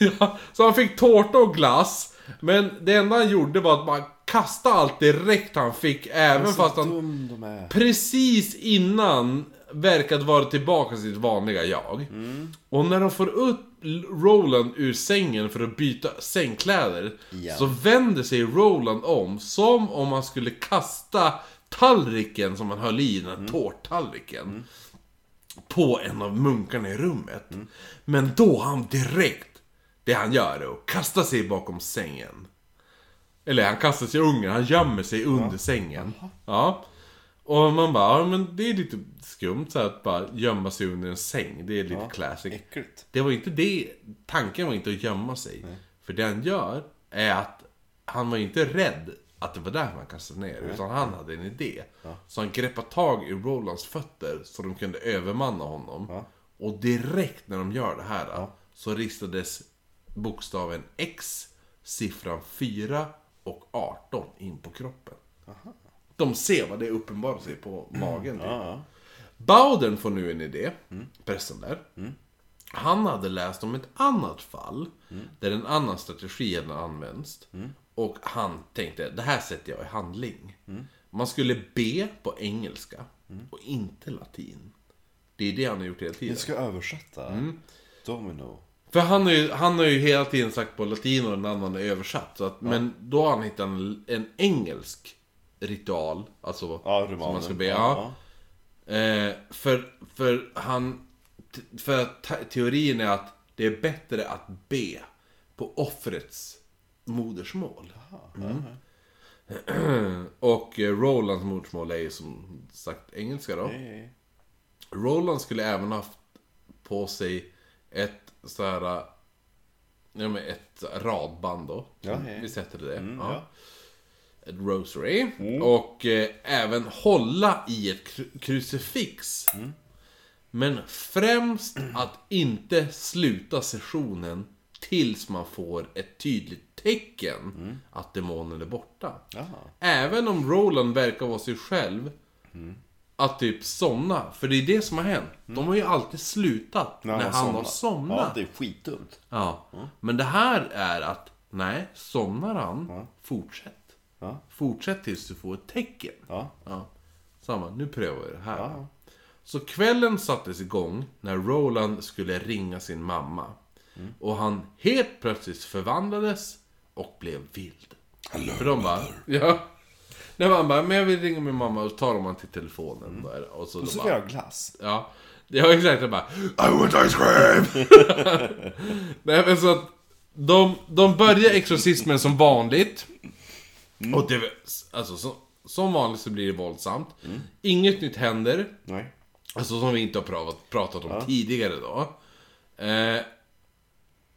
ja, så han fick tårta och glass. Men det enda han gjorde var att man kastade allt direkt han fick, även fast han dum de är. precis innan verkade vara tillbaka till sitt vanliga jag. Och när de får upp Roland ur sängen för att byta sängkläder Igen. så vänder sig Roland om som om han skulle kasta tallriken som han höll i, den här tårttallriken. På en av munkarna i rummet. Men då han direkt, det han gör är att kasta sig bakom sängen. Eller han kastar sig i ungen, han gömmer sig under sängen. Ja. Och man bara, ja men det är lite skumt så här att bara gömma sig under en säng. Det är lite classic. Äckligt. Det var inte det, tanken var inte att gömma sig. För det han gör är att han var inte rädd att det var där man kastade ner. Utan han hade en idé. Så han greppade tag i Rolands fötter så de kunde övermanna honom. Och direkt när de gör det här så ristades bokstaven X, siffran 4 och 18 in på kroppen. De ser vad det uppenbarar sig på magen. Typ. Ja, Bowden får nu en idé, prästen där. Han hade läst om ett annat fall, där en annan strategi hade använts. Och han tänkte, det här sätter jag i handling. Man skulle be på engelska, och inte latin. Det är det han har gjort hela tiden. Jag ska översätta. Domino. För han har, ju, han har ju hela tiden sagt på latin och den annan är översatt. Att, Men då har han hittat en, en engelsk ritual. Alltså Ja, som man ska be. Ja, Ja. Eh, för, för han... För att teorin är att det är bättre att be på offrets modersmål. Mm. Och eh, Rolands modersmål är ju som sagt engelska då. Roland skulle även haft på sig ett så här... Ja, ett radband då. Ja, ja. Vi sätter det. Mm, ja. Ja. Ett rosary. Och eh, även hålla i ett kru- krucifix. Men främst att inte sluta sessionen tills man får ett tydligt tecken att demonen är borta. Jaha. Även om Roland verkar vara sig själv. Att typ somna. För det är det som har hänt. De har ju alltid slutat när, han har Ja, somnat. det är skitdumt. Ja. Men det här är att, nej, somnar han, fortsätt. Ja. Fortsätt tills du får ett tecken. Ja. Ja. Samma, nu prövar vi det här. Ja. Så kvällen sattes igång när Roland skulle ringa sin mamma. Mm. Och han helt plötsligt förvandlades och blev vild. För de bara, ja. Nej, man bara, men jag vill ringa min mamma och tar man till telefonen. Där, och så, Och så bara, vill jag glass. Ja, ja exakt. Jag bara, I want ice cream! Nej men så att de, de börjar exorcismen som vanligt. Och det, alltså så, som vanligt så blir det våldsamt. Inget nytt händer. Nej. Alltså som vi inte har pratat, pratat om tidigare då. Eh,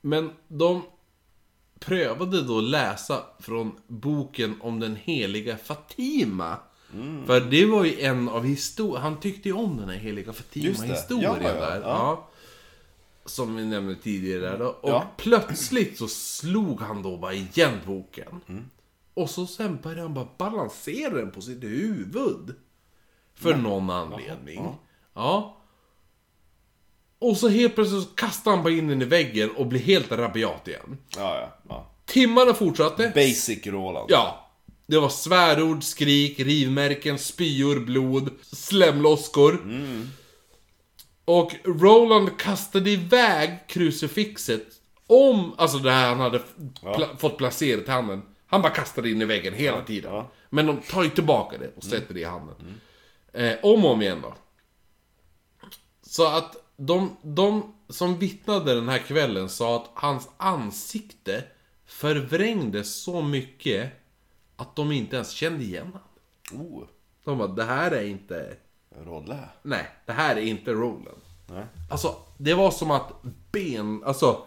men de prövade då läsa från boken om den heliga Fatima. För det var ju en av historien, han tyckte ju om den här heliga. Fatima-historien Ja, ja, ja. där. Ja. Ja. Som vi nämnde tidigare då. Och Ja. plötsligt så slog han då bara igen boken. Mm. Och så sen började han bara balansera den på sitt huvud. För någon anledning. Ja. Och så helt plötsligt så kastar han bara in den i väggen och blir helt rabiat igen. Ja, ja. ja. Timmarna fortsatte. Basic Roland. Ja. Det var svärord, skrik, rivmärken, spyor, blod, slemloskor. Och Roland kastade iväg krucifixet om, alltså det här han hade pla- fått placerat i handen. Han bara kastade in i väggen hela tiden. ja. Men de tar ju tillbaka det och sätter det i handen. Eh, om och om igen då. Så att de, de som vittnade den här kvällen sa att hans ansikte förvrängdes så mycket att de inte ens kände igen honom. Oh, De bara, det här är inte... Rodlä. Nej, det här är inte Roland. Nej. Alltså, det var som att ben, alltså,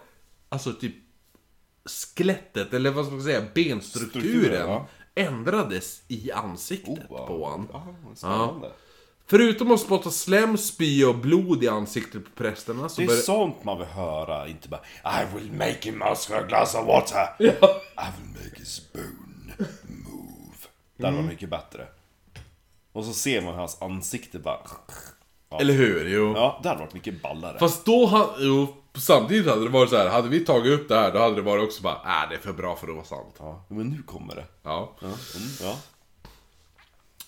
alltså typ skelettet, eller vad ska man säga, benstrukturen Strukturen, ja. ändrades i ansiktet Oh, wow. på honom. Ja. Förutom att spotta slem, spy och blod i ansiktet på prästerna så Det är började... sånt man vill höra, inte bara I will make him ask for a glass of water. Ja. I will make his bone move. Det hade varit mycket bättre. Och så ser man hans ansikte bara... Eller hur? Jo. Ja, det hade varit mycket ballare. Fast då hade, jo, samtidigt hade det varit så här, hade vi tagit upp det här då hade det varit också bara, äh, det är för bra för att vara sant. Ja, men nu kommer det. Ja. Ja, mm, ja.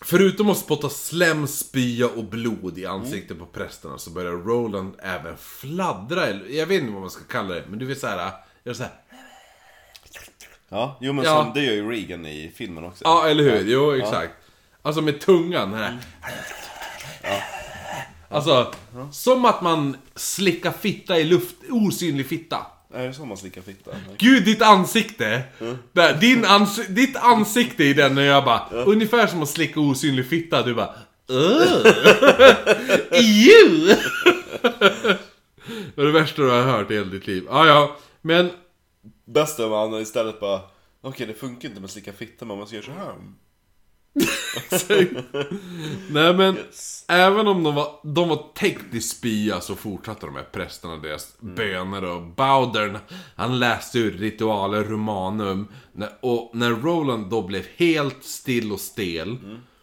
Förutom att spotta slem, spya och blod i ansiktet på prästerna så börjar Roland även fladdra, eller jag vet inte vad man ska kalla det, men du vet såhär, gör såhär. ja jo men Ja. Som, det gör ju Regan i filmen också. Ja, eller hur? Jo, exakt. Alltså med tungan, här. Alltså, som att man slickar fitta i luft, osynlig fitta. Är det så man slickar fitta? Gud, ditt ansikte! Där, din ans ditt ansikte i den när jag bara, ungefär som att slicka osynlig fitta, du bara. Ew! Det är det värsta du har hört i hela ditt liv. Ah, ja, men Bäst om man istället bara... Okej, det funkar inte med att slicka fitta, men man ska göra så här. Nej men, Yes. även om de var, de var täckt i spya så fortsatte de här prästerna deras böner och Bowdern, han läste ur Ritualer Romanum. Och när Roland då blev helt still och stel,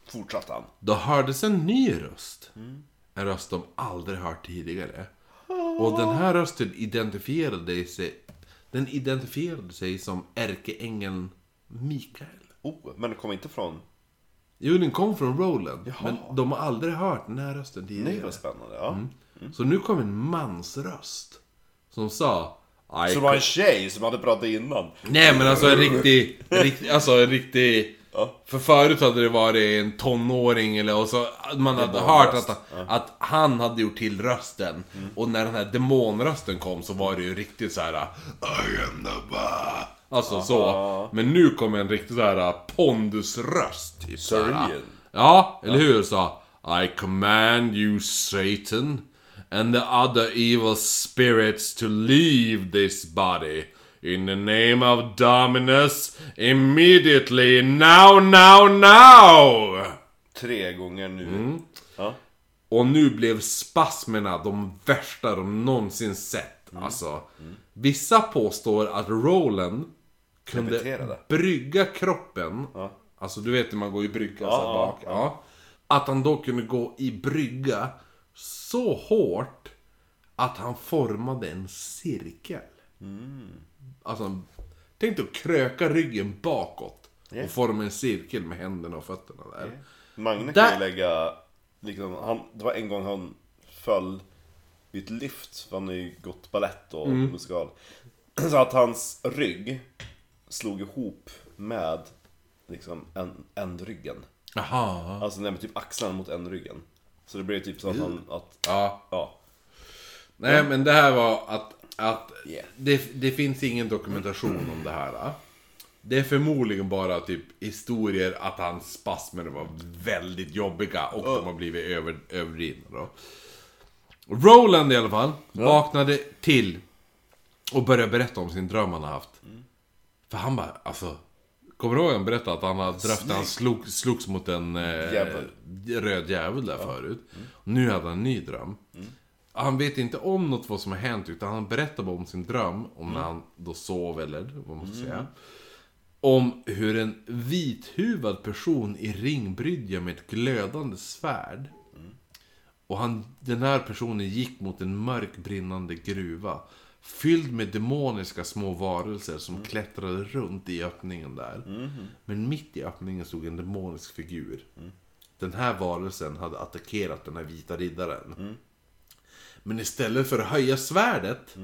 Fortsatte han. då hördes en ny röst. En röst de aldrig hört tidigare. Och den här rösten identifierade sig, den identifierade sig som ärkeängeln Mikael. Oh, men det kom inte från... Jo, den kom från Roland. Jaha. Men de har aldrig hört den här rösten Nej, tidigare. vad spännande. Ja. Så nu kom en mansröst. Som sa... "I Så det var en tjej som hade pratat innan? Nej men alltså en riktig, riktig alltså en riktig Ja. För förut hade det varit en tonåring eller och så man hade hört att, att han hade gjort till rösten. Och när den här demonrösten kom så var det ju riktigt så här. I am the bar. Alltså så. Men nu kommer en riktigt så här pondusröst. Typ. Syrian. Ja, eller hur? Så. I command you Satan and the other evil spirits to leave this body. In the name of Dominus, immediately, now, now, now! Tre gånger nu. Mm. Ja. Och nu blev spasmerna de värsta de någonsin sett. Mm. Alltså, vissa påstår att Roland kunde Repeterade. brygga kroppen. Alltså du vet när man går i brygga så Ja, bak. Ja. Att han då kunde gå i brygga så hårt att han formade en cirkel. Mm. Alltså, tänk dig att kröka ryggen bakåt. Ja. Och forma en cirkel med händerna och fötterna där. Magne Där- kan ju lägga, liksom, han, det var en gång han föll vid ett lyft, för han har ju gått ballett och Mm. musikal. Så att hans rygg slog ihop med liksom en. Jaha. Alltså nej, men typ axlarna mot ändryggen. Så det blev typ så att han, att, Ja. ja. Nej men det här var att, att Yeah. det, det finns ingen dokumentation om det här. Det är förmodligen bara typ historier att hans spasmer var väldigt jobbiga och de har blivit över, överdrivna då. Roland i alla fall vaknade till och började berätta om sin dröm han har haft. För han bara, alltså... Kommer du ihåg han berättade att han hade drömt han slog, slogs mot en eh, Djävul. röd djävul där förut. Nu hade han en ny dröm. Han vet inte om något vad som har hänt utan han berättar bara om sin dröm, om när han då sov eller vad man ska säga. Om hur en vithuvad person i ringbrydja med ett glödande svärd. Och han, den här personen gick mot en mörk brinnande gruva. Fylld med demoniska små varelser som klättrade runt i öppningen där. Men mitt i öppningen stod en demonisk figur. Den här varelsen hade attackerat den här vita riddaren. Men istället för att höja svärdet,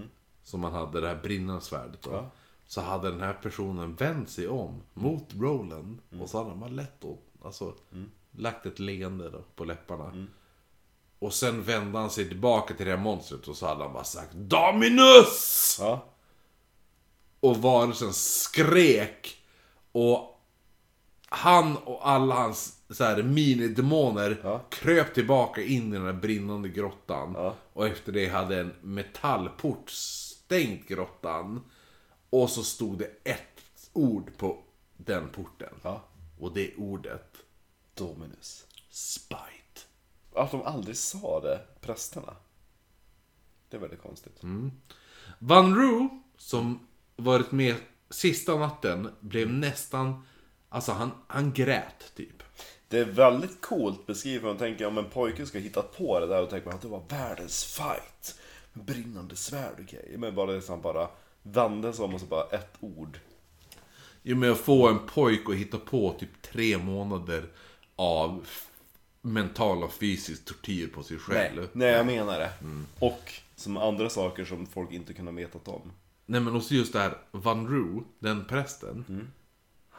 som han hade, det här brinnande svärdet då, så hade den här personen vänt sig om mot Roland och så hade han bara lätt åt, alltså, lagt ett leende då på läpparna. Och sen vände han sig tillbaka till det här monstret och så hade han bara sagt Dominus! Ja. Och varelsen skrek. Och han och alla hans så här, minidemoner Ja. kröp tillbaka in i den här brinnande grottan. Ja. Och efter det hade en metallport stängt grottan. Och så stod det ett ord på den porten. Ja. Och det ordet, Dominus. spite. Att de aldrig sa det, prästerna. Det är väldigt konstigt. Van Roo, som varit med sista natten, blev nästan... Alltså han, han grät typ. Det är väldigt coolt beskrivet. Man tänker om en pojke ska hitta på det där och tänker man att det var världens fight. Med brinnande svärd och grejer. Men bara det som bara vände sig om och så bara ett ord. Jo men att få en pojk att hitta på typ tre månader av mental och fysisk tortyr på sig själv. Nej, jag menar det. Och som andra saker som folk inte kunde ha vetat om. Nej men också just det här, Van Roo, den prästen.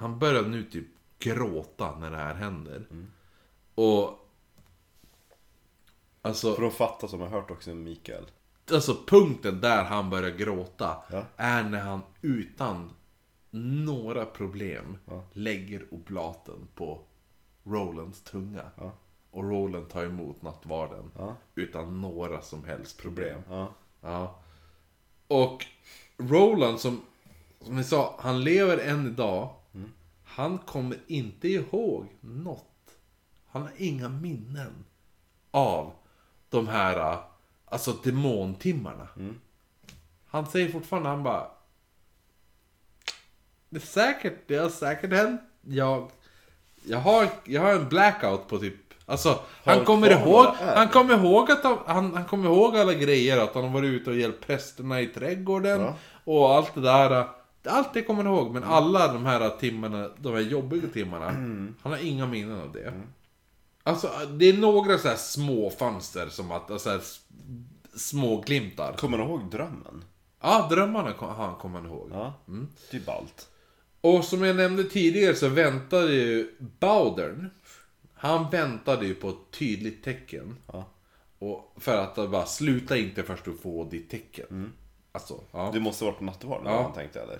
Han börjar nu typ gråta när det här händer. Och... Alltså... För de fattar som jag har hört också med Mikael. Alltså punkten där han börjar gråta Ja. är när han utan några problem Ja. lägger oblaten på Rolands tunga. Ja. Och Roland tar emot nattvarden utan några som helst problem. Ja. Ja. Och Roland som, som ni sa, han lever än idag. Han kommer inte ihåg något. Han har inga minnen av de här, alltså demontimmarna. Han säger fortfarande, han bara... Det är säkert, det har säkert hänt. Jag, jag, har, jag har en blackout på typ... Alltså, han kommer ihåg, han kommer ihåg att han, han, han kommer ihåg alla grejer, att han har varit ute och hjälpt prästerna i trädgården Ja. och allt det där. Allt det kommer han ihåg, men alla de här timmarna, de här jobbiga timmarna, han har inga minnen av det. Alltså, det är några så här små fönster som att, alltså, här, små glimtar. Kommer du ihåg drömmen? Ja, drömmarna kom, han kommer han ihåg. Ja. Det är ballt. Och som jag nämnde tidigare så väntade ju Bowdern. Han väntade ju på ett tydligt tecken. Ja. Och för att bara sluta inte först du får ditt tecken. Alltså, ja. Det måste varit nattvard Ja. han tänkte eller?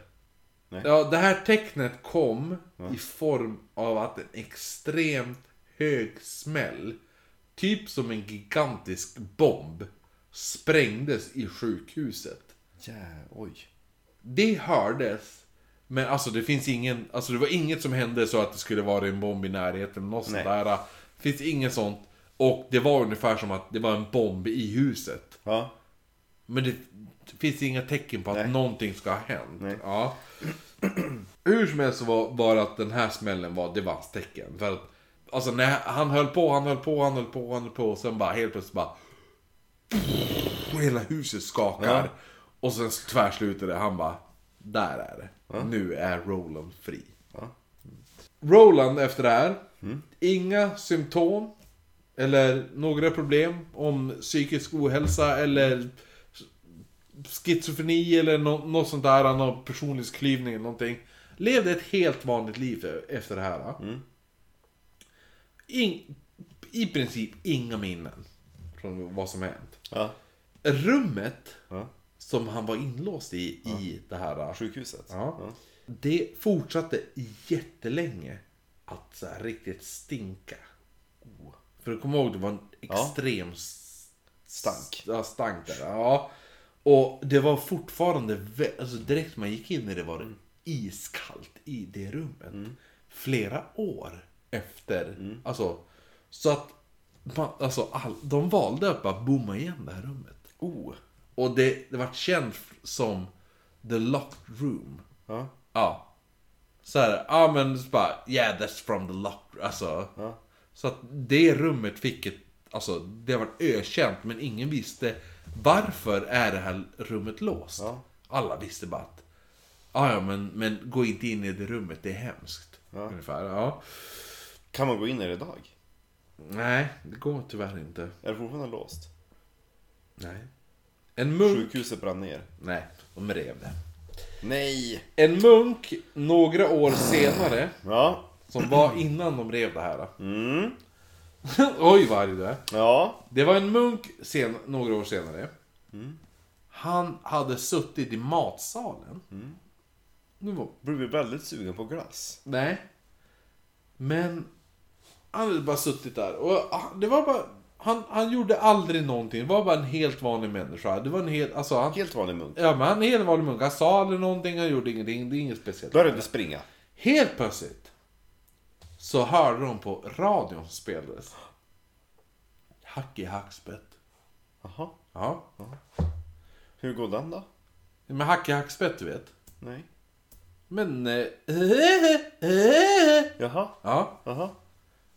Ja, det här tecknet kom i form av att en extremt hög smäll, typ som en gigantisk bomb, sprängdes i sjukhuset. Ja, oj. Det hördes, men alltså det finns ingen, alltså det var inget som hände så att det skulle vara en bomb i närheten, något sånt Nej. där. Det finns inget sånt. Och det var ungefär som att det var en bomb i huset. Ja. Men det finns inga tecken på att Nej. någonting ska ha hänt. Nej. Ja. Hur som helst så var bara att den här smällen var, det var hans tecken. För att, alltså när han höll på, han höll på, han höll på, han höll på och sen bara helt plötsligt bara... Hela huset skakar. Ja. Och sen tvärslutade han bara, där är det. Nu är Roland fri. Ja. Roland efter det här, inga symptom eller några problem om psykisk ohälsa eller schizofreni eller nå- något sånt där, han har personlighetsklyvning eller någonting. Levde ett helt vanligt liv efter det här. In, I princip inga minnen från vad som hänt. Ja. Rummet ja. som han var inlåst i, i det här Sjukhuset. Ja. Det fortsatte jättelänge att så här riktigt stinka. För du kommer ihåg, det var en extrem Stank. Ja, stank där. Ja. Och det var fortfarande, alltså direkt man gick in i det var det iskallt i det rummet. Flera år efter. Alltså, så att man, alltså, all, de valde att bara bomma igen det här rummet. Oh. Och det, det var känt som The Locked Room. Ja. Ja. Så här, ja men så bara, yeah that's from the locked Alltså. Ja. Så att det rummet fick ett, alltså det var ökänt men ingen visste varför är det här rummet låst. Ja. Alla visste bara att, ja ja men, men gå inte in i det rummet, det är hemskt. Ja. Ungefär, ja. Kan man gå in i det idag? Nej, det går tyvärr inte. Är det fortfarande låst? Nej. En munk, Sjukhuset brann ner. nej, de rev det. Nej! En munk några år senare, Ja. som var innan de rev det här. Mm. Oj vad arg du är. Ja. Det var en munk sen, några år senare. Han hade suttit i matsalen. Nu var, Blev vi väldigt sugen på glass. nej. Men han hade bara suttit där. Och ah, det var bara... Han, han gjorde aldrig någonting. Det var bara en helt vanlig människa. Det var en helt... Alltså han... Helt vanlig munk. Ja men han är en helt vanlig munk. Han sa aldrig någonting, han gjorde ingenting. Det är inget speciellt. Började springa. Helt plötsligt så hörde de på radion som spelades. Hack i hackspett. Jaha. Ja. Hur går den då? Men hack i hackspett du vet. Nej. Men... Eh, Jaha. ja. Jaha.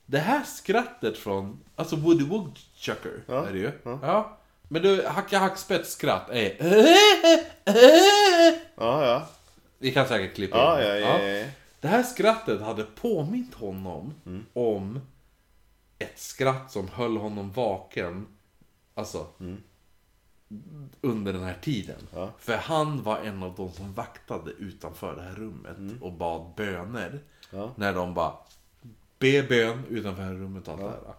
Det här skrattet från... Alltså Woody Woodchucker Ja, är det ju. ja. Ja. Men du, hacka hackspetts skratt är... Ja, ja. Vi kan säkert klippa Ja, in ja, det. ja, ja. Det här skrattet hade påmint honom Mm. om ett skratt som höll honom vaken. Alltså, under den här tiden. Mm. Ja. För han var en av de som vaktade utanför det här rummet och bad böner. Mm. Ja. När de bara be bön utanför det här rummet och allt det här.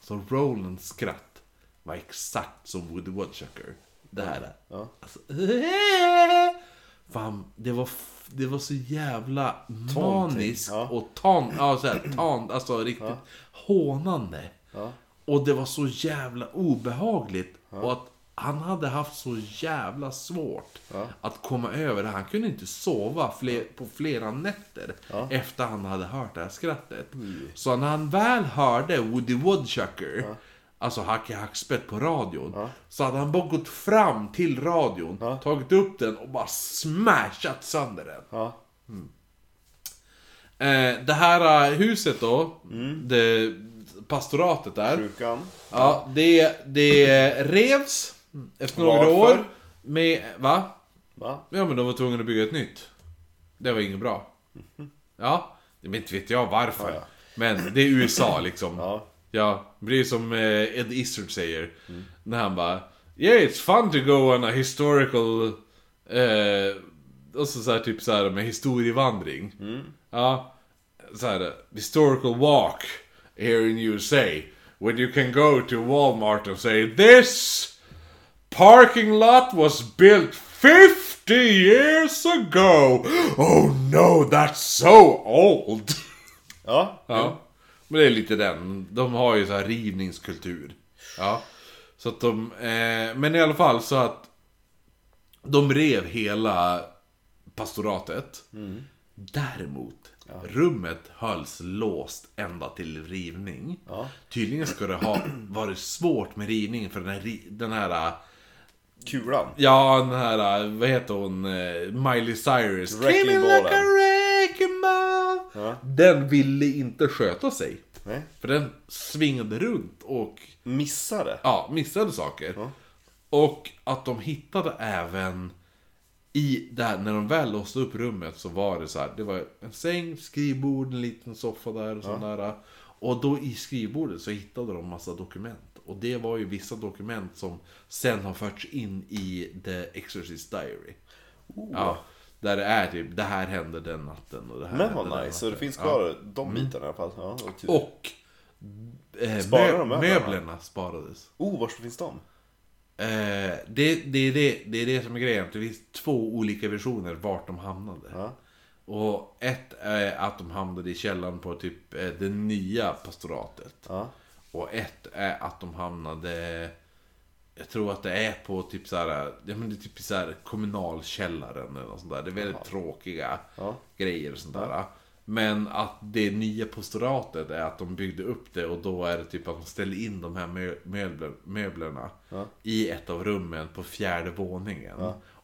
Så Rolands skratt var exakt som Woody Woodchucker. Det här är. Ja. Alltså, Fan, det var, det var så jävla maniskt ja. och tan, ja, så här, tan, alltså riktigt hånande. Ja. Och det var så jävla obehagligt. Och att han hade haft så jävla svårt Ja. att komma över det. Han kunde inte sova fler, på flera nätter Ja. efter han hade hört det här skrattet. Så när han väl hörde Woody Woodchucker, alltså Hacke Hackspett på radion, så hade han bara gått fram till radion, Ja. tagit upp den och bara smashat sönder den. Ja. Eh, det här eh, huset då, det pastoratet där. Sjukan. Ja, det, det revs efter några Varför? år. Med, va? Va? Ja men de var tvungna att bygga ett nytt. Det var inget bra. Ja, men inte vet jag varför. Ja, ja. Men det är USA liksom. Ja. Det blir som eh, Ed Izzard säger. När han bara Yeah, it's fun to go on a historical... Eh, och så, så här, typ så här med historievandring. Ja. Så här, historical walk here in USA. When you can go to Walmart and say this parking lot was built 50 years ago. Oh no, that's so old. Ja, Ja. Men det är lite den. De har ju så här rivningskultur. Ja. Så att de... Eh, men i alla fall så att... De rev hela pastoratet. Däremot, rummet hölls låst ända till rivning. Tydligen ska det ha varit svårt med rivning för den här... Den här kulan. Ja, den här, vad heter hon? Eh, Miley Cyrus. Wrecking ballen. Ja. Den ville inte sköta sig. Nej. För den svingade runt och Missade. ja, missade saker. Och att de hittade även i där, när de väl låste upp rummet så var det så här, det var en säng, skrivbord, en liten soffa där och sån där. Och då i skrivbordet så hittade de massa dokument. Och det var ju vissa dokument som sen har förts in i The Exorcist Diary. Ja, där det är typ, det här hände den natten och det här Men vad nice, så det finns Ja. kvar de bitarna i alla fall. Ja, vad kul. Och eh, Sparar de möblerna? sparades. Oh, var finns de? Eh, det, det, är det, det är det som är grejen. Det finns två olika versioner vart de hamnade. Ja. Och ett är att de hamnade i källaren på typ eh, det nya pastoratet. Ja. Och ett är att de hamnade... Jag tror att det är på typ så här, ja men det är typ så här kommunalkällaren eller något sånt där. Det är väldigt tråkiga Ja. grejer och sånt där. Men att det nya pastoratet är att de byggde upp det och då är det typ att de ställer in de här mö- möbler, möblerna i ett av rummen på fjärde våningen.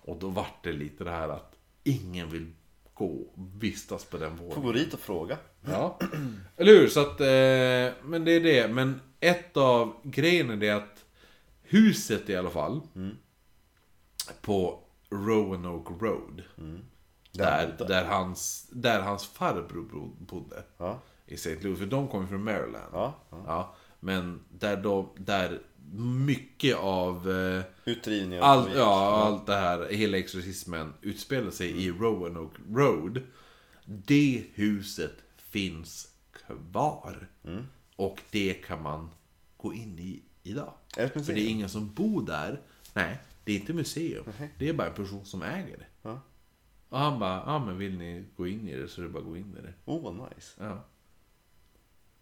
Och då vart det lite det här att ingen vill gå och vistas på den Får våningen. gå dit och fråga. Ja, eller hur? Så att, eh, men det är det. Men ett av grejerna är det att huset i alla fall, på Roanoke Road, där, bodde. där, hans, där hans farbror bo- bodde. Ja. I St. Louis, för de kommer från Maryland. Ja, ja. Men där, de, där mycket av eh, Utdrivningar. allt, och- ja, allt det här, hela exorcismen utspelar sig i Roanoke Road. Det huset finns kvar. Och det kan man gå in i idag. För det är ingen som bor där. Nej, det är inte museum. Det är bara en person som äger det. Ja. Och han bara, ja men vill ni gå in i det så är det bara att gå in i det. Oh, vad nice. Ja.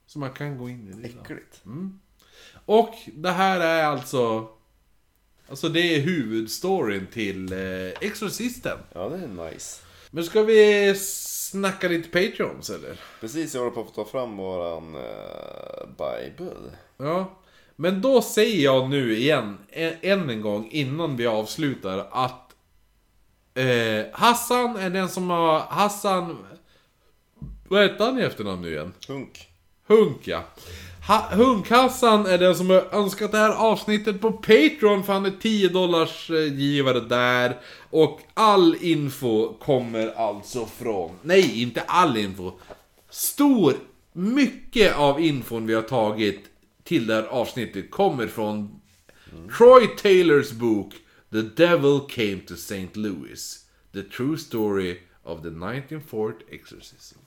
Så man kan gå in i det idag. Äckligt. Och det här är alltså... Alltså det är huvudstoryn till eh, Exorcisten. Ja, det är nice. Men ska vi snacka lite Patreons eller? Precis, jag håller på att ta fram våran uh, Bible. Ja. Men då säger jag nu igen, en, än en gång innan vi avslutar att eh, Hassan är den som har... Hassan... Vad heter han i efternamn nu igen? Hunk. Hunk ja. Ha, Hunk-Hassan är den som har önskat det här avsnittet på Patreon för han är 10 dollars eh, givare där. Och all info kommer alltså från... Nej, inte all info. Stor, mycket av infon vi har tagit till det här avsnittet kommer från Troy Taylors bok The Devil Came to St. Louis. The True Story of the 1940 Exorcism.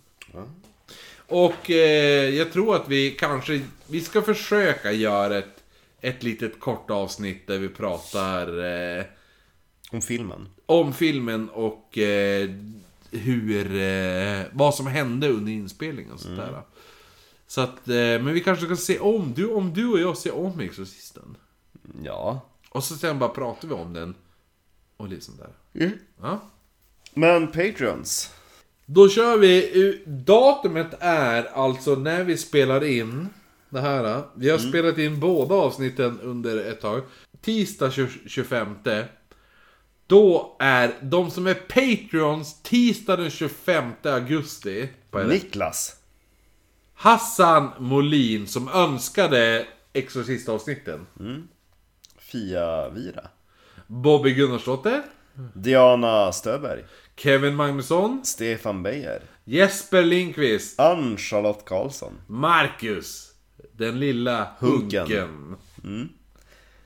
Och eh, jag tror att vi kanske, vi ska försöka göra ett, ett litet kort avsnitt där vi pratar eh, Om filmen. om filmen och eh, hur, eh, vad som hände under inspelningen och sånt där. Så att, eh, men vi kanske ska se om, du, om du och jag ser om Exorcisten. Ja. Och så sen bara pratar vi om den. Och sånt där. Ja. Men Patreons. Då kör vi, eh, datumet är alltså när vi spelar in det här. Vi har spelat in båda avsnitten under ett tag. Tisdag 20 25. Då är de som är Patreons tisdag den 25 augusti. Niklas. Hassan Molin som önskade Exorcist-avsnitten. Fia Vira. Bobby Gunnarsdotter. Diana Stöberg. Kevin Magnusson. Stefan Beijer. Jesper Lindqvist. Ann-Charlotte Karlsson. Marcus. Den lilla Hunken. hunken.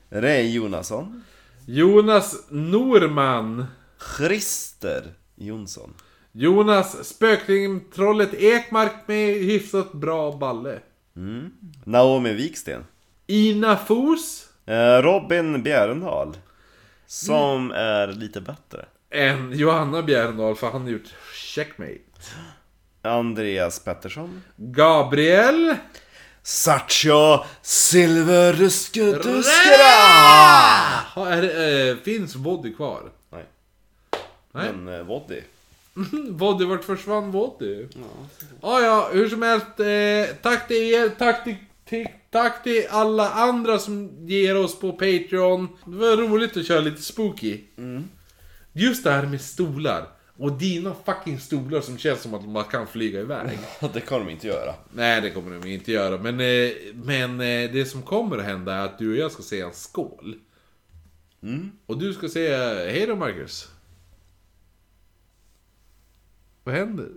Ray Jonasson. Jonas Norman. Christer Jonsson. Jonas Spökling-trollet Ekmark med hyfsat bra balle. Naomi Wiksten. Ina Fos. Eh, Robin Bjärendal. Som är lite bättre. En Johanna Bjärndal för han har gjort checkmate. Andreas Pettersson. Gabriel. Satcha Silverskudduskra! Ha, är, det, eh, finns Voddy kvar? Nej. Nej. Men eh, Voddy. Voddy, vart försvann Voddy? Ja, ja, hur som helst. Eh, tack till er, tack till, till, tack till alla andra som ger oss på Patreon. Det var roligt att köra lite spooky. Just det här med stolar. Och dina fucking stolar som känns som att man kan flyga iväg. Det kan de inte göra. Nej, det kommer de inte göra. Men, eh, men eh, det som kommer att hända är att du och jag ska säga en skål. Och du ska säga hej då Marcus. Vad händer?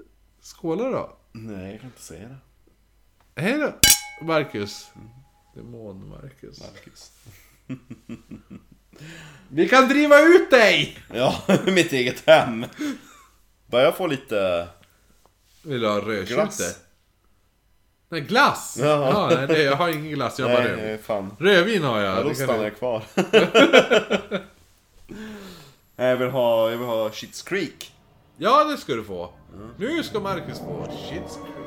Skåla då. Nej, jag kan inte säga det. Hej då Marcus. Demon Marcus. Vi kan driva ut dig! Ja, mitt eget hem. Börjar få lite... Vill du ha rödtjute? Glass. Nej, glass! Ja, nej, det, jag har ingen glass, jag har bara rödvin. Nej, fan. Rödvin har jag. Ja, då det kan stannar du- jag kvar. Nej, jag vill ha, jag vill ha Shits Creek. Ja, det ska du få. Nu ska Marcus få Shits Creek.